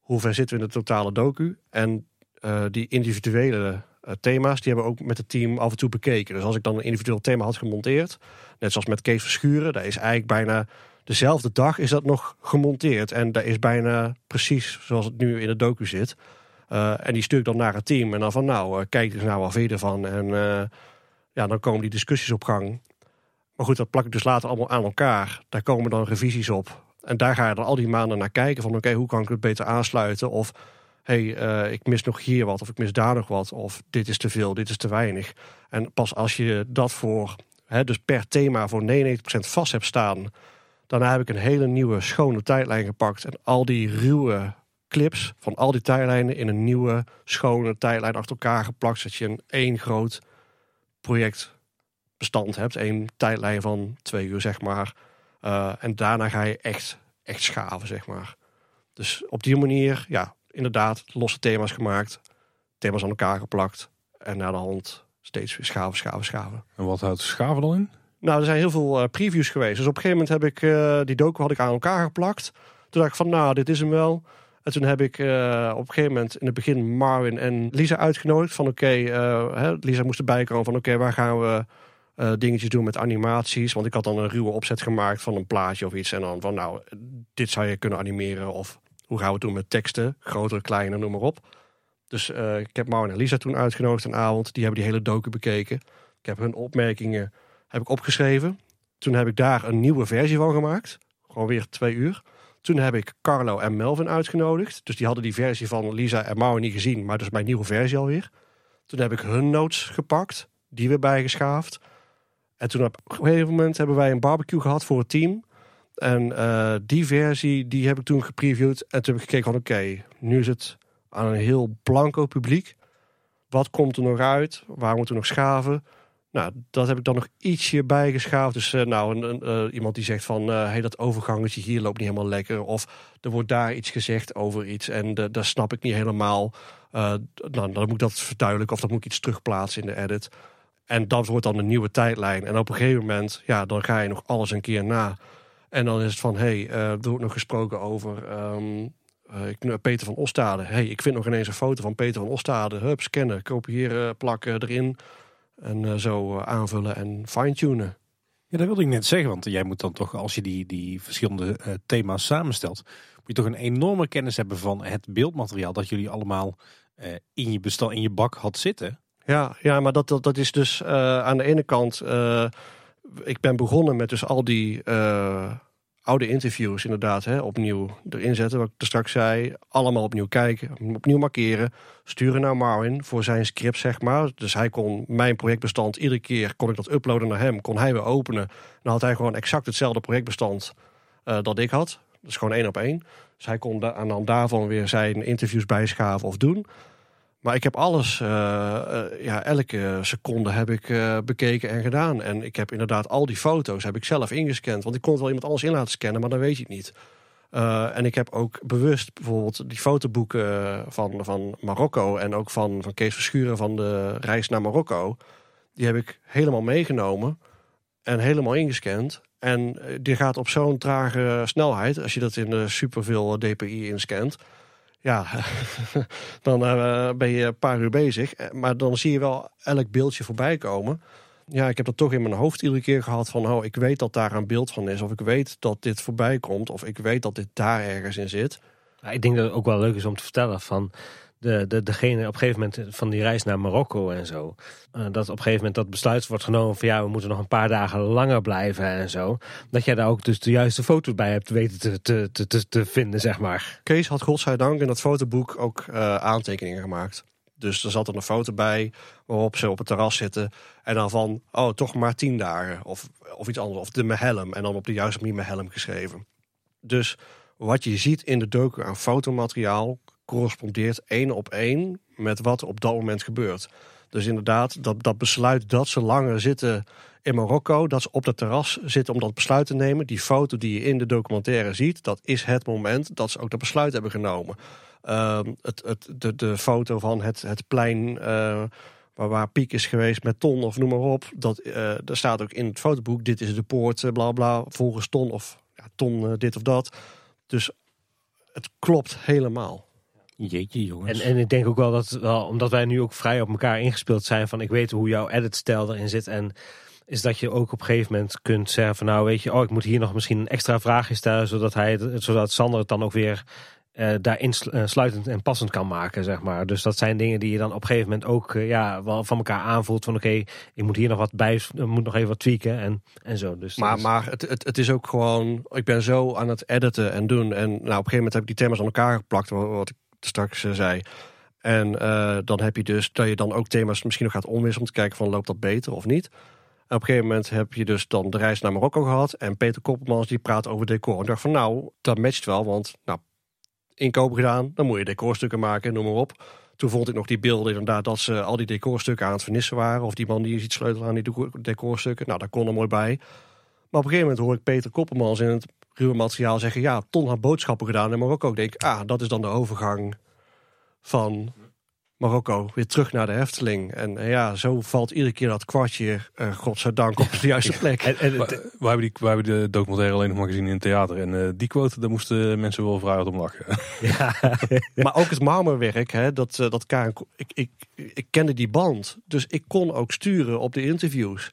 Hoe ver zitten we in de totale docu? En uh, die individuele thema's, die hebben we ook met het team af en toe bekeken. Dus als ik dan een individueel thema had gemonteerd, net zoals met Kees Verschuren, daar is eigenlijk bijna dezelfde dag is dat nog gemonteerd. En daar is bijna precies zoals het nu in de docu zit. Uh, en die stuur ik dan naar het team. En dan van nou, uh, kijk eens nou wat vind je ervan. En ja, dan komen die discussies op gang. Maar goed, dat plak ik dus later allemaal aan elkaar. Daar komen dan revisies op. En daar ga je dan al die maanden naar kijken. Van oké, hoe kan ik het beter aansluiten? Of hey, uh, ik mis nog hier wat of ik mis daar nog wat of dit is te veel, dit is te weinig. En pas als je dat voor, hè, dus per thema voor 99% vast hebt staan, daarna heb ik een hele nieuwe schone tijdlijn gepakt en al die ruwe clips van al die tijdlijnen in een nieuwe schone tijdlijn achter elkaar geplakt, zodat je een één groot projectbestand hebt, één tijdlijn van twee uur zeg maar. Uh, en daarna ga je echt, echt schaven zeg maar. Dus op die manier, ja, inderdaad losse thema's gemaakt. Thema's aan elkaar geplakt. En naar de hand steeds weer schaven, schaven, schaven.
En wat houdt schaven dan in?
Nou, er zijn heel veel uh, previews geweest. Dus op een gegeven moment heb ik uh, die docu had ik aan elkaar geplakt. Toen dacht ik van, nou, dit is hem wel. En toen heb ik uh, op een gegeven moment in het begin Marvin en Lisa uitgenodigd. Van oké, okay, Lisa moest erbij komen van oké, okay, waar gaan we eh, dingetjes doen met animaties. Want ik had dan een ruwe opzet gemaakt van een plaatje of iets. En dan van nou, dit zou je kunnen animeren. Of hoe gaan we doen met teksten? Groter, kleiner, noem maar op. Dus eh, ik heb Mauro en Lisa toen uitgenodigd een avond. Die hebben die hele docu bekeken. Ik heb hun opmerkingen heb ik opgeschreven. Toen heb ik daar een nieuwe versie van gemaakt. Gewoon weer twee uur. Toen heb ik Carlo en Melvin uitgenodigd. Dus die hadden die versie van Lisa en Mauro niet gezien. Maar dus mijn nieuwe versie alweer. Toen heb ik hun notes gepakt. Die weer bijgeschaafd. En toen op een gegeven moment hebben wij een barbecue gehad voor het team. En eh, die versie die heb ik toen gepreviewd. En toen heb ik gekeken van oké, nu is het aan een heel blanco publiek. Wat komt er nog uit? Waar moeten we nog schaven? Nou, dat heb ik dan nog ietsje bijgeschaafd. Dus uh, nou, een, uh, iemand die zegt van... Hey, dat overgangetje hier loopt niet helemaal lekker. Of er wordt daar iets gezegd over iets. En daar snap ik niet helemaal. nou, dan moet ik dat verduidelijken. Of dan moet ik iets terugplaatsen in de edit. En dat wordt dan een nieuwe tijdlijn. En op een gegeven moment, ja, dan ga je nog alles een keer na. En dan is het van, hé, hey, er wordt nog gesproken over... Um, uh, Peter van Ostade. hey, ik vind nog ineens een foto van Peter van Ostade. Hup, scannen, kopiëren, plakken erin. En uh, zo aanvullen en fine-tunen.
Ja, dat wilde ik net zeggen. Want jij moet dan toch, als je die, die verschillende uh, thema's samenstelt... moet je toch een enorme kennis hebben van het beeldmateriaal... dat jullie allemaal in, je bestand, in je bak had zitten.
Ja, ja maar dat, dat, dat is dus uh, aan de ene kant. Ik ben begonnen met dus al die uh, oude interviews inderdaad hè, opnieuw erin zetten. Wat ik er straks zei. Allemaal opnieuw kijken, opnieuw markeren. Sturen naar Marvin voor zijn script, zeg maar. Dus hij kon mijn projectbestand iedere keer kon ik dat uploaden naar hem. Kon hij weer openen. Dan had hij gewoon exact hetzelfde projectbestand dat ik had. Dus gewoon één op één. Dus hij kon aan dan daarvan weer zijn interviews bijschaven of doen. Maar ik heb alles, uh, uh, ja, elke seconde heb ik uh, bekeken en gedaan. En ik heb inderdaad al die foto's heb ik zelf ingescand. Want ik kon het wel iemand anders in laten scannen, maar dan weet het niet. en ik heb ook bewust bijvoorbeeld die fotoboeken van, van Marokko... en ook van, van Kees Verschuren van de reis naar Marokko... die heb ik helemaal meegenomen en helemaal ingescand. En die gaat op zo'n trage snelheid, als je dat in superveel dpi inscant ja, dan uh, ben je een paar uur bezig. Maar dan zie je wel elk beeldje voorbij komen. Ja, ik heb dat toch in mijn hoofd iedere keer gehad van... oh, ik weet dat daar een beeld van is. Of ik weet dat dit voorbij komt. Of ik weet dat dit daar ergens in zit.
Ik denk dat het ook wel leuk is om te vertellen van de, de, degene op een gegeven moment van die reis naar Marokko en zo. Uh, dat op een gegeven moment dat besluit wordt genomen van ja, we moeten nog een paar dagen langer blijven en zo. Dat jij daar ook dus de juiste foto's bij hebt weten te, te, te, te, te vinden, zeg maar.
Kees had godzijdank in dat fotoboek ook uh, aantekeningen gemaakt. Dus er zat er een foto bij waarop ze op het terras zitten. En dan van, oh, toch maar tien dagen. Of, of iets anders. Of de Mehelm. En dan op de juiste manier Mehelm geschreven. Dus wat je ziet in de docu aan fotomateriaal correspondeert één op één met wat op dat moment gebeurt. Dus inderdaad, dat, dat besluit dat ze langer zitten in Marokko, dat ze op dat terras zitten om dat besluit te nemen. Die foto die je in de documentaire ziet, dat is het moment dat ze ook dat besluit hebben genomen. Uh, het, het, de, de foto van het, het plein uh, waar, waar Piek is geweest met Ton of noem maar op. Dat, uh, daar staat ook in het fotoboek, dit is de poort, bla bla, volgens Ton of ja, Ton dit of dat. Dus het klopt helemaal.
Jeetje jongens.
En, en ik denk ook wel dat, wel, omdat wij nu ook vrij op elkaar ingespeeld zijn, van ik weet hoe jouw editstijl erin zit. En is dat je ook op een gegeven moment kunt zeggen van nou weet je, oh ik moet hier nog misschien een extra vraagje stellen, zodat, hij, zodat Sander het dan ook weer uh, daarin sluitend en passend kan maken, zeg maar. Dus dat zijn dingen die je dan op een gegeven moment ook uh, ja, wel van elkaar aanvoelt. Van oké, okay, ik moet hier nog wat bij, moet nog even wat tweaken en, en zo. Dus
maar, maar het, het, het is ook gewoon, ik ben zo aan het editen en doen. En nou, op een gegeven moment heb ik die thema's aan elkaar geplakt, wat ik straks zei. En uh, dan heb je dus dat je dan ook thema's misschien nog gaat omwisselen om te kijken van loopt dat beter of niet. En op een gegeven moment heb je dus dan de reis naar Marokko gehad. En Peter Koppelmans die praat over decor. En dacht van nou, dat matcht wel. Want nou, inkopen gedaan, dan moet je decorstukken maken, noem maar op. Toen vond ik nog die beelden inderdaad dat ze al die decorstukken aan het vernissen waren. Of die man die ziet sleutelen aan die decorstukken. Nou, daar kon er mooi bij. Maar op een gegeven moment hoor ik Peter Koppelmans in het ruwe materiaal zeggen... ja, Ton had boodschappen gedaan in Marokko. Ik denk, ah, dat is dan de overgang van Marokko weer terug naar de Hefteling. En ja, zo valt iedere keer dat kwartje, uh, godzijdank, op de juiste plek.
en, en, we, we, hebben die, we hebben de documentaire alleen nog maar gezien in het theater. En uh, die quote, daar moesten mensen wel vrij om lachen.
Ja. maar ook het marmerwerk, hè, dat, uh, dat Karen, ik, ik, ik kende die band. Dus ik kon ook sturen op de interviews.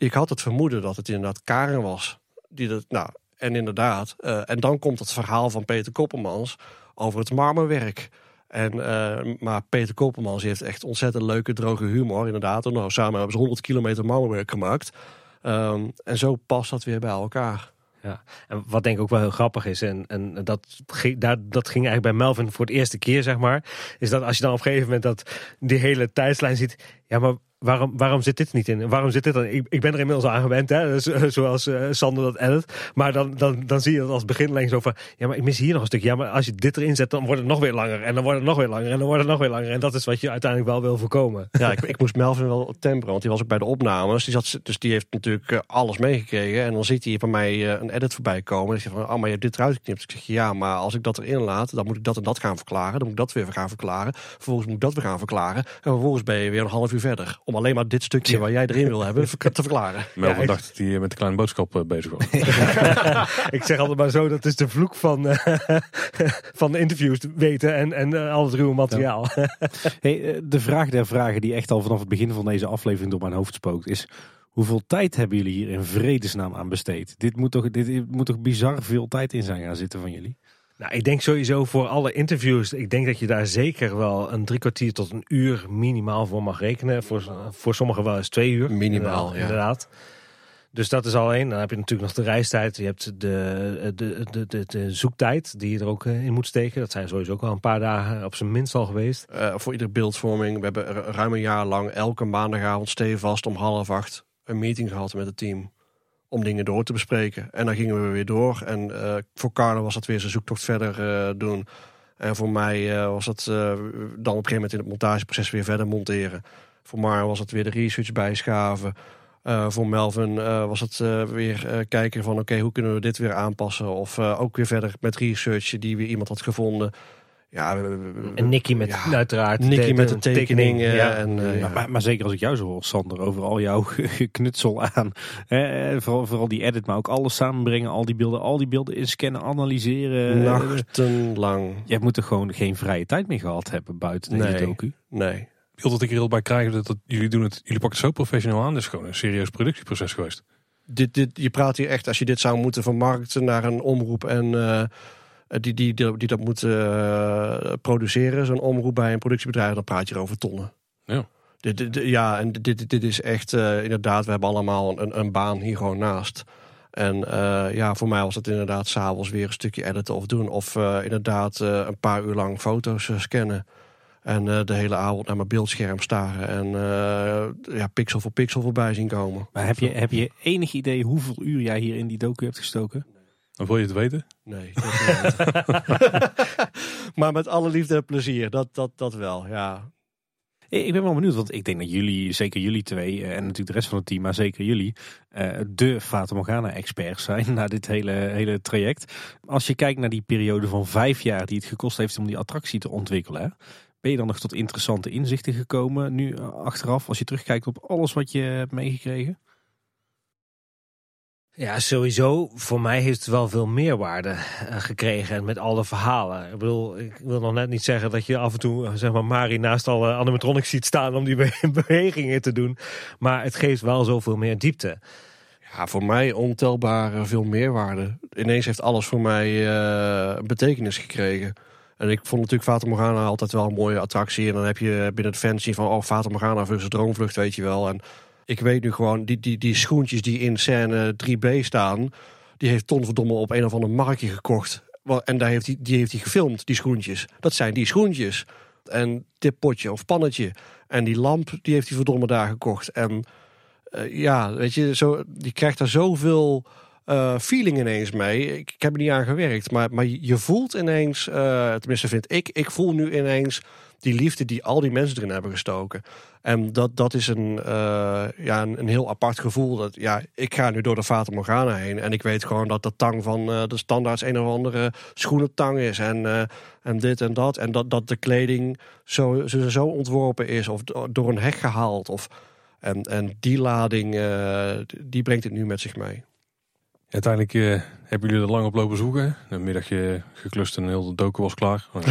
Ik had het vermoeden dat het inderdaad Karen was. Die dat, nou, en inderdaad. eh, en dan komt het verhaal van Peter Koppelmans over het marmerwerk. En, eh, maar Peter Koppelmans heeft echt ontzettend leuke, droge humor. Inderdaad. En nou, samen hebben ze 100 kilometer marmerwerk gemaakt. Ehm, en zo past dat weer bij elkaar.
En wat denk ik ook wel heel grappig is, en, en dat, ging, dat ging eigenlijk bij Melvin voor het eerste keer, zeg maar. Is dat als je dan op een gegeven moment dat die hele tijdslijn ziet. Ja, maar waarom, waarom zit dit niet in? Waarom zit dit dan? Ik, ik ben er inmiddels aan gewend, hè, zoals eh, Sander dat edit. Maar dan, dan, dan zie je dat als beginlijn zo van. Ja, maar ik mis hier nog een stukje. Ja, maar als je dit erin zet, dan wordt het nog weer langer. En dan wordt het nog weer langer. En dan wordt het nog weer langer. En dat is wat je uiteindelijk wel wil voorkomen.
Ja, ik, ik moest Melvin wel temperen, want die was ook bij de opnames. Die zat, dus die heeft natuurlijk eh, alles meegekregen. En dan ziet hij bij mij eh, een edit voorbij komen. En zegt van, oh, maar je hebt dit eruit geknipt. Ik zeg, ja, maar als ik dat erin laat, dan moet ik dat en dat gaan verklaren. Dan moet ik dat weer gaan verklaren. Vervolgens moet ik dat weer gaan verklaren. En vervolgens ben je weer een half uur verder. Om alleen maar dit stukje waar jij erin wil hebben, te verklaren.
Melvin
ik-
dacht dat hij met de kleine boodschap eh, bezig was.
ik zeg altijd maar zo, dat is de vloek van, eh, van de interviews weten en, en eh, al het ruwe materiaal.
Hey, de vraag der vragen die echt al vanaf het begin van deze aflevering door mijn hoofd spookt is... Hoeveel tijd hebben jullie hier in vredesnaam aan besteed? Dit moet toch, dit moet toch bizar veel tijd in zijn gaan zitten van jullie?
Nou, ik denk sowieso voor alle interviews, ik denk dat je daar zeker wel een drie kwartier tot een uur minimaal voor mag rekenen. Voor, voor sommigen wel eens twee uur.
Minimaal,
inderdaad,
ja.
inderdaad. Dus dat is al één. Dan heb je natuurlijk nog de reistijd. Je hebt de, de, de, de, de zoektijd die je er ook eh, in moet steken. Dat zijn sowieso ook wel een paar dagen op zijn minst al geweest.
Eh, voor iedere beeldvorming. We hebben ru- ruim een jaar lang elke maandagavond stevast om half acht een meeting gehad met het team. Om dingen door te bespreken. En dan gingen we weer door. En eh, voor Carlo was dat weer zijn zoektocht verder eh, doen. En voor mij eh, was dat dan op een gegeven moment in het montageproces weer verder monteren. Voor Mar was het weer de research bijschaven. Voor Melvin was het weer kijken van oké, hoe kunnen we dit weer aanpassen? Of ook weer verder met research die weer iemand had gevonden. Ja, we- we- we-
En Nicky met
ja,
uiteraard.
Nicky
de-
met de tekening.
ja.
en, eh, ja.
Maar, maar zeker als ik jou zo hoor, Sander, over al jouw geknutsel aan. Eh, vooral, vooral die edit, maar ook alles samenbrengen. Al die beelden, al die beelden inscannen, analyseren.
Nachtenlang.
Je moet er gewoon geen vrije tijd meer gehad hebben buiten deze
Nee.
docu.
Nee.
Beeld dat ik er heel bij krijg, dat, dat jullie doen het, jullie pakken het zo professioneel aan. Is gewoon een serieus productieproces geweest.
Dit, dit, je praat hier echt, als je dit zou moeten vermarkten naar een omroep en eh, die, die, die, die dat moet eh, produceren, zo'n omroep bij een productiebedrijf, dan praat je er over tonnen.
Ja.
Dit, ja, en dit, dit, is echt, eh, inderdaad, we hebben allemaal een, een baan hier gewoon naast. En eh, ja, voor mij was het inderdaad s'avonds weer een stukje editen of doen. Of eh, inderdaad eh, een paar uur lang foto's eh, scannen. En eh, de hele avond naar mijn beeldscherm staren. En eh, ja, pixel voor pixel voorbij zien komen.
Maar heb je, heb je enig idee hoeveel uur jij hier in die docu hebt gestoken?
Dan wil je het weten.
Nee. dat niet. maar met alle liefde en plezier, dat, dat, dat wel, ja.
Ik ik ben wel benieuwd, want ik denk dat jullie, zeker jullie twee, eh, en natuurlijk de rest van het team, maar zeker jullie, eh, de Fata Morgana-experts zijn na dit hele, hele traject. Als je kijkt naar die periode van vijf jaar die het gekost heeft om die attractie te ontwikkelen, ben je dan nog tot interessante inzichten gekomen nu eh, achteraf, als je terugkijkt op alles wat je hebt meegekregen?
Ja, sowieso. Voor mij heeft het wel veel meerwaarde eh, gekregen. En met alle verhalen. Ik bedoel, ik wil nog net niet zeggen dat je af en toe, eh, zeg maar, Mari naast alle animatronics ziet staan om die be- bewegingen te doen. Maar het geeft wel zoveel meer diepte.
Ja, voor mij ontelbaar eh, veel meerwaarde. Ineens heeft alles voor mij eh, een betekenis gekregen. En ik vond natuurlijk Fata Morgana altijd wel een mooie attractie. En dan heb je binnen het fancy van, oh, Fata Morgana versus Droomvlucht, weet je wel. En ik weet nu gewoon, die, die, die schoentjes die in scène 3B staan... die heeft Ton Verdomme op een of ander marktje gekocht. En daar heeft hij, die heeft hij gefilmd, die schoentjes. Dat zijn die schoentjes. En dit potje of pannetje. En die lamp, die heeft hij verdomme daar gekocht. En eh, ja, weet je, zo, die krijgt daar zoveel eh, feeling ineens mee. Ik, ik heb er niet aan gewerkt, maar, maar je voelt ineens, eh, tenminste vind ik, ik voel nu ineens die liefde die al die mensen erin hebben gestoken. En dat, dat is een, eh, ja, een, een heel apart gevoel. Dat, ja, ik ga nu door de Fata Morgana heen en ik weet gewoon dat de tang van eh, de standaards een of andere schoenentang is. En, eh, en dit en dat. En dat, dat de kleding zo, zo, zo ontworpen is of do- door een hek gehaald. Of, en, en die lading, die brengt het nu met zich mee.
Uiteindelijk eh, hebben jullie er lang op lopen zoeken. Een middagje geklust en heel de doken was klaar. In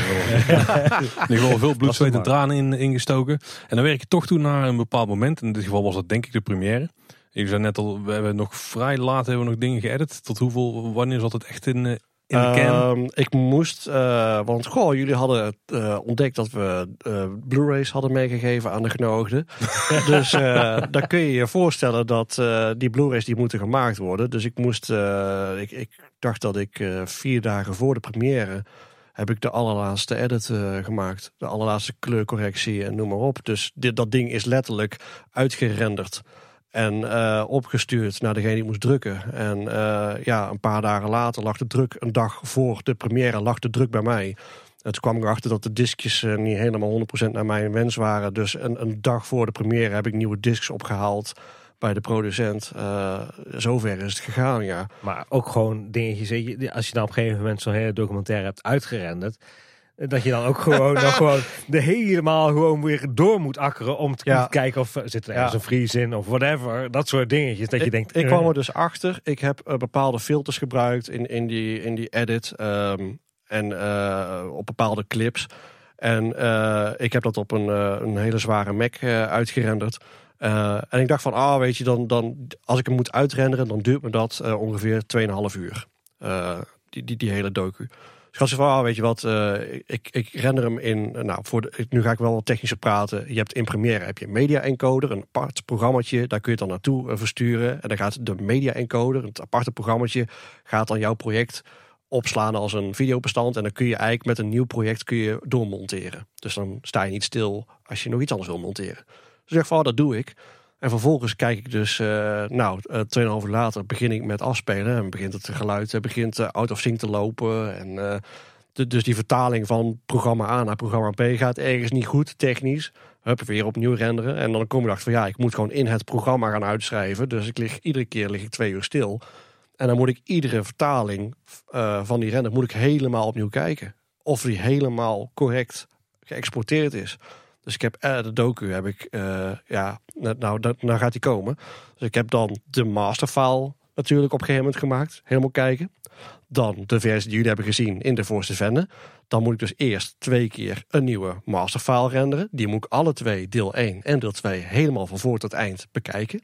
ieder geval veel bloed, zweet en tranen in, ingestoken. En dan werk je toch toe naar een bepaald moment. In dit geval was dat denk ik de première. Je zei net al, we hebben nog vrij laat hebben we nog dingen geëdit. Tot hoeveel, wanneer zat het echt in, eh, in de can?
Ehm, ik moest, eh, want goh, jullie hadden eh, ontdekt dat we eh, Blu-rays hadden meegegeven aan de genodigden. dus dan kun je je voorstellen dat die Blu-rays die moeten gemaakt worden. Dus ik moest, ik, ik dacht dat ik vier dagen voor de première heb ik de allerlaatste edit gemaakt. De allerlaatste kleurcorrectie en noem maar op. Dus dit, dat ding is letterlijk uitgerenderd. En eh, opgestuurd naar degene die het moest drukken. En eh, ja, een paar dagen later lag de druk, een dag voor de première, lag de druk bij mij. Toen kwam ik erachter dat de discjes eh, niet helemaal 100% naar mijn wens waren. Dus een, een dag voor de première heb ik nieuwe discs opgehaald bij de producent. Zover is het gegaan, ja.
Maar ook gewoon dingetjes. Als je dan op een gegeven moment zo'n hele documentaire hebt uitgerenderd. Dat je dan ook gewoon, dan gewoon de helemaal gewoon weer door moet akkeren. Om te,
Ja.
kijken of er zit er ergens
Ja.
een vries in of whatever. Dat soort dingetjes. Dat je
ik,
denkt.
ik
eh,
kwam er dus achter. Ik heb eh, bepaalde filters gebruikt in, in, die, in die edit. ehm, en eh, op bepaalde clips. En eh, ik heb dat op een, eh, een hele zware Mac eh, uitgerenderd. Eh, en ik dacht van, ah, weet je, dan, dan, als ik hem moet uitrenderen, dan duurt me dat eh, ongeveer 2,5 uur. Eh, die, die, die hele docu. Dus ik zo van, ah, weet je wat, eh, ik, ik render hem in, eh, nou, voor nu ga ik wel wat technischer praten. Je hebt in Premiere heb je een media encoder, een apart programmaatje, daar kun je het dan naartoe eh, versturen. En dan gaat de media encoder, het aparte programmaatje, gaat dan jouw project opslaan als een videobestand. En dan kun je eigenlijk met een nieuw project kun je doormonteren. Dus dan sta je niet stil als je nog iets anders wil monteren. Dus ik dacht van, oh, dat doe ik. En vervolgens kijk ik dus, eh nou, eh, 2,5 uur later begin ik met afspelen. En begint het geluid, eh, begint out of sync te lopen. En dus die vertaling van programma A naar programma B gaat ergens niet goed, technisch. Hup, weer opnieuw renderen. En dan kom ik achter van, ja, ik moet gewoon in het programma gaan uitschrijven. Dus ik lig, iedere keer lig ik twee uur stil. En dan moet ik iedere vertaling van die render moet ik helemaal opnieuw kijken. Of die helemaal correct geëxporteerd is. Dus ik heb eh, de docu heb ik, eh, ja, nou, dat, nou gaat die komen. Dus ik heb dan de masterfile natuurlijk op een gegeven moment gemaakt. Helemaal kijken. Dan de versie die jullie hebben gezien in de voorste vende. Dan moet ik dus eerst twee keer een nieuwe masterfile renderen. Die moet ik alle twee, deel 1 en deel 2, helemaal van voor tot eind bekijken.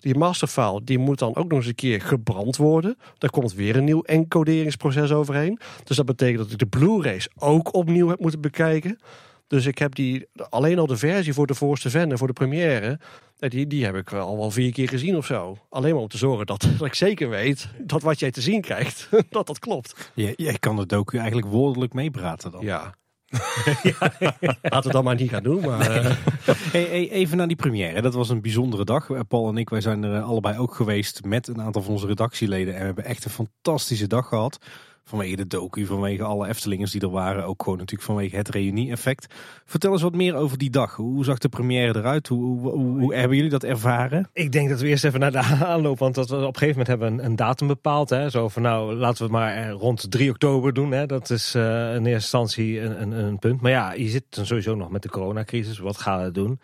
Die masterfile die moet dan ook nog eens een keer gebrand worden. Daar komt weer een nieuw encoderingsproces overheen. Dus dat betekent dat ik de Blu-rays ook opnieuw heb moeten bekijken. Dus ik heb die, alleen al de versie voor de voorste vende, voor de première, eh, die, die heb ik al wel vier keer gezien of zo. Alleen maar om te zorgen dat, dat ik zeker weet dat wat jij te zien krijgt, dat dat klopt.
Je, jij kan de docu eigenlijk woordelijk meepraten dan.
Ja. Laten we dat maar niet gaan doen. Maar, eh,
Hey, hey, even naar die première. Dat was een bijzondere dag. Eh, Paul en ik, wij zijn er eh, allebei ook geweest met een aantal van onze redactieleden. En we hebben echt een fantastische dag gehad. Vanwege de docu, vanwege alle Eftelingers die er waren. Ook gewoon natuurlijk vanwege het reunie-effect. Vertel eens wat meer over die dag. Hoe zag de première eruit? Hoe, hoe, hebben jullie dat ervaren?
Ik denk dat we eerst even naar de aanloop, want dat we op een gegeven moment hebben een, een datum bepaald. Hè. Zo van nou, laten we maar eh, rond 3 oktober doen. Hè. Dat is eh, in eerste instantie een, een, een punt. Maar ja, je zit dan sowieso nog met de coronacrisis. Wat gaan we doen?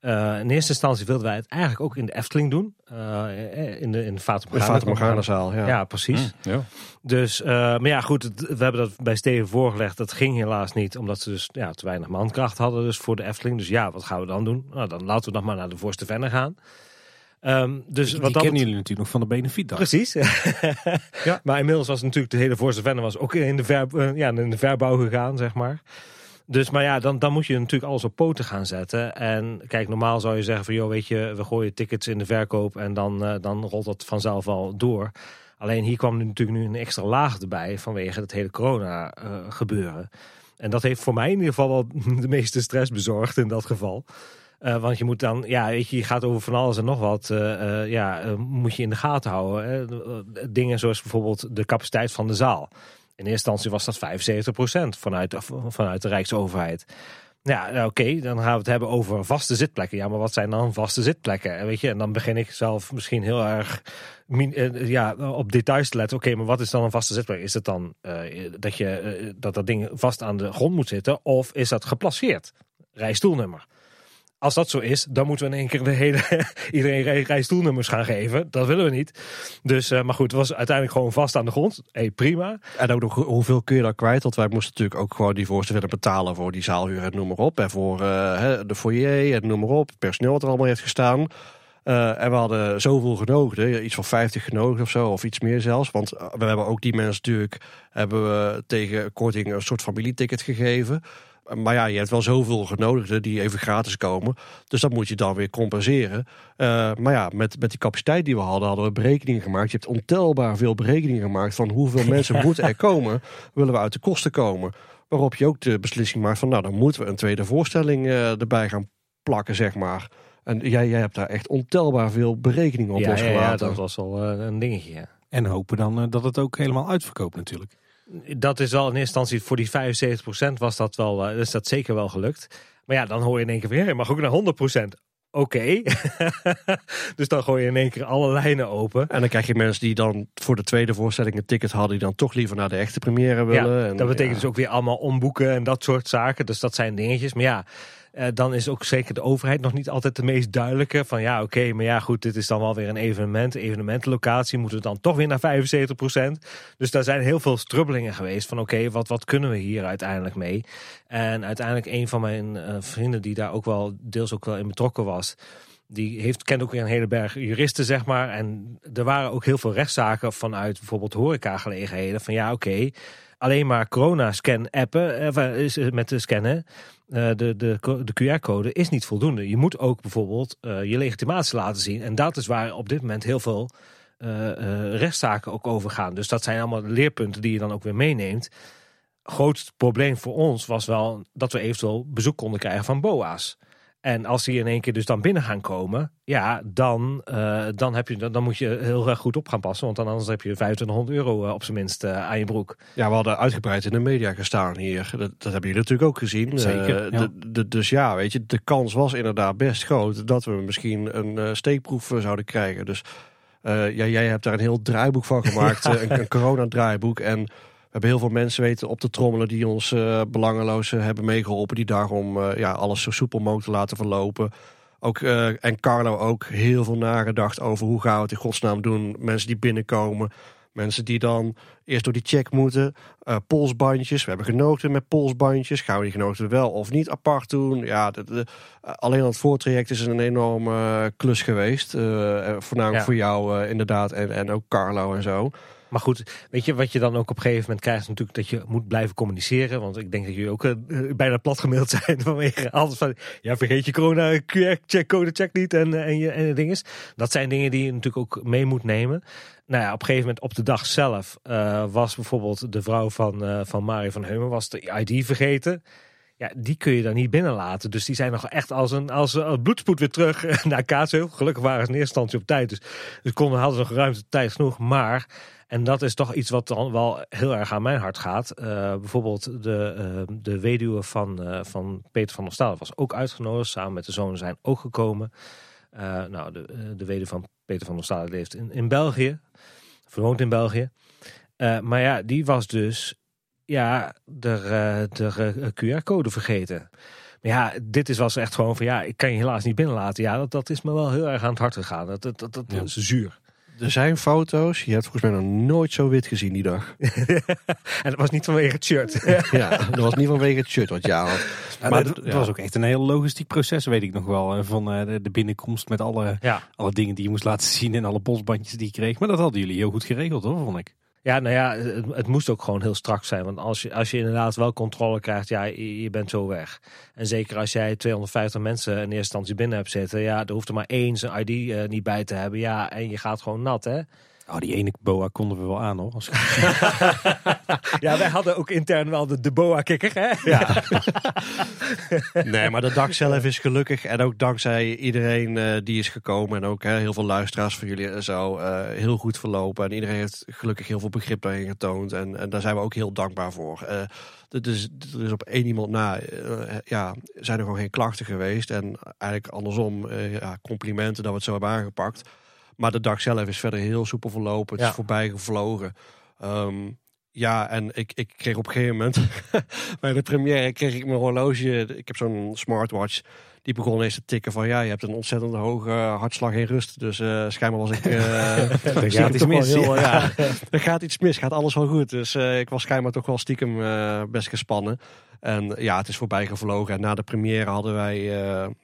Eh, in eerste instantie wilden wij het eigenlijk ook in de Efteling doen. Eh, in de, in de Fata
zaal. Ja.
Ja, precies.
Ja.
Dus, eh, maar ja, goed, het- we hebben dat bij Steven voorgelegd. Dat ging helaas niet, omdat ze dus ja, te weinig mankracht hadden dus voor de Efteling. Dus ja, wat gaan we dan doen? Nou, dan laten we nog maar naar de Voorste Venne gaan. Ehm, dus
Die
wat dat
kennen jullie natuurlijk nog van de benefietdag.
Precies. ja. Maar inmiddels was natuurlijk de hele Voorste Venne was ook in de, ver, eh, ja, in de verbouw gegaan, zeg maar. Dus, maar ja, dan, dan moet je natuurlijk alles op poten gaan zetten. En kijk, normaal zou je zeggen van, joh, weet je, we gooien tickets in de verkoop en dan, eh, dan rolt dat vanzelf al door. Alleen hier kwam nu natuurlijk nu een extra laag erbij vanwege het hele corona eh, gebeuren. En dat heeft voor mij in ieder geval wel de meeste stress bezorgd in dat geval. Eh, want je moet dan, ja, weet je, je gaat over van alles en nog wat. eh, ja, moet je in de gaten houden. Hè. Dingen zoals bijvoorbeeld de capaciteit van de zaal. In eerste instantie was dat 75% vanuit, vanuit de Rijksoverheid. Ja, nou, oké, dan gaan we het hebben over vaste zitplekken. Ja, maar wat zijn dan vaste zitplekken? En Weet je, en dan begin ik zelf misschien heel erg min- eh, ja, op details te letten. Oké, maar wat is dan een vaste zitplek? Is het dan eh, dat, je, eh, dat dat ding vast aan de grond moet zitten? Of is dat geplaceerd? Rijstoelnummer. Als dat zo is, dan moeten we in één keer de hele, iedereen rij- rijstoelnummers gaan geven. Dat willen we niet. Dus, eh, maar goed, het was uiteindelijk gewoon vast aan de grond. Hey, prima.
En ook nog hoeveel kun je daar kwijt? Want wij moesten natuurlijk ook gewoon die voorste betalen voor die zaalhuur en noem maar op. En voor eh, de foyer en noem maar op. Personeel wat er allemaal heeft gestaan. Eh, en we hadden zoveel genodigden, iets van 50 genodigden of zo, of iets meer zelfs. Want we hebben ook die mensen natuurlijk hebben we tegen korting een soort familieticket gegeven. Maar ja, je hebt wel zoveel genodigden die even gratis komen. Dus dat moet je dan weer compenseren. Uh, maar ja, met, met die capaciteit die we hadden, hadden we berekeningen gemaakt. Je hebt ontelbaar veel berekeningen gemaakt van hoeveel mensen moeten er komen. Willen we uit de kosten komen. Waarop je ook de beslissing maakt van nou, dan moeten we een tweede voorstelling uh, erbij gaan plakken, zeg maar. En jij, jij hebt daar echt ontelbaar veel berekeningen op
ja,
losgelaten.
Ja, dat was al uh, een dingetje. Ja.
En hopen dan uh, dat het ook helemaal uitverkoopt natuurlijk.
Dat is wel in eerste instantie voor die 75% was dat wel, uh, is dat zeker wel gelukt. Maar ja, dan hoor je in één keer van, je mag ook naar 100%. Oké, okay. dus dan gooi je in één keer alle lijnen open.
En dan krijg je mensen die dan voor de tweede voorstelling een ticket hadden, die dan toch liever naar de echte première willen.
Ja,
en,
dat betekent ja. dus ook weer allemaal omboeken en dat soort zaken. Dus dat zijn dingetjes. Maar ja, uh, dan is ook zeker de overheid nog niet altijd de meest duidelijke. Van ja, oké, maar ja, goed, dit is dan wel weer een evenement. Evenementenlocatie moeten we dan toch weer naar 75%. Dus daar zijn heel veel strubbelingen geweest. Van oké, wat, wat kunnen we hier uiteindelijk mee? En uiteindelijk een van mijn uh, vrienden, die daar ook wel deels ook wel in betrokken was. Die heeft, kent ook weer een hele berg juristen, zeg maar. En er waren ook heel veel rechtszaken vanuit bijvoorbeeld horecagelegenheden. Van ja, oké, alleen maar corona-scan-appen uh, met de scannen. Uh, de, de, de QR-code is niet voldoende. Je moet ook bijvoorbeeld je legitimatie laten zien. En dat is waar op dit moment heel veel rechtszaken ook over gaan. Dus dat zijn allemaal leerpunten die je dan ook weer meeneemt. Grootste probleem voor ons was wel dat we eventueel bezoek konden krijgen van BOA's. En als die in één keer dus dan binnen gaan komen, ja, dan, uh, dan, heb je, dan moet je heel erg goed op gaan passen. Want dan anders heb je 2500 euro uh, op zijn minst uh, aan je broek.
Ja, we hadden uitgebreid in de media gestaan hier. Dat, dat hebben jullie natuurlijk ook gezien.
Zeker.
Ja. De, de, dus ja, weet je, de kans was inderdaad best groot dat we misschien een steekproef zouden krijgen. Dus ja, jij hebt daar een heel draaiboek van gemaakt, ja. een, een corona-draaiboek. En we hebben heel veel mensen weten op te trommelen die ons uh, belangeloos uh, hebben meegeholpen. Die daarom uh, ja, alles zo soepel mogelijk te laten verlopen. Ook, en Carlo ook heel veel nagedacht over hoe gaan we het in godsnaam doen. Mensen die binnenkomen. Mensen die dan eerst door die check moeten. polsbandjes. We hebben genoten met polsbandjes. Gaan we die genoten wel of niet apart doen? Ja, de, de, alleen al het voortraject is een enorme klus geweest. voornamelijk ja. voor jou inderdaad. En, en ook Carlo en zo.
Maar goed, weet je wat je dan ook op een gegeven moment krijgt? Is natuurlijk dat je moet blijven communiceren. Want ik denk dat jullie ook uh, bijna plat gemaild zijn vanwege alles van... Ja, vergeet je corona QR-check, code check niet en, en, je, en de dinges. Dat zijn dingen die je natuurlijk ook mee moet nemen. Nou ja, op een gegeven moment op de dag zelf was bijvoorbeeld de vrouw van, uh, van Mario van Heumen was de ID vergeten. Ja, die kun je dan niet binnenlaten. Dus die zijn nog echt als een, als een bloedspoed weer terug naar Kaatsheuvel. Gelukkig waren ze in eerste instantie op tijd. Dus, dus konden, hadden ze nog ruimte tijd genoeg. Maar... En dat is toch iets wat dan wel heel erg aan mijn hart gaat. Uh, bijvoorbeeld de, uh, de weduwe van, uh, van Peter van der Staal was ook uitgenodigd. Samen met de zonen zijn ook gekomen. nou, de, de weduwe van Peter van der Staal leeft in, in België. Verwoont in België. maar ja, die was dus ja, de, de QR-code vergeten. Maar ja, dit is was echt gewoon van ja, ik kan je helaas niet binnenlaten. Ja, dat, dat is me wel heel erg aan het hart gegaan. Dat, dat, dat, dat ja. is zuur
er zijn foto's. Je hebt volgens mij nog nooit zo wit gezien die dag.
en dat was niet vanwege het shirt.
ja, dat was niet vanwege het shirt wat je had.
Ja, maar het, het ja. was ook echt een heel logistiek proces, weet ik nog wel. Van de binnenkomst met alle,
ja.
alle dingen die je moest laten zien en alle bosbandjes die je kreeg. Maar dat hadden jullie heel goed geregeld hoor, vond ik.
Ja, nou ja, het, moest ook gewoon heel strak zijn. Want als je, als je inderdaad wel controle krijgt, ja, je, bent zo weg. En zeker als jij 250 mensen in eerste instantie binnen hebt zitten, ja, er hoeft er maar één zijn ID uh, niet bij te hebben. Ja, en je gaat gewoon nat, hè.
Oh, die ene boa konden we wel aan hoor.
ja, wij hadden ook intern wel de, de boa-kikker. Hè?
Ja. nee, maar de dag zelf is gelukkig. En ook dankzij iedereen uh, die is gekomen. En ook hè, heel veel luisteraars van jullie en zo. Uh, heel goed verlopen. En iedereen heeft gelukkig heel veel begrip daarin getoond. En, en daar zijn we ook heel dankbaar voor. Uh, dus, dus op één iemand na ja, zijn er gewoon geen klachten geweest. En eigenlijk andersom ja, complimenten dat we het zo hebben aangepakt. Maar de dag zelf is verder heel soepel verlopen. Het
Ja.
is voorbij gevlogen. Ehm, Ja, en ik, ik kreeg op een gegeven moment bij de première kreeg ik mijn horloge. Ik heb zo'n smartwatch. Die begon eens te tikken van ja, je hebt een ontzettend hoge hartslag in rust. Dus uh, schijnbaar was ik. Uh,
er gaat iets mis.
Heel, ja. er gaat iets mis, gaat alles wel goed. Dus uh, ik was schijnbaar toch wel stiekem best gespannen. En ja, het is voorbij gevlogen. En na de première hadden wij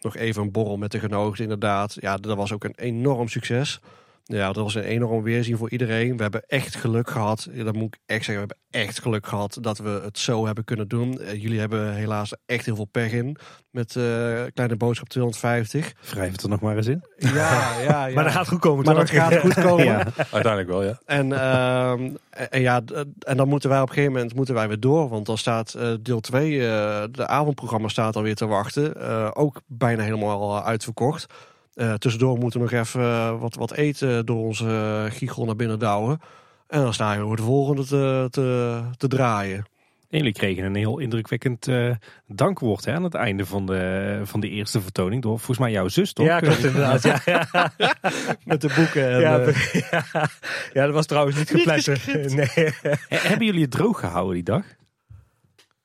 nog even een borrel met de genodigden, inderdaad. Ja, dat was ook een enorm succes. Ja, dat was een enorm weerzien voor iedereen. We hebben echt geluk gehad. Dat moet ik echt zeggen. We hebben echt geluk gehad dat we het zo hebben kunnen doen. Uh, jullie hebben helaas echt heel veel pech in. Met uh, Kleine Boodschap 250.
Wrijf het er nog maar eens in.
Ja, ja, ja.
maar dat gaat goed komen.
Maar dat gaat goed komen. ja.
Uiteindelijk wel, ja.
En, uh, en, ja, en dan moeten wij op een gegeven moment moeten wij weer door. Want dan staat uh, deel 2, de avondprogramma staat alweer te wachten. ook bijna helemaal uitverkocht. Uh, tussendoor moeten we nog even uh, wat, wat eten door onze uh, giegel naar binnen douwen. En dan staan we voor de volgende te, te, te draaien.
En jullie kregen een heel indrukwekkend dankwoord hè, aan het einde van de, van de eerste vertoning. Door volgens mij jouw zus, toch?
Ja, klopt inderdaad. ja, ja.
Met de boeken. En,
ja, ja, ja, dat was trouwens niet gepland. nee.
Hebben jullie het droog gehouden die dag?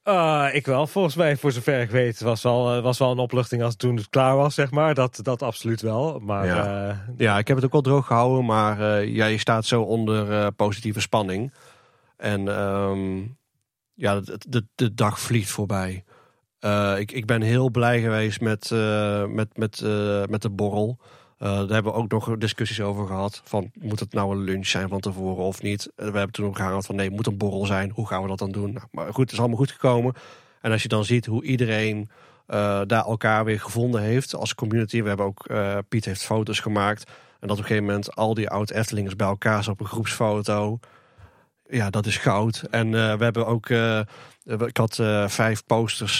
Uh, ik wel, volgens mij, voor zover ik weet, was wel, uh, was wel een opluchting als het toen het klaar was, zeg maar. Dat, dat absoluut wel. Maar,
ja. Uh, ja, ik heb het ook wel droog gehouden, maar ja, je staat zo onder positieve spanning. En um, ja, de, de, de, dag vliegt voorbij. ik, ik ben heel blij geweest met, met, met, met de borrel. Uh, daar hebben we ook nog discussies over gehad. Van moet het nou een lunch zijn van tevoren of niet? we hebben toen ook gehaald van nee, het moet een borrel zijn. Hoe gaan we dat dan doen? Nou, maar goed, het is allemaal goed gekomen. En als je dan ziet hoe iedereen uh, daar elkaar weer gevonden heeft als community. We hebben ook, Piet heeft foto's gemaakt. En dat op een gegeven moment al die oud Eftelingers bij elkaar zijn op een groepsfoto. Ja, dat is goud. En we hebben ook ik had vijf posters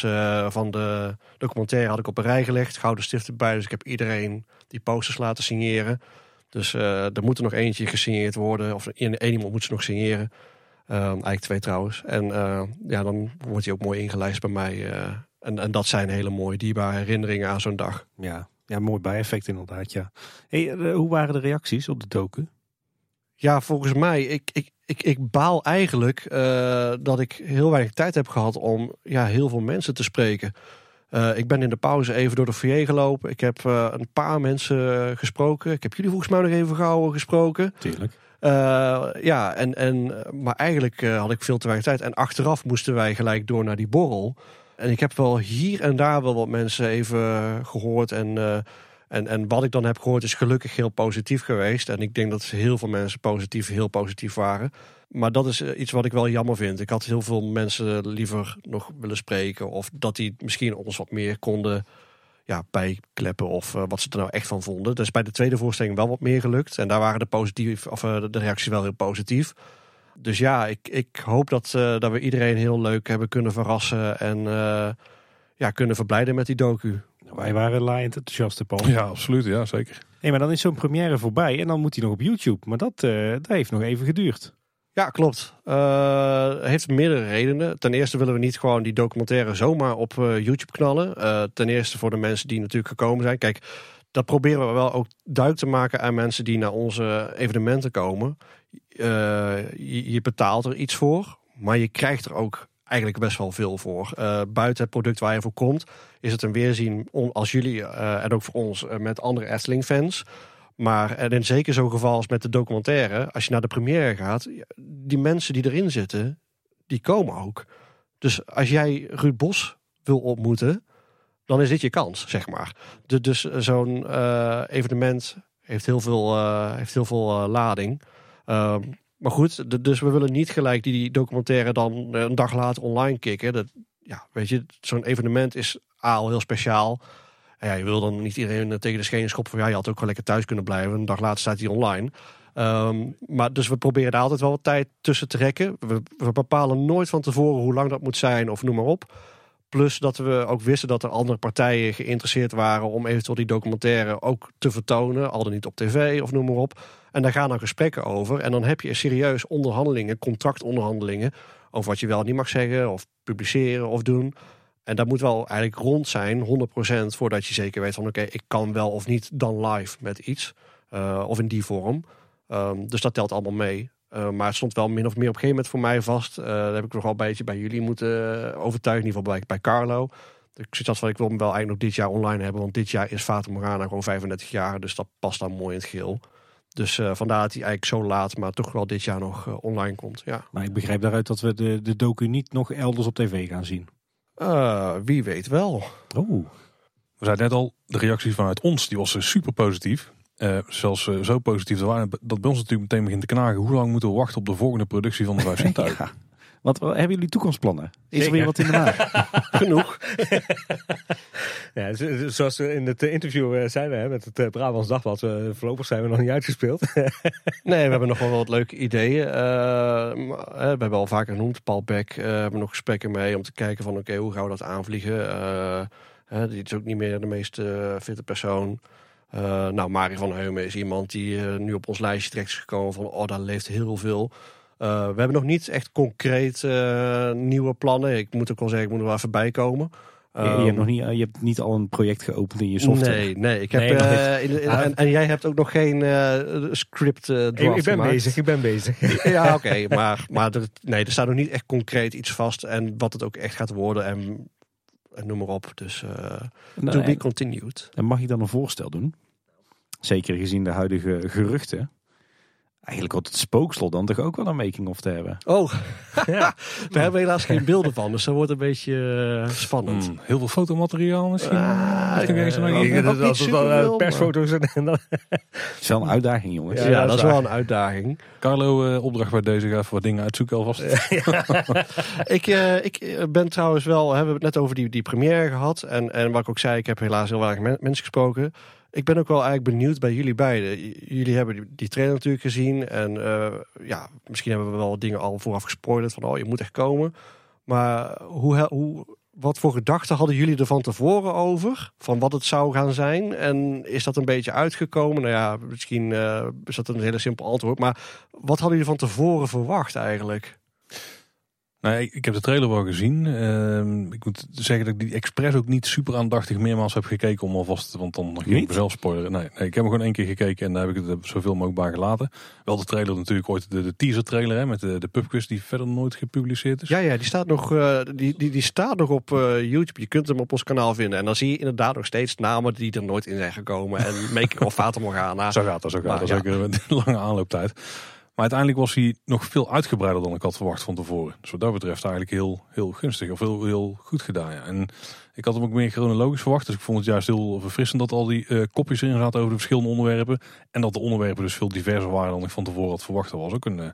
van de documentaire had ik op een rij gelegd. Gouden stift erbij. Dus ik heb iedereen die posters laten signeren. Dus er moet er nog eentje gesigneerd worden. Of één iemand moet ze nog signeren. Eigenlijk twee trouwens. En ja, dan wordt hij ook mooi ingelijst bij mij. en, en dat zijn hele mooie, dierbare herinneringen aan zo'n dag.
Ja, ja mooi bijeffect inderdaad. Ja. Hey, hoe waren de reacties op de docu?
Ja, volgens mij, ik, ik, ik, ik baal eigenlijk dat ik heel weinig tijd heb gehad om ja, heel veel mensen te spreken. Uh, ik ben in de pauze even door de foyer gelopen. Ik heb uh, een paar mensen gesproken. Ik heb jullie volgens mij nog even gauw gesproken.
Tuurlijk.
Ja, en, en, maar eigenlijk had ik veel te weinig tijd. En achteraf moesten wij gelijk door naar die borrel. En ik heb wel hier en daar wel wat mensen even gehoord. En, en, en wat ik dan heb gehoord is gelukkig heel positief geweest. En ik denk dat heel veel mensen positief, heel positief waren. Maar dat is eh, iets wat ik wel jammer vind. Ik had heel veel mensen liever nog willen spreken. Of dat die misschien ons wat meer konden ja, bijkleppen. Of uh, wat ze er nou echt van vonden. Dus bij de tweede voorstelling wel wat meer gelukt. En daar waren de, positief, of, uh, de reacties wel heel positief. Dus ja, ik, ik hoop dat, dat we iedereen heel leuk hebben kunnen verrassen. En ja, kunnen verblijden met die docu.
Wij waren laaiend enthousiast, Paul.
Ja, absoluut. Ja, zeker.
Nee, maar dan is zo'n première voorbij. En dan moet hij nog op YouTube. Maar dat, dat heeft nog even geduurd.
Ja, klopt. Uh, heeft meerdere redenen. Ten eerste willen we niet gewoon die documentaire zomaar op uh, YouTube knallen. Uh, ten eerste voor de mensen die natuurlijk gekomen zijn. Kijk, dat proberen we wel ook duidelijk te maken aan mensen die naar onze evenementen komen. Je, je, betaalt er iets voor, maar je krijgt er ook eigenlijk best wel veel voor. buiten het product waar je voor komt, is het een weerzien als jullie en ook voor ons met andere Efteling-fans. Maar en in zeker zo'n geval als met de documentaire, als je naar de première gaat, die mensen die erin zitten, die komen ook. Dus als jij Ruud Bos wil ontmoeten, dan is dit je kans, zeg maar. De, dus zo'n evenement heeft heel veel, heeft heel veel lading. Ehm, maar goed, dus we willen niet gelijk die documentaire dan een dag later online kicken. Dat, ja, weet je, zo'n evenement is al heel speciaal. En ja, je wil dan niet iedereen eh, tegen de schenen schoppen van ja, je had ook gewoon lekker thuis kunnen blijven. Een dag later staat hij online. Um, maar dus we proberen daar altijd wel wat tijd tussen te trekken. We, we, bepalen nooit van tevoren hoe lang dat moet zijn of noem maar op. Plus dat we ook wisten dat er andere partijen geïnteresseerd waren om eventueel die documentaire ook te vertonen. Al dan niet op tv of noem maar op. En daar gaan dan gesprekken over. En dan heb je serieus onderhandelingen, contractonderhandelingen. Over wat je wel niet mag zeggen of publiceren of doen. En dat moet wel eigenlijk rond zijn, 100% voordat je zeker weet van oké, ik kan wel of niet dan live met iets. Uh, of in die vorm. Um, dus dat telt allemaal mee. Eh, maar het stond wel min of meer op een gegeven moment voor mij vast. Uh, daar heb ik nog wel een beetje bij jullie moeten overtuigen. In ieder geval bij, bij Carlo. Ik zit van, ik wil hem wel eigenlijk nog dit jaar online hebben. Want dit jaar is Fata Morgana gewoon 35 jaar. Dus dat past dan mooi in het geel. Dus uh, vandaar dat hij eigenlijk zo laat, maar toch wel dit jaar nog uh, online komt. Ja.
Maar ik begrijp daaruit dat we de, de docu niet nog elders op tv gaan zien.
Uh, wie weet wel.
Oh.
We zeiden net al, de reactie vanuit ons die was super positief. zelfs zo positief dat, dat bij ons natuurlijk meteen begint te knagen. Hoe lang moeten we wachten op de volgende productie van de Vijf Zintuigen? ja.
Wat hebben jullie toekomstplannen? Is er weer wat in de maag?
Genoeg.
ja, zoals we in het interview zeiden met het Brabants Dagblad, voorlopig zijn we nog niet uitgespeeld.
nee, we hebben nog wel wat leuke ideeën. Uh, we hebben al vaker genoemd, Paul Beck, uh, hebben nog gesprekken mee om te kijken van oké, hoe gaan we dat aanvliegen? Uh, die is ook niet meer de meest fitte persoon. nou, Marie van Heumen is iemand die nu op ons lijstje terecht is gekomen van oh, daar leeft heel veel. Uh, we hebben nog niet echt concreet uh, nieuwe plannen. Ik moet ook wel zeggen, ik moet er wel even bij komen.
Um, je, hebt nog niet, je hebt niet al een project geopend in je software?
Nee, nee. Ik heb, nee, uh, in, in, en, en, jij hebt ook nog geen script draft
ik, ik ben
gemaakt.
bezig, ik ben bezig.
ja, oké. Okay, maar maar er, nee, er staat nog niet echt concreet iets vast. En wat het ook echt gaat worden. En, en noem maar op. Dus nou, to be continued.
En mag ik dan een voorstel doen? Zeker gezien de huidige geruchten. Eigenlijk wordt het spookslot dan toch ook wel een making-of te hebben.
Oh, ja. daar hebben we helaas geen beelden van. Dus dat wordt een beetje uh, spannend.
Hmm, heel veel fotomateriaal misschien.
Ik denk dat het wel persfoto's en dan...
Het is wel een uitdaging, jongens.
Ja, ja dat, is wel een uitdaging.
Carlo, uh, opdracht bij deze. Ga even wat dingen uitzoeken alvast.
ik, uh, ik ben trouwens wel... Hebben we het net over die, die première gehad. En, en wat ik ook zei, ik heb helaas heel weinig men mensen gesproken. Ik ben ook wel eigenlijk benieuwd bij jullie beiden. Jullie hebben die, trailer natuurlijk gezien. En uh, ja, misschien hebben we wel dingen al vooraf gespoilerd. Van oh, je moet echt komen. Maar hoe, hoe, wat voor gedachten hadden jullie er van tevoren over? Van wat het zou gaan zijn? En is dat een beetje uitgekomen? Nou ja, misschien uh, is dat een hele simpel antwoord. Maar wat hadden jullie van tevoren verwacht eigenlijk?
Nee, ik heb de trailer wel gezien. Uh, ik moet zeggen dat ik die expres ook niet super aandachtig meermaals heb gekeken om alvast, want dan ging ik mezelf spoileren. Nee, nee, ik heb hem gewoon één keer gekeken en daar heb ik het zoveel mogelijk bij gelaten. Wel de trailer natuurlijk ooit, de, de teaser trailer hè, met de, de pubquiz die verder nooit gepubliceerd is.
Ja, ja, die staat nog, uh, die, die, die staat nog op uh, YouTube. Je kunt hem op ons kanaal vinden en dan zie je inderdaad nog steeds namen die er nooit in zijn gekomen. En making of Fata Morgana.
Zo gaat dat, zo gaat dat. Ja. Zeker een lange aanlooptijd. Maar uiteindelijk was hij nog veel uitgebreider dan ik had verwacht van tevoren. Dus wat dat betreft eigenlijk heel, heel gunstig of heel, heel goed gedaan. En ik had hem ook meer chronologisch verwacht. Dus ik vond het juist heel verfrissend dat al die uh, kopjes erin zaten over de verschillende onderwerpen. En dat de onderwerpen dus veel diverser waren dan ik van tevoren had verwacht. Dat was ook een uh,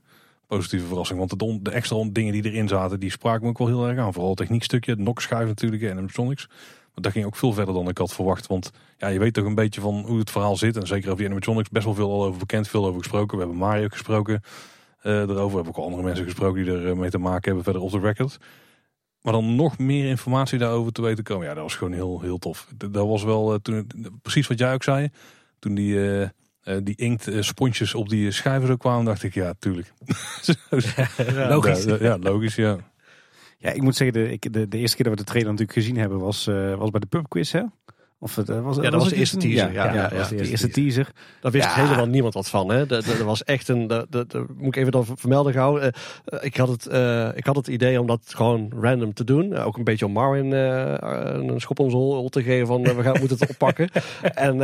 positieve verrassing. Want de, de, extra dingen die erin zaten, die spraken me ook wel heel erg aan. Vooral het techniekstukje, de nokschuif natuurlijk en animatronics. Maar dat ging ook veel verder dan ik had verwacht. Want ja, je weet toch een beetje van hoe het verhaal zit. En zeker over die animatronics best wel veel al over bekend, veel over gesproken. We hebben Mario gesproken uh, erover. We hebben ook al andere mensen gesproken die er mee te maken hebben verder op de record. Maar dan nog meer informatie daarover te weten komen. Ja, dat was gewoon heel, heel tof. Dat was wel uh, toen, precies wat jij ook zei. Toen die, uh, die inkt sponsjes op die schijven zo kwamen, dacht ik, ja, tuurlijk.
logisch.
Ja, ja, logisch, ja.
Ja, ik moet zeggen, de, ik, de, de eerste keer dat we de trailer natuurlijk gezien hebben was, uh, was bij de pubquiz, hè?
Of het, was, ja, dat was, was de eerste teaser. Ja, ja, ja,
ja de, eerste teaser.
Daar wist helemaal niemand wat van. Hè? Dat, was echt een. Dat, dat, moet ik even dan vermelden gauw. Uh, ik, had het, uh, ik had het idee om dat gewoon random te doen. Uh, ook een beetje om Marvin een schop om zijn te geven van we gaan, moeten het oppakken. en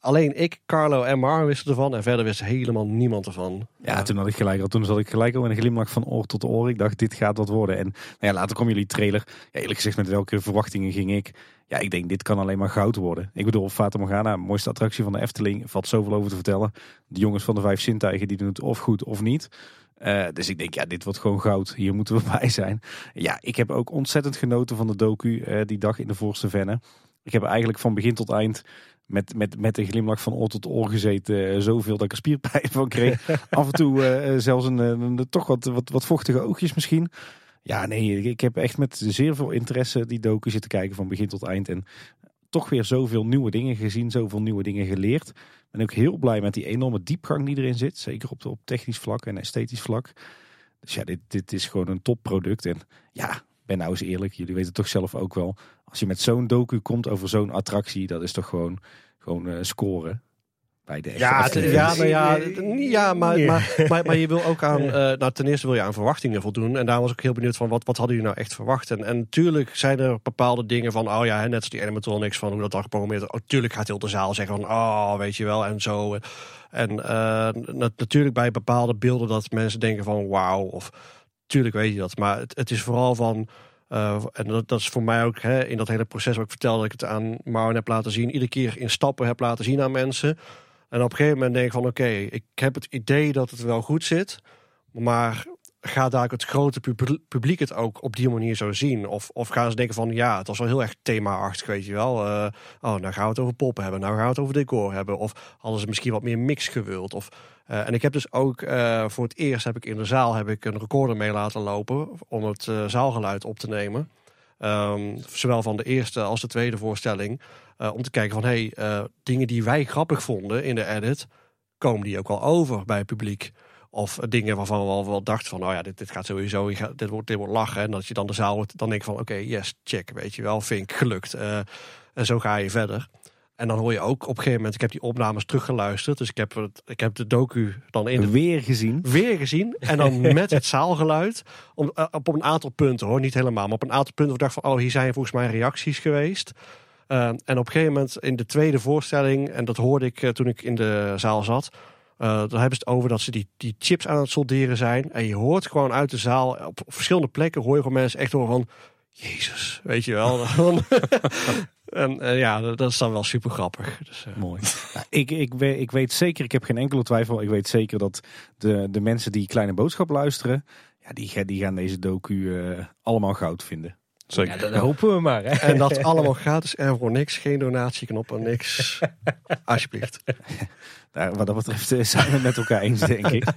alleen ik, Carlo en Marvin wisten ervan. En verder wist helemaal niemand ervan.
Ja, toen had ik gelijk al. Toen zat ik gelijk al in een glimlach van oor tot oor. Ik dacht, dit gaat wat worden. En nou ja, later kwam jullie trailer. Eerlijk gezegd, met welke verwachtingen ging ik? Ja, ik denk dit kan alleen maar goud worden. Ik bedoel, Fata Morgana, mooiste attractie van de Efteling, valt zoveel over te vertellen. De jongens van de vijf zintuigen, die doen het of goed of niet. Uh, dus ik denk, ja, dit wordt gewoon goud. Hier moeten we bij zijn. Ja, ik heb ook ontzettend genoten van de docu uh, die dag in de voorste venne. Ik heb eigenlijk van begin tot eind met, met, met een glimlach van oor tot oor gezeten. Uh, zoveel dat ik er spierpijn van kreeg. Af en toe zelfs een, een, toch wat, wat, wat vochtige oogjes misschien. Ja, nee, ik heb echt met zeer veel interesse die docu zitten kijken van begin tot eind. En toch weer zoveel nieuwe dingen gezien, zoveel nieuwe dingen geleerd. Ben ook heel blij met die enorme diepgang die erin zit. Zeker op, op technisch vlak en esthetisch vlak. Dus ja, dit, dit is gewoon een topproduct. En ja, ben nou eens eerlijk, jullie weten toch zelf ook wel. Als je met zo'n docu komt over zo'n attractie, dat is toch gewoon, gewoon uh, scoren. Bij de
Ja, het- ja, nou ja, ja maar, maar, maar, maar je wil ook aan, eh, nou ten eerste wil je aan verwachtingen voldoen. En daar was ik heel benieuwd van, wat, wat hadden jullie nou echt verwacht? En, en natuurlijk zijn er bepaalde dingen van, oh ja, hè, net als die animatronics, van hoe dat dan geprogrammeerd is. Oh, tuurlijk gaat heel de zaal zeggen van, oh, weet je wel, en zo. En eh, nat- natuurlijk bij bepaalde beelden dat mensen denken van, wauw, of tuurlijk weet je dat. Maar het, het is vooral van, eh, en dat, dat is voor mij ook hè, in dat hele proces wat ik vertelde, dat ik het aan Marwan heb laten zien, iedere keer in stappen heb laten zien aan mensen. En op een gegeven moment denk ik van oké, ik heb het idee dat het wel goed zit. Maar gaat daar het grote pub- publiek het ook op die manier zo zien? Of, of gaan ze denken van ja, het was wel heel erg thema-achtig, weet je wel. Eh, oh, nou gaan we het over poppen hebben, nou gaan we het over decor hebben. Of hadden ze misschien wat meer mix gewild. Of, eh, en ik heb dus ook eh, voor het eerst heb ik in de zaal heb ik een recorder mee laten lopen om het zaalgeluid op te nemen. Ehm, zowel van de eerste als de tweede voorstelling. Eh, om te kijken van, hey, eh, dingen die wij grappig vonden in de edit, komen die ook wel over bij het publiek? Of dingen waarvan we al wel dachten van, oh ja, dit, dit gaat sowieso, dit, wordt, dit wordt lachen. En dat je dan de zaal, dan denk je van, oké, yes, check, weet je wel, vind ik gelukt. Eh, en zo ga je verder. En dan hoor je ook op een gegeven moment, ik heb die opnames teruggeluisterd. Dus ik heb, het, ik heb de docu dan in de
Weer gezien.
weer gezien. En dan met het zaalgeluid. Om, eh, op een aantal punten hoor, niet helemaal. Maar op een aantal punten dacht van, oh, hier zijn volgens mij reacties geweest. Eh, en op een gegeven moment in de tweede voorstelling, en dat hoorde ik eh, toen ik in de zaal zat. eh dan hebben ze het over dat ze die, die chips aan het solderen zijn. En je hoort gewoon uit de zaal, op, op verschillende plekken hoor je gewoon mensen echt horen van... Jezus, weet je wel. en eh, ja, dat, dat is dan wel super grappig. Dus, eh,
Mooi. Nou, ik, ik, weet, ik weet zeker, ik heb geen enkele twijfel. Ik weet zeker dat de, de mensen die Kleine Boodschap luisteren, ja, die, die gaan deze docu eh, allemaal goud vinden.
Zeker.
Ja, dat hopen we maar. Hè.
En dat allemaal gratis en voor niks. Geen donatieknop en niks. Alsjeblieft.
Daar, wat dat betreft zijn we het met elkaar eens, denk ik.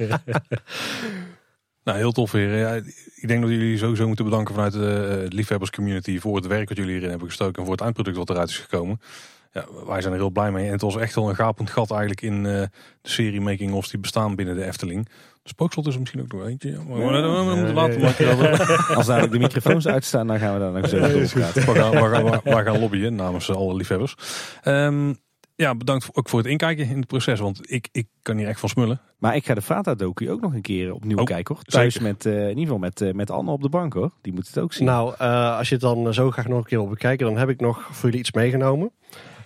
Nou, heel tof weer. Ja, ik denk dat jullie sowieso moeten bedanken vanuit de eh, liefhebberscommunity voor het werk wat jullie hierin hebben gestoken en voor het eindproduct wat eruit is gekomen. Ja, wij zijn er heel blij mee. En het was echt wel een gapend gat eigenlijk in eh, de serie making-ofs die bestaan binnen de Efteling. De spookslot is er misschien ook nog eentje. ja, Maar we, we- we moeten later maken.
Als dadelijk de microfoons uitstaan, dan gaan we daar nog zo over praten.
We gaan, we, gaan, we- we gaan lobbyen namens alle liefhebbers. Ehm, ja, bedankt ook voor het inkijken in het proces. Want ik, ik kan hier echt van smullen.
Maar ik ga de Fata-docu ook nog een keer opnieuw
Oh,
kijken, hoor. Thuis
zeker.
met, eh, in ieder geval met, eh, met Anne op de bank, hoor. Die moet het ook zien.
Nou, eh, als je het dan zo graag nog een keer wil bekijken, dan heb ik nog voor jullie iets meegenomen.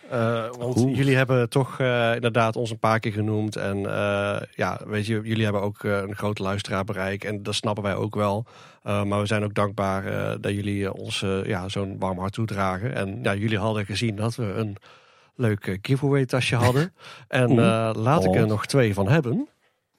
Eh, want
Oeh.
jullie hebben toch eh, inderdaad ons een paar keer genoemd. En eh, ja, weet je, jullie hebben ook eh, een groot luisteraarbereik. En dat snappen wij ook wel. Eh, maar we zijn ook dankbaar eh, dat jullie ons eh, ja, zo'n warm hart toedragen. En ja, jullie hadden gezien dat we een leuk eh, giveaway tasje hadden. en eh, laat ik er
Oh.
nog twee van hebben.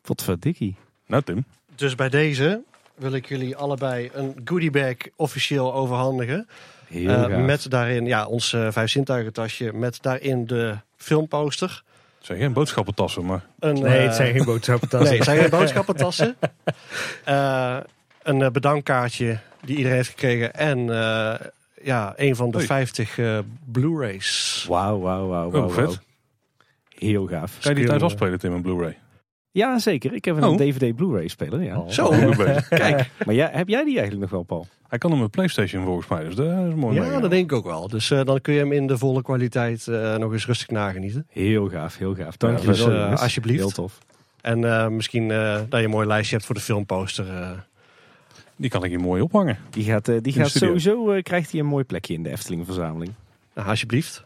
Wat verdikkie.
Nou Tim,
Dus bij deze wil ik jullie allebei een goodiebag officieel overhandigen.
Heel
Eh, met daarin ja, ons vijf zintuigen tasje. Met daarin de filmposter.
het zijn geen boodschappentassen, maar
Een,
Nee, het zijn geen boodschappen.
nee, het zijn geen boodschappentassen. Eh, een bedankkaartje die iedereen heeft gekregen. En eh, ja, een van de
Hey.
50 eh, Blu-rays.
Wauw, wauw, wauw, wauw.
Oh, vet.
wauw. Heel gaaf.
kan je die thuis afspelen Tim in Blu-ray?
Ja, zeker. Ik heb een
Oh.
DVD Blu-ray speler, ja.
Oh.
Zo,
bezig.
kijk.
Maar ja, heb jij die eigenlijk nog wel, Paul?
Hij kan hem met PlayStation volgens mij, dus dat is mooi.
Ja, dat denk ik ook wel. Dus eh, dan kun je hem in de volle kwaliteit eh, nog eens rustig nagenieten.
Heel gaaf, heel gaaf. Dank
Ja,
je
dus,
wel,
eh, alsjeblieft.
Heel tof.
En eh, misschien eh, dat je een mooi lijstje hebt voor de filmposter.
Die kan ik hier mooi ophangen.
Die gaat, eh, die gaat sowieso, eh, krijgt hij een mooi plekje in de Efteling verzameling.
nou, alsjeblieft.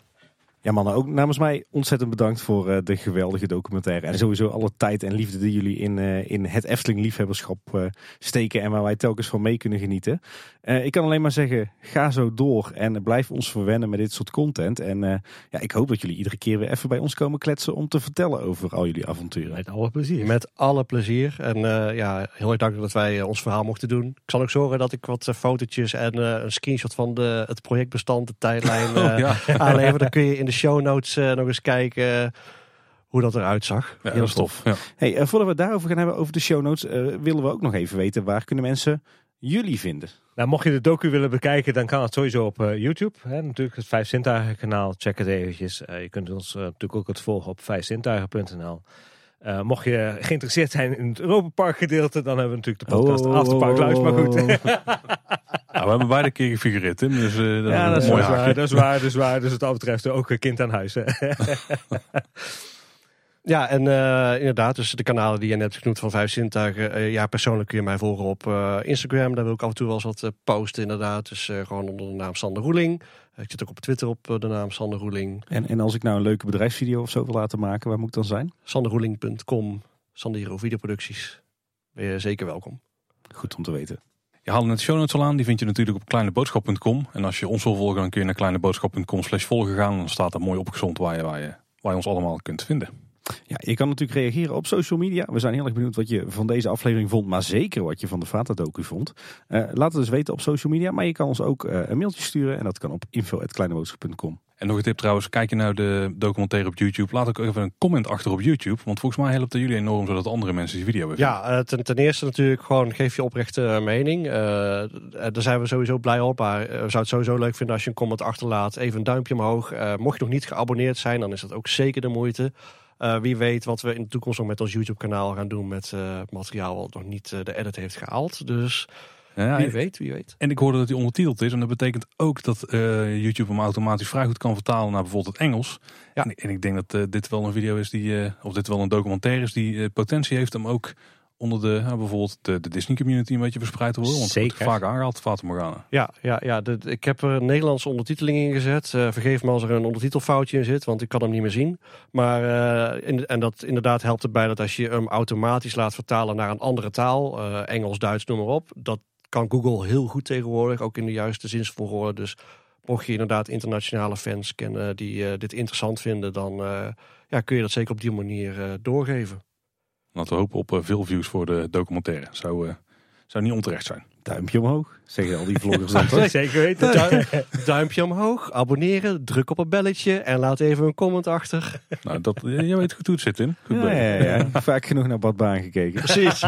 Ja mannen, ook namens mij ontzettend bedankt voor eh, de geweldige documentaire. En sowieso alle tijd en liefde die jullie in, eh, in het Efteling liefhebberschap eh, steken. En waar wij telkens van mee kunnen genieten. Eh, ik kan alleen maar zeggen, ga zo door. En blijf ons verwennen met dit soort content. En eh, ja, ik hoop dat jullie iedere keer weer even bij ons komen kletsen om te vertellen over al jullie avonturen.
Met alle plezier.
Met alle plezier. En eh, ja, heel erg dankbaar dat wij ons verhaal mochten doen. Ik zal ook zorgen dat ik wat fotootjes en eh, een screenshot van de, het projectbestand, de tijdlijn eh
Oh, ja.
aanleveren. Dan kun je in de show notes eh, nog eens kijken eh, hoe dat eruit zag.
ja, dat is tof. Ja.
Hey, eh, voordat we het daarover gaan hebben, over de show notes, eh, willen we ook nog even weten waar kunnen mensen jullie vinden.
Nou, mocht je de docu willen bekijken, dan kan het sowieso op YouTube. Hè, natuurlijk het Vijf Zintuigen kanaal. Check het eventjes. Eh, je kunt ons natuurlijk ook het volgen op vijfzintuigen.nl. Eh, mocht je geïnteresseerd zijn in het Europapark gedeelte, dan hebben we natuurlijk de podcast
Oh,
Afterpark Live. Maar goed,
Nou, we hebben beide keer gefigureerd, Tim. Dus eh, dat
Ja,
is
dat is
mooi
waar, dat is waar, dat is waar. Dus wat dat betreft ook een kind aan huis.
Ja, en eh, inderdaad, dus de kanalen die je net genoemd van Vijf Zintuigen. eh, ja, persoonlijk kun je mij volgen op eh, Instagram. Daar wil ik af en toe wel eens wat posten, inderdaad. Dus eh, gewoon onder de naam Sander Roeling. ik zit ook op Twitter op de naam Sander Roeling.
En, en als ik nou een leuke bedrijfsvideo of zo wil laten maken, waar moet ik dan zijn?
sanderroeling.com, Sandero Videoproducties. Ben je zeker welkom.
Goed om te weten.
Je haalde net de show notes al aan. Die vind je natuurlijk op kleineboodschap.com. En als je ons wil volgen, dan kun je naar kleineboodschap.com slash volgen gaan. Dan staat er mooi opgezond waar je, waar, je, waar je ons allemaal kunt vinden.
Ja, je kan natuurlijk reageren op social media. We zijn heel erg benieuwd wat je van deze aflevering vond, maar zeker wat je van de Vata-docu vond. Eh, laat het dus weten op social media, maar je kan ons ook eh, een mailtje sturen en dat kan op info.kleineboodschap.com.
En nog een tip trouwens, kijk je naar de documentaire op YouTube. Laat ook even een comment achter op YouTube. Want volgens mij helpt het jullie enorm zodat andere mensen die video weer vinden.
Ja, eh, ten, ten eerste natuurlijk gewoon geef je oprechte mening. Eh, daar zijn we sowieso blij op. Maar we zouden het sowieso leuk vinden als je een comment achterlaat. Even een duimpje omhoog. Eh, mocht je nog niet geabonneerd zijn, dan is dat ook zeker de moeite. Eh, wie weet wat we in de toekomst nog met ons YouTube kanaal gaan doen met eh, materiaal wat nog niet eh, de edit heeft gehaald. Dus
Ja,
wie weet, wie weet.
En ik hoorde dat hij ondertiteld is. En dat betekent ook dat YouTube hem automatisch vrij goed kan vertalen naar bijvoorbeeld het Engels.
Ja.
En, en ik denk dat dit wel een video is die, of dit wel een documentaire is die potentie heeft om ook onder de, nou, bijvoorbeeld de, de Disney community een beetje verspreid te worden. Want het wordt
Zeker.
vaak aangehaald, Fata Morgana.
Ja, ja, ja de- ik heb er een Nederlandse ondertiteling in gezet. Eh, vergeef me als er een ondertitelfoutje in zit, want ik kan hem niet meer zien. Maar, eh, in- en dat inderdaad helpt erbij dat als je hem automatisch laat vertalen naar een andere taal, eh, Engels, Duits, noem maar op, dat kan Google heel goed tegenwoordig, ook in de juiste zinsvolgorde. Dus mocht je inderdaad internationale fans kennen die dit interessant vinden, dan eh, ja, kun je dat zeker op die manier eh, doorgeven.
Laten we hopen op eh, veel views voor de documentaire. Zou, eh, zou niet onterecht zijn.
Duimpje omhoog, zeggen al die vloggers dan toch?
Zeker weten.
Duim- duimpje omhoog, abonneren, druk op het belletje en laat even een comment achter.
Nou, dat, je weet goed hoe het zit in. Goed
Ja, ja, ja. Vaak genoeg naar Bad Baan gekeken.
Precies.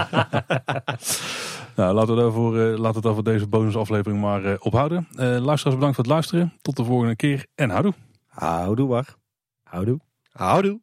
Nou, laten we, daarvoor, eh, laten we het daar voor deze bonusaflevering maar eh, ophouden. Eh luisteraars, bedankt voor het luisteren. Tot de volgende keer en houdoe.
Houdoe, war.
Houdoe.
Houdoe.